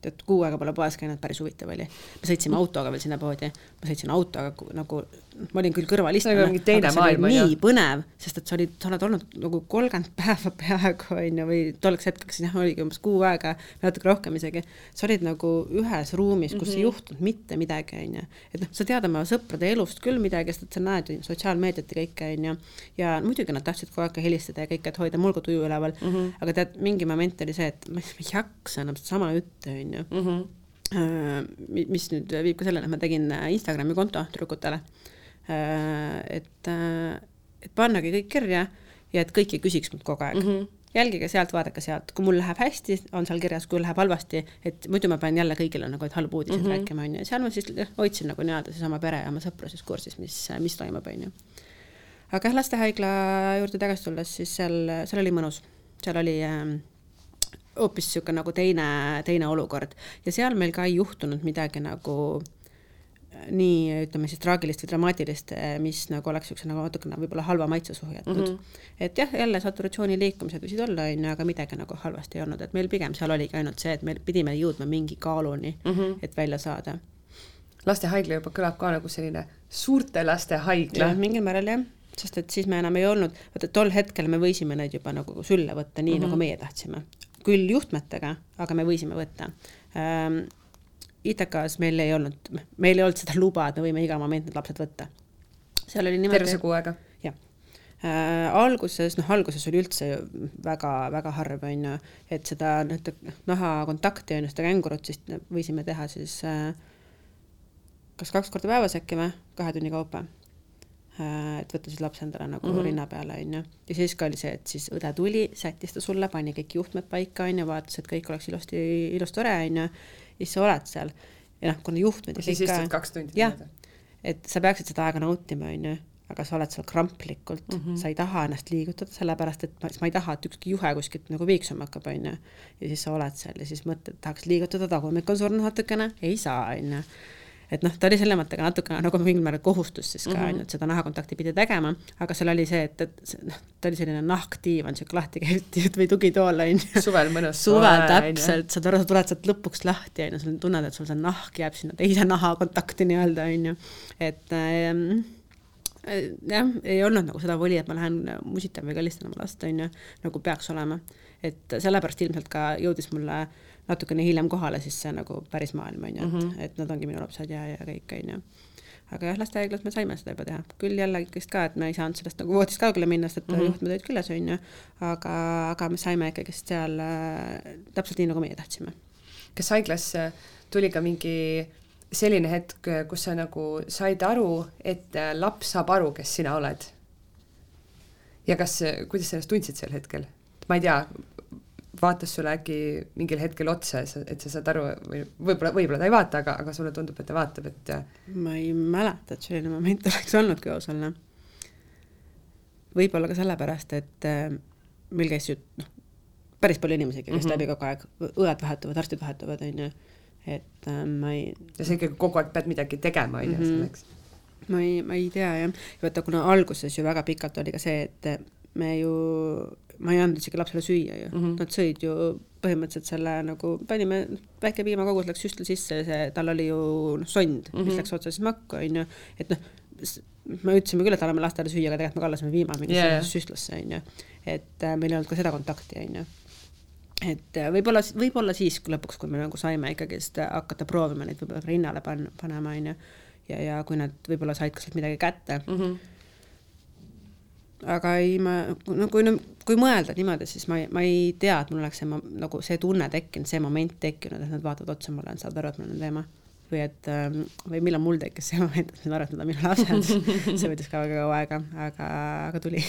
et kuu aega pole poes käinud, päris huvitav oli. me sõitsime autoga veel sinna poodi, ma sõitsin autoga nagu, ma olin küll kõrvalistmine, aga see oli nii jah. põnev, sest et sa olid, sa oled olnud nagu kolmkümmend päeva peaaegu on ju, või tolleks hetkeks jah, oligi umbes kuu aega, natuke rohkem isegi. sa olid nagu ühes ruumis, kus mm -hmm. ei mhm. juhtunud mitte midagi, on ju. et noh, sa tead oma sõprade elust küll midagi, sest et sa näed ju sotsiaalmeediat ja kõike, on ju. ja muidugi nad tahtsid kogu aeg helistada ja kõike, et hoida mulgutuju üleval mm, -hmm. aga tead, mingi moment oli see, et ma ei jaksa enam sedasama juttu, on ju mm. -hmm mis nüüd viib ka selleni, et ma tegin Instagrami konto tüdrukutele. Äh, et, äh, et pannagi kõik kirja ja et kõik ei küsiks mult kogu aeg mm. -hmm jälgige sealt, vaadake sealt, kui mul läheb hästi, on seal kirjas, kui läheb halvasti, et muidu ma pean jälle kõigile nagu, halbu uudiseid mm -hmm. rääkima, on ju, seal ma siis hoidsin nagu nii-öelda siis oma pere ja oma sõpru siis kursis, mis, mis toimub, on ju. aga jah, lastehaigla juurde tagasi tulles, siis seal, seal oli mõnus, seal oli äh, hoopis niisugune nagu teine, teine olukord ja seal meil ka ei juhtunud midagi nagu äh, nii ütleme siis traagilist või dramaatilist, äh, mis nagu oleks niisuguse nagu natukene võib-olla halva maitse suhu jätnud mm. -hmm. et jah, jälle saturatsiooni liikumised võisid olla, on ju, aga midagi nagu halvasti ei olnud, et meil pigem seal oligi ainult see, et me pidime jõudma mingi kaaluni mm, -hmm. et välja saada. lastehaigla juba kõlab ka nagu selline suurte laste haigla. mingil määral jah sest et siis me enam ei olnud, vaata tol hetkel me võisime neid juba nagu sülle võtta nii mm, -hmm. nagu meie tahtsime küll juhtmetega, aga me võisime võtta ähm,. ITK-s meil ei olnud, meil ei olnud seda luba, et me võime iga moment need lapsed võtta. seal oli niimoodi. terve kuu aega? jah äh,. alguses, noh, alguses oli üldse väga-väga harv, on ju, et seda nahakontakti on ju, seda kängurut siis võisime teha siis äh, kas kaks korda päevas äkki või, kahe tunni kaupa Äh, et võtta siis laps endale nagu mm -hmm. rinna peale, onju. ja siis ka oli see, et siis õde tuli, sättis ta sulle, pani kõik juhtmed paika, onju, vaatas, et kõik oleks ilusti, ilus, tore, onju. ja siis sa oled seal ja noh, kuna juhtmed ja siis istud kaks tundi. jah, et sa peaksid seda aega nautima, onju, aga sa oled seal kramplikult mm, -hmm. sa ei taha ennast liigutada, sellepärast et ma, ma ei taha, et ükski juhe kuskilt nagu viiksuma hakkab, onju. ja siis sa oled seal ja siis mõtled, tahaks liigutada, tagumik on surnud natukene, ei saa, onju et noh, ta oli selle mõttega natuke nagu mingil määral kohustus siis ka onju mm -hmm., et seda nahakontakti pidi tegema, aga seal oli see, et, et noh, ta oli selline nahkdiivan, siuke lahti käiv või tugitool onju. suvel mõnus. suvel täpselt, saad aru, sa tuled sealt lõpuks lahti onju, sa tunned, et sul see nahk jääb sinna teise nahakontakti nii-öelda onju, et ähm, jah, ei olnud nagu seda voli, et ma lähen musitan või kallistan oma last, on ju, nagu peaks olema. et sellepärast ilmselt ka jõudis mulle äh, natukene hiljem kohale siis see nagu päris maailm on ju, et mm, -hmm. et nad ongi minu lapsed ja, ja kõik on ju. aga jah, lastehaiglas me saime seda juba teha, küll jälle ikkagist ka, et me ei saanud sellest nagu voodist kaugele minna, sest et mm -hmm. juhtmed olid küljes on ju, aga, aga me saime ikkagist seal äh, täpselt nii, nagu meie tahtsime. kas haiglas tuli ka mingi selline hetk, kus sa nagu said aru, et laps saab aru, kes sina oled? ja kas, kuidas sa ennast tundsid sel hetkel? ma ei tea, vaatas sulle äkki mingil hetkel otsa, et sa saad aru või võib-olla, võib-olla ta ei vaata, aga, aga sulle tundub, et ta vaatab, et ma ei mäleta, et selline moment oleks olnud, kui aus olla. võib-olla ka sellepärast, et äh, meil käis ju noh, päris palju inimesi, kes mm -hmm. läbi kogu aeg, õed vahetuvad, arstid vahetuvad, on ju, et äh, ma ei ja sa ikkagi kogu aeg pead midagi tegema, on ju, mhm. selleks? ma ei, ma ei tea jah, vaata kuna alguses ju väga pikalt oli ka see, et me ju ma ei andnud isegi lapsele süüa ju mm, -hmm. nad sõid ju põhimõtteliselt selle nagu, panime, väike piimakogus läks süstla sisse see, tal oli ju noh, sond mm, -hmm. mis mhm. läks otse siis makku, on ju, et noh, me ütlesime küll, et anname lastele süüa, aga tegelikult me kallasime piima mingisse yeah. süstlasse, on ju. et äh, meil ei olnud ka seda kontakti, on ju. et äh, võib-olla, võib-olla siis kui lõpuks, kui me nagu saime ikkagist hakata proovima neid võib-olla rinnale pan-, panema, on ju, ja, ja kui nad võib-olla said ka sealt midagi kätte mm, -hmm aga ei, ma, no kui, kui mõelda niimoodi, siis ma ma ei tea, et mul oleks see nagu see tunne tekkinud, see moment tekkinud, et nad vaatavad otsa mulle, saavad aru, et mul on teema. või et, ähm, või millal mul tekkis see moment, et nad arvavad, et nad on minu lapsed see võttis ka väga kaua aega, aga, aga tuli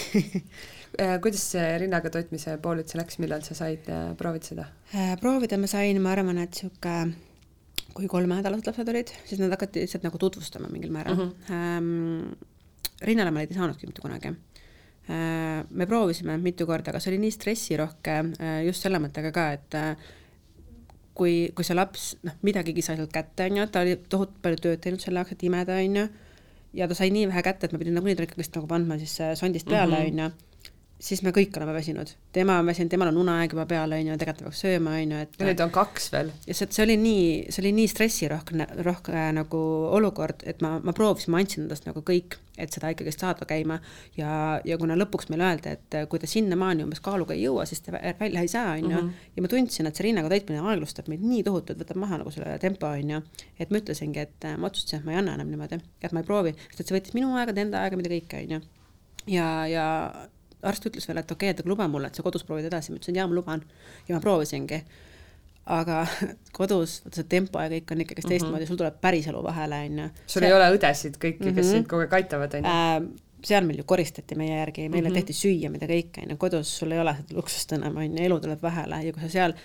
äh, kuidas see rinnaga toitmise pool üldse läks, millal sa said äh, proovida seda? Äh, proovida ma sain, ma arvan, et sihuke kui kolmenädalased lapsed olid, siis nad hakati lihtsalt nagu tutvustama mingil määral mm. -hmm. Ähm, rinnale ma neid ei saanudki mitte kunagi me proovisime mitu korda, aga see oli nii stressirohke äh, just selle mõttega ka, et äh, kui, kui see laps noh, midagigi sai sealt kätte, on ju, ta oli tohutult palju tööd teinud selle jaoks, et imeda, on ju, ja ta sai nii vähe kätte, et ma pidin nagunii talle ikkagist nagu pandma siis sondist peale, mhm. on ju siis me kõik oleme väsinud. tema on väsinud, temal on uneaeg juba peal, on ju, tegelikult peaks sööma, on ju, et ja neid on kaks veel. ja see, see oli nii, see oli nii stressirohke, rohke äh, nagu olukord, et ma, ma proovisin, ma andsin endast nagu kõik, et seda ikkagist saada käima ja, ja kuna lõpuks meile öeldi, et kui te sinnamaani umbes kaaluga ei jõua, siis te välja ei saa, on ju, mhm. ja ma tundsin, et see rinnaga täitmine aeglustab meid nii tohutult, võtab maha nagu selle tempo, on ju, et ma ütlesingi, et ma otsustasin, et ma ei anna enam niimoodi, et ma ei proovi, sest et see võttis minu aega, enda aega, mida kõike, on ju ja, ja arst ütles veel, et okei okay,, et aga luba mulle, et sa kodus proovid edasi, ma ütlesin jaa, ma luban. ja ma proovisingi. aga kodus, vaata see tempo ja kõik on ikkagi mm -hmm. teistmoodi, sul tuleb päris elu vahele, on ju. sul see... ei ole õdesid kõiki mm, -hmm. kes sind kogu aeg aitavad, on ju? Äh, seal meil ju koristati meie järgi, meile mm -hmm. tehti süüa, mida kõike, on ju, kodus sul ei ole seda luksust enam, on ju, elu tuleb vahele ja kui sa seal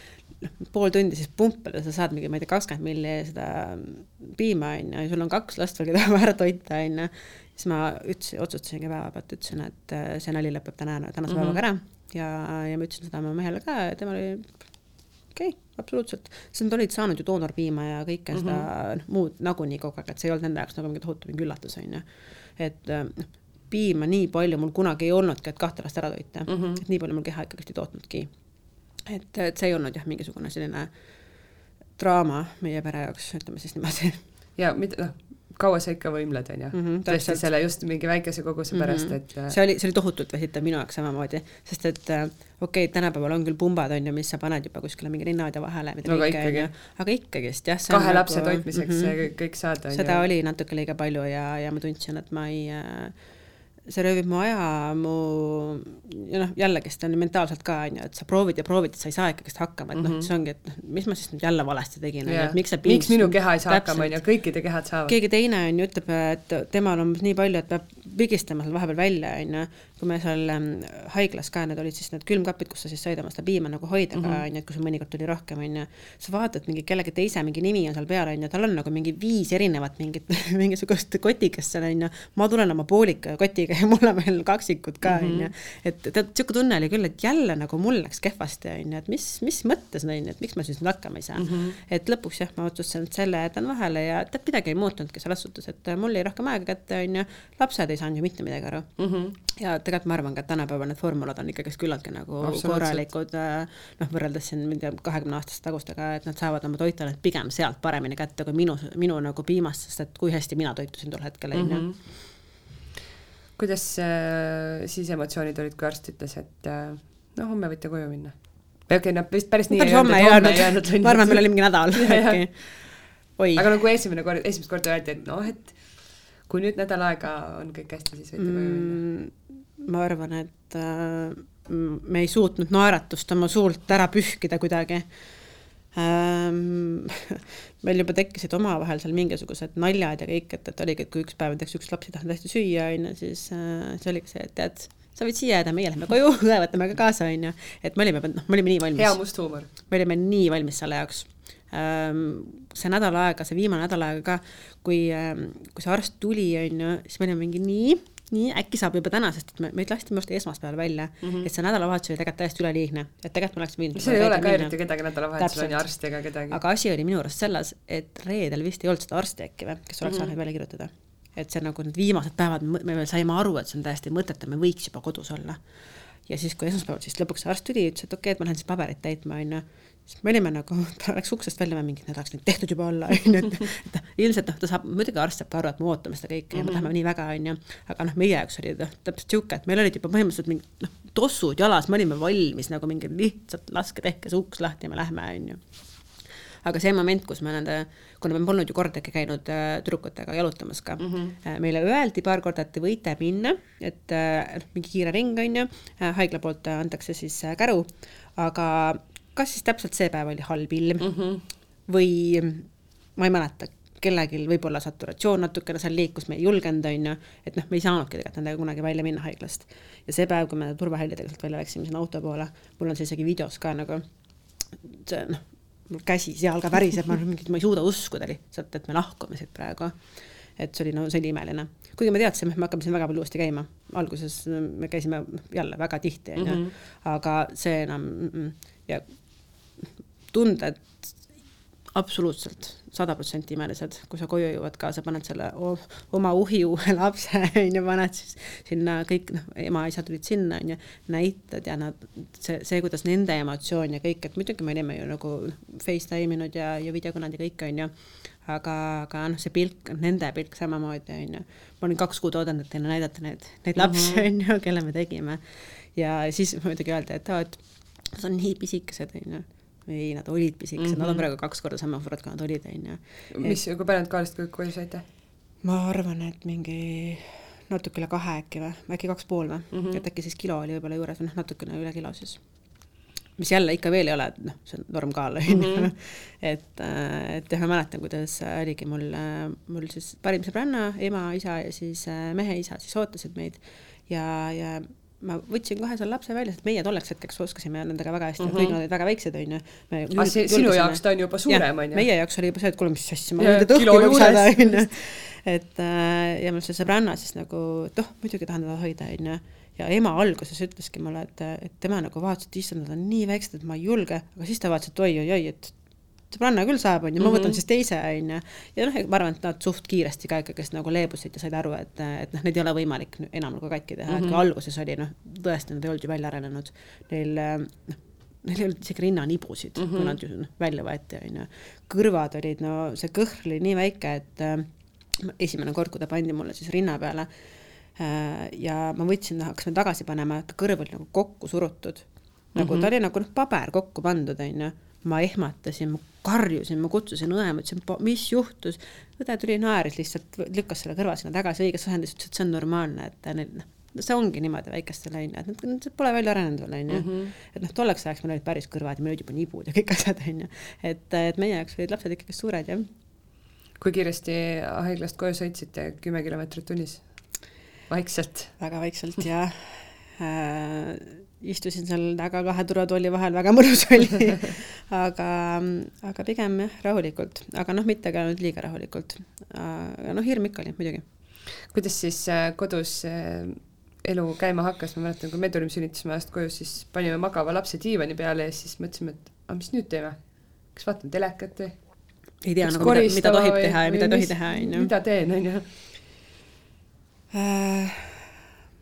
noh, pool tundi siis pumpada, sa saad mingi, ma ei tea, kakskümmend milli seda piima, on ju, ja sul on kaks last veel, keda on vaja toita, on ju, siis ma ütlesin, otsustasingi päevapealt, ütlesin, et äh, see nali lõpeb täna, tänase mm -hmm. päevaga ära ja, ja ma ütlesin seda oma mehele ka ja tema oli okei okay,, absoluutselt, sest nad olid saanud ju doonorpiima ja kõike mm -hmm. seda noh, muud nagunii kogu aeg, et see ei olnud nende jaoks nagu mingi tohutu mingi üllatus, on ju. et äh, noh, piima nii palju mul kunagi ei olnudki, et kahte last ära toita mm, -hmm. et nii palju mul keha ikkagist ei tootnudki. et, et see ei olnud jah, mingisugune selline draama meie pere jaoks, ütleme siis niimoodi. ja mida, noh, kaua sa ikka võimled, on ju mm -hmm,. tõesti selle just mingi väikese koguse pärast mm, -hmm. et see oli, see oli tohutult väsitav minu jaoks samamoodi, sest et äh, okei okay,, tänapäeval on küll pumbad, on ju, mis sa paned juba kuskile mingi rinnahaudja vahele, no, kõike, ju, aga ikkagist jah. kahe nagu, lapse toitmiseks mm -hmm. kõik saada. seda ju. oli natuke liiga palju ja, ja ma tundsin, et ma ei äh, see röövib mu aja, mu ja noh, jällegist on mentaalselt ka onju, et sa proovid ja proovid, et sa ei saa ikkagist hakkama, et mm -hmm. noh, mhm. see ongi, et noh, mis ma siis nüüd jälle valesti tegin, onju, et miks see miks minu keha ei saa täpselt. hakkama, onju, kõikide kehad saavad. keegi teine onju ütleb, et temal on nii palju, et peab pigistama seal vahepeal välja, onju, kui me seal ähm, haiglas ka, need olid siis need külmkapid, kus sa siis said oma seda piima nagu hoida ka, mhm. onju, et kui sul mõnikord tuli rohkem, onju, sa vaatad mingi kellegi teise mingi nimi on seal peal, onju, tal on nagu mingi viis erinevat mingit mingisugust kotikest seal, onju, ma tulen oma poolika kotiga ja mul on veel kaksikud ka, mhm. onju. et tead, niisugune tunne oli küll, et jälle nagu mul läks kehvasti, onju, et mis, mis mõttes, onju, et miks ma siis nüüd hakkama ei saa mm. -hmm. et lõpuks jah, ma otsustasin, et selle jätan vahele ja tead, midagi ei muutunudki selles suhtes, et mul jäi rohkem aega kätte, onju, lapsed ei saanud ju mitte midagi aru mm. -hmm. ja tegelikult ma arvan ka, et tänapäeval need formulad on ikkagist küllaltki nagu korralikud, äh, noh, võrreldes siin, ma ei tea, kahekümne aastaste tagustega, et nad saavad oma toitained pigem sealt paremini kätte kui minu, minu nagu piimast, sest et kui hästi mina toitusin tol hetkel, onju mhm kuidas äh, siis emotsioonid olid, kui arst ütles, et äh, no homme võite koju minna? või okei okay,, no vist päris nii päris homme ei öelnud, ma arvan, meil oli mingi nädal äkki. aga nagu esimene kord, esimest korda öeldi, et noh, et kui nüüd nädal aega on kõik hästi, siis võite koju minna mm,? ma arvan, et äh, me ei suutnud naeratust oma suult ära pühkida kuidagi ähm, meil juba tekkisid omavahel seal mingisugused naljad ja kõik, et, et oligi, et kui üks päev näiteks üks laps ei tahtnud hästi süüa, on ju, siis äh, see oligi see, et tead, sa võid siia jääda, meie lähme koju, võtame ka kaasa, on ju. et me olime, noh, me olime nii valmis. hea must huumor. me olime nii valmis selle jaoks. Ehm, see nädal aega, see viimane nädal aega ka, kui, ehm, kui see arst tuli, on ju, siis me olime mingi nii, nii äkki saab juba täna, sest me, meid lasti minu arust esmaspäeval välja mm, -hmm. et see nädalavahetus oli tegelikult täiesti üleliigne, et tegelikult me oleks võinud. seal ei ole ka eriti kedagi nädalavahetusel on ju arsti ega kedagi. aga asi oli minu arust selles, et reedel vist ei olnud seda arsti äkki või, kes oleks mm -hmm. saanud välja kirjutada et see nagu need viimased päevad, me veel saime aru, et see on täiesti mõttetu, me võiks juba kodus olla. ja siis, kui esmaspäeval siis lõpuks arst tuli, ütles, et okei okay,, et ma lähen siis paberit täitma, onju siis me olime nagu, ta läks uksest välja, me mingi, need oleks nüüd tehtud juba olla, onju, et, et ilmselt noh, ta saab, muidugi arst saab ka aru, et me ootame seda kõike mm -hmm. ja me mhm. tahame nii väga, onju, aga noh, meie jaoks oli noh, täpselt sihuke, et meil olid juba põhimõtteliselt mingid noh, tossud jalas, me olime valmis nagu mingi lihtsalt laske tehke see uks lahti ja me lähme, onju aga see moment, kus me nende, kuna me polnud ju kordagi käinud äh, tüdrukutega jalutamas ka mm, -hmm. meile öeldi paar korda, et te võite minna, et äh, mingi kiire ring on ju, haigla poolt antakse siis käru, aga kas siis täpselt see päev oli halb ilm mm -hmm. või ma ei mäleta, kellelgi võib-olla saturatsioon natukene seal liikus, me ei julgenud, on ju, et noh, me ei saanudki tegelikult nendega kunagi välja minna haiglast. ja see päev, kui me turvahäljadega sealt välja läksime sinna auto poole, mul on see isegi videos ka nagu, see noh, mul käsi seal ka väriseb, ma mingi, ma ei suuda uskuda lihtsalt, et me lahkume siit praegu. et see oli no see oli imeline, kuigi me teadsime, et me hakkame siin väga palju uuesti käima, alguses me käisime jälle väga tihti onju, mhm. aga see enam ja tunded absoluutselt sada protsenti imelised, kui sa koju jõuad ka, sa paned selle oma uhi uue lapse, on ju, paned siis sinna kõik, noh, ema-isa tulid sinna, on ju, näitad ja nad, see, see, kuidas nende emotsioon ja kõik, et muidugi me olime ju nagu FaceTime inud ja, ja videokõned ja kõik, on ju, aga, aga noh, see pilk, nende pilk samamoodi, on ju. ma olin kaks kuud oodanud, et teile näidata neid, neid lapsi, mhm. on ju, kelle me tegime. ja siis muidugi öeldi, et aa, et nad on nii pisikesed, on ju ei, nad olid pisikesed mm, -hmm. nad on mhm. praegu kaks korda sama suured, kui nad olid, on ju. mis, kui palju nad kaalust koju saite? ma arvan, et mingi natuke üle kahe äkki või, äkki kaks pool või mm, -hmm. et äkki siis kilo oli võib-olla juures või noh, natukene üle kilo siis. mis jälle ikka veel ei ole, noh, see on normkaal, on ju. Mhm. et, äh, et jah, ma mäletan, kuidas oligi mul, äh, mul siis parim sõbranna, ema, isa ja siis äh, mehe isa siis ootasid meid ja, ja ma võtsin kohe selle lapse välja, sest meie tolleks hetkeks oskasime nendega väga hästi mm, -hmm. kõik nad olid väga väiksed, onju. aga see, sinu jaoks ta on juba suurem, onju? meie jaoks oli juba see, et kuule, mis asja, ma võin teda õhku maksada, onju. et äh, ja mul see sõbranna siis nagu, et oh, muidugi tahan teda hoida, onju. ja ema alguses ütleski mulle, et, et tema nagu vaatas, et issand, nad on nii väiksed, et ma ei julge, aga siis ta vaatas, et oi-oi-oi, et sõbranna küll saab, on ju, ma võtan mm -hmm. siis teise, on ju. ja noh, ma arvan, et nad suht kiiresti ka ikkagist nagu leebusid ja said aru, et, et noh, neid ei ole võimalik enam nagu katki teha mm, -hmm. et kui mhm. alguses oli noh, tõesti, nad ei olnud ju välja arenenud. Neil noh, neil ei olnud isegi rinnanibusid mm, -hmm. kui nad ju noh, välja võeti, on ju. kõrvad olid, no see kõhr oli nii väike, et äh, esimene kord, kui ta pandi mulle siis rinna peale äh, ja ma võtsin, hakkasime tagasi panema, et kõrv oli nagu kokku surutud. nagu mm -hmm. ta oli nagu noh, paber kokku pandud, on ju ma ehmatasin, ma karjusin, ma kutsusin õe, ma ütlesin, mis juhtus. õde tuli, naeris lihtsalt, lükkas selle kõrva sinna tagasi õiges asendis, ütles, et see on normaalne, et neil noh, see ongi niimoodi väikestel on ju, et nad, nad pole välja arenenud veel on ju. Mhm. et noh, tolleks ajaks meil olid päris kõrvad ja meil olid juba nibud ja kõik asjad on ju. et, et meie jaoks olid lapsed ikkagi suured jah. kui kiiresti haiglast koju sõitsite, kümme kilomeetrit tunnis? vaikselt? väga vaikselt jah äh, istusin seal taga kahe turvatooli vahel, väga mõnus oli aga, aga pigem jah, rahulikult, aga noh, mitte ka nüüd liiga rahulikult. aga noh, hirm ikka oli muidugi. kuidas siis äh, kodus äh, elu käima hakkas, ma mäletan, kui me tulime sünnitusmajast koju, siis panime magava lapse diivani peale ja siis mõtlesime, et aga mis nüüd teeme, kas vaatame telekat või? ei tea nagu mida, mida tohib või, teha ja mida ei tohi teha, on ju. mida teen, on ju? Äh,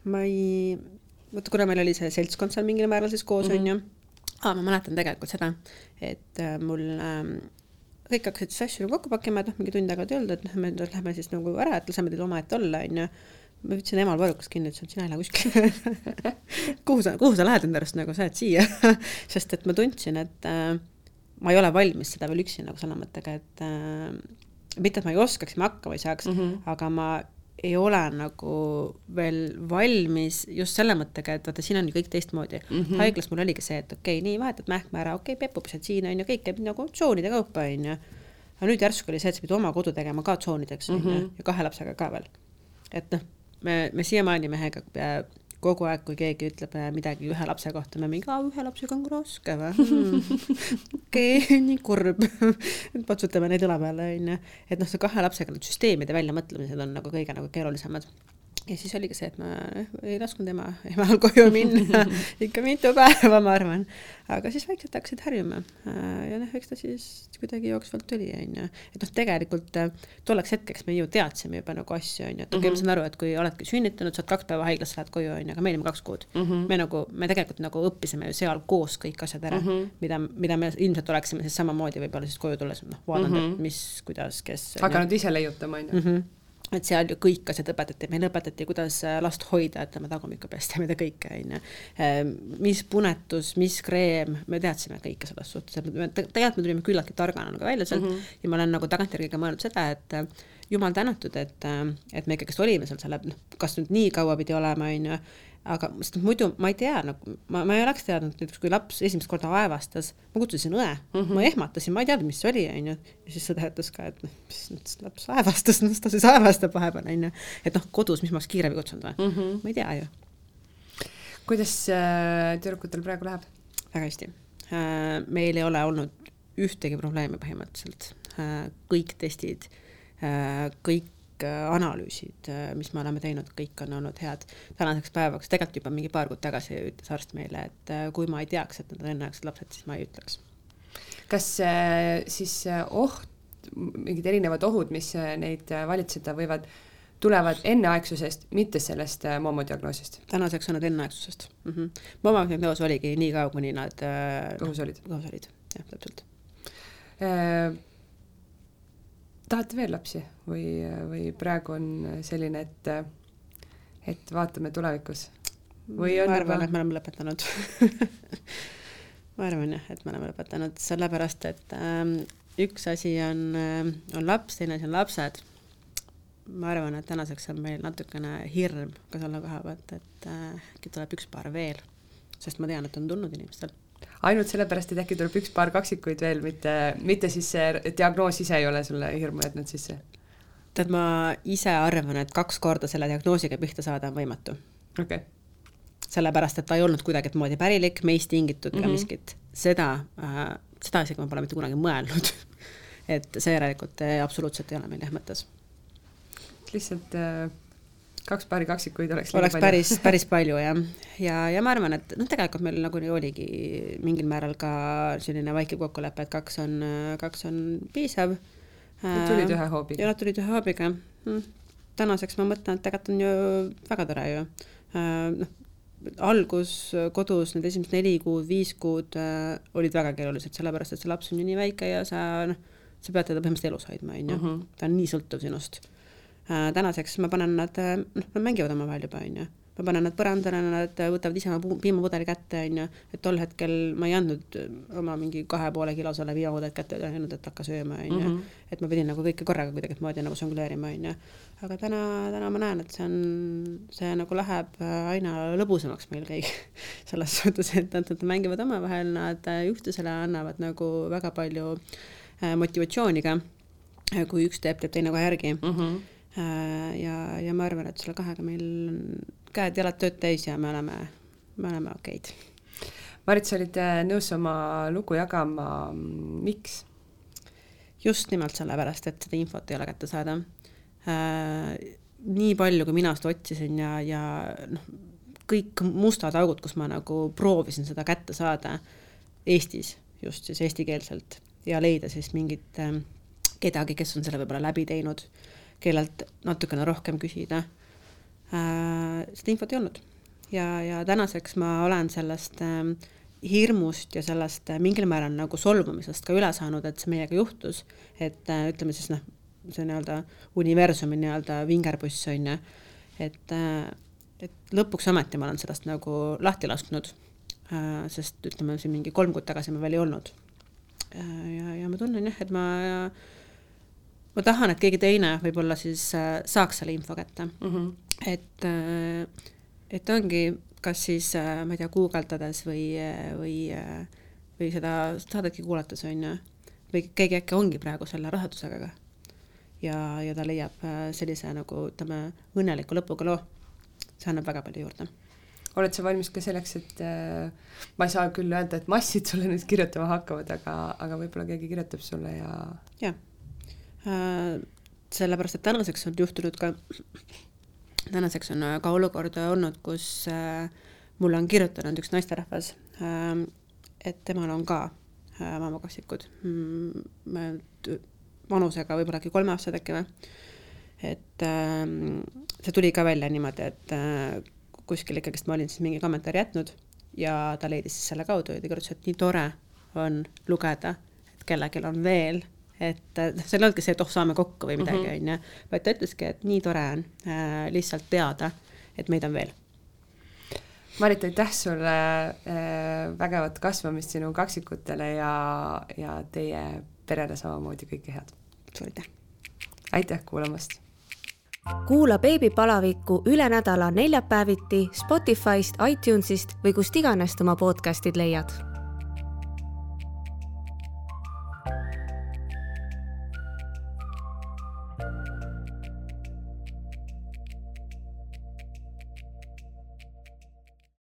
ma ei vot kuna meil oli see seltskond seal mingil määral siis koos, mhm. on ju, aa, ma mäletan tegelikult seda, et äh, mul äh, kõik hakkasid siis asju kokku pakkima, et noh, mingi tund aega ei olnud, et noh, me lähme siis nagu ära, et laseme teil omaette olla, on ju. ma võtsin emal varrukas kinni, ütlesin, et sina ei lähe kuskile kuhu sa, kuhu sa lähed enda arust nagu, sa jääd siia sest et ma tundsin, et äh, ma ei ole valmis seda veel üksi nagu selle mõttega, et äh, mitte, et ma ei oskaks ma hakkama ei saaks mm, -hmm. aga ma ei ole nagu veel valmis just selle mõttega, et vaata, siin on ju kõik teistmoodi mm. -hmm. haiglas mul oligi see, et okei okay,, nii vahetad mähkme ära, okei okay,, pepupised siin on ju, kõik käib nagu tsoonide kaupa on ju. aga nüüd järsku oli see, et sa pidid oma kodu tegema ka tsoonideks on ju, mhm. ja kahe lapsega ka veel. et noh, me, me siiamaani mehega kogu aeg, kui keegi ütleb äh, midagi ühe lapse kohta, me mingi, aa, ühe lapsega on raske või hmm.? okei nii kurb patsutame neid õla peale, onju. et noh, see kahe lapsega need süsteemide väljamõtlemised on nagu kõige nagu keerulisemad ja siis oligi see, et ma ei lasknud ema, emal koju minna ikka mitu päeva, ma arvan. aga siis vaikselt hakkasid harjuma ja noh, eks ta siis kuidagi jooksvalt tuli, onju. et noh, tegelikult äh, tolleks hetkeks me ju teadsime juba nagu asju, onju, et okei okay, ma saan aru, et kui oledki sünnitanud, saad kaks päeva haiglasse, lähed koju, onju, aga me olime kaks kuud mm. -hmm. me nagu, me tegelikult nagu õppisime ju seal koos kõik asjad ära mm, -hmm. mida, mida me ilmselt oleksime siis samamoodi võib-olla siis koju tulles noh, vaadanud mm, -hmm. et mis, kuidas, kes. hakanud ise leiutama, onju Mhm et seal ju kõik asjad õpetati, meile õpetati, kuidas äh, last hoida, ütleme tagumikku pesta mida kõike, on ju. Ehm, mis punetus, mis kreem, me teadsime kõike selles suhtes, et me tegelikult me tulime küllaltki targana nagu välja sealt mm -hmm. ja ma olen nagu tagantjärgi ka mõelnud seda, et äh, jumal tänatud, et, äh, et me ikkagist olime seal selle, noh, kas nüüd nii kaua pidi olema, on ju, aga sest muidu ma ei tea nagu, ma, ma ei oleks teadnud näiteks, kui laps esimest korda aevastas, ma kutsusin õe mm, -hmm. ma ehmatasin, ma ei teadnud, mis see oli, onju. ja siis sõda ütles ka, et noh, mis nüüd laps aevastas, noh ta siis aevastab vahepeal, onju. et noh, kodus, mis ma oleks kiirabi kutsunud või mm, -hmm. ma ei tea ju. kuidas äh, tüdrukutel praegu läheb? väga hästi äh,. meil ei ole olnud ühtegi probleemi põhimõtteliselt äh,. kõik testid äh,, kõik kõik äh, analüüsid, äh, mis me oleme teinud, kõik on olnud head. tänaseks päevaks, tegelikult juba mingi paar kuud tagasi ütles arst meile, et äh, kui ma ei teaks, et nad on enneaegsed lapsed, siis ma ei ütleks. kas siis oht, mingid erinevad ohud, mis neid valitseda võivad, tulevad enneaegsusest, mitte sellest moomodiagnoosist? tänaseks on nad enneaegsusest mm -hmm.. moomodiagnoos oligi nii kaua, kuni nad õhus olid? õhus olid, jah, täpselt tahate veel lapsi või, või praegu on selline, et, et vaatame tulevikus? või on ma arvan juba..., et me oleme lõpetanud ma arvan jah, et me oleme lõpetanud, sellepärast et ähm, üks asi on äh,, on laps, teine asi on lapsed. ma arvan, et tänaseks on meil natukene hirm ka selle koha pealt, et äh, äkki tuleb üks paar veel, sest ma tean, et on tulnud inimestel ainult sellepärast, et äkki tuleb üks paar kaksikuid veel, mitte, mitte siis see diagnoos ise ei ole sulle hirmu jätnud sisse? tead, ma ise arvan, et kaks korda selle diagnoosiga pihta saada on võimatu. okei okay. sellepärast, et ta ei olnud kuidagimoodi pärilik, meist tingitud mm -hmm. miskit. seda äh,, seda isegi ma pole mitte kunagi mõelnud et see järelikult äh, absoluutselt ei ole meil jah mõttes. lihtsalt äh kaks paari kaksikuid oleks oleks päris, päris palju jah. ja, ja ma arvan, et noh, tegelikult meil nagunii oligi mingil määral ka selline vaikiv kokkulepe, et kaks on, kaks on piisav. Nad tulid ühe hoobiga? ja nad tulid ühe hoobiga hm.. tänaseks ma mõtlen, et tegelikult on ju väga tore ju. noh, algus kodus need esimesed neli kuud, viis kuud äh, olid väga keerulised, sellepärast et see laps on ju nii väike ja sa noh, sa pead teda põhimõtteliselt elus hoidma, on ju, mhm. ta on nii sõltuv sinust Äh, tänaseks ma panen nad, äh, noh, nad mängivad omavahel juba, on ju. ma panen nad põrandale, nad võtavad ise oma piimapudeli kätte, on ju, et tol hetkel ma ei andnud äh, oma mingi kahe poole kilosele piimapudelit kätte ja öelnud, et hakka sööma, on ju. Mhm. et ma pidin nagu kõike korraga kuidagimoodi nagu žongleerima, on ju. aga täna, täna ma näen, et see on, see nagu läheb aina lõbusamaks meil kõik selles suhtes, et nad, nad mängivad omavahel, nad üksteisele annavad nagu väga palju motivatsiooni ka kui üks teeb, teeb teine kohe järgi mm. -hmm Äh, ja, ja ma arvan, et selle kahega meil on käed-jalad tööd täis ja me oleme, me oleme okeid. Marit, sa olid äh, nõus oma lugu jagama, miks? just nimelt sellepärast, et seda infot ei ole kätte saada äh,. nii palju, kui mina seda otsisin ja, ja noh, kõik mustad augud, kus ma nagu proovisin seda kätte saada Eestis, just siis eestikeelselt ja leida siis mingit äh, kedagi, kes on selle võib-olla läbi teinud kellelt natukene rohkem küsida. Äh,. seda infot ei olnud. Ja, ja tänaseks ma olen sellest äh, hirmust ja sellest äh, mingil määral nagu solvumisest ka üle saanud, et see meiega juhtus, et ütleme siis noh, see nii-öelda universumi nii-öelda vingerpuss on ju, et et lõpuks ometi ma olen sellest nagu lahti lasknud. Sest ütleme siin mingi kolm kuud tagasi ma veel ei olnud. Ja, ja ma tunnen jah, et ma ma tahan, et keegi teine võib-olla siis äh, saaks selle info kätte mm. -hmm. et, äh, et ongi, kas siis äh, ma ei tea, guugeldades või, või, või seda saadetki kuulates on ju, või keegi äkki ongi praegu selle rasedusega ka. ja, ja ta leiab sellise nagu ütleme, õnneliku lõpuga loo. see annab väga palju juurde oled sa valmis ka selleks, et äh, ma ei saa küll öelda, et massid sulle nüüd kirjutama hakkavad, aga, aga võib-olla keegi kirjutab sulle ja jah sellepärast et tänaseks on juhtunud ka, tänaseks on ka olukord olnud, kus äh, mulle on kirjutanud üks naisterahvas äh,, et temal on ka äh, mammakaksikud mm,, vanusega võib-olla äkki kolmeaastased äkki või, et äh, see tuli ka välja niimoodi, et äh, kuskil ikkagist ma olin siis mingi kommentaari jätnud ja ta leidis siis selle kaudu ja ta kirjutas, et nii tore on lugeda, et kellelgi on veel, et noh, see ei olnudki see, et oh, saame kokku või midagi, mhm. on ju, vaid ta ütleski, et nii tore on äh, lihtsalt teada, et meid on veel Marit, aitäh sulle äh, vägevat kasvamist sinu kaksikutele ja, ja teie perele samamoodi kõike head. suur aitäh! aitäh kuulamast! kuula beebipalavikku üle nädala neljapäeviti Spotify'st, iTunes'ist või kust iganes oma podcast'id leiad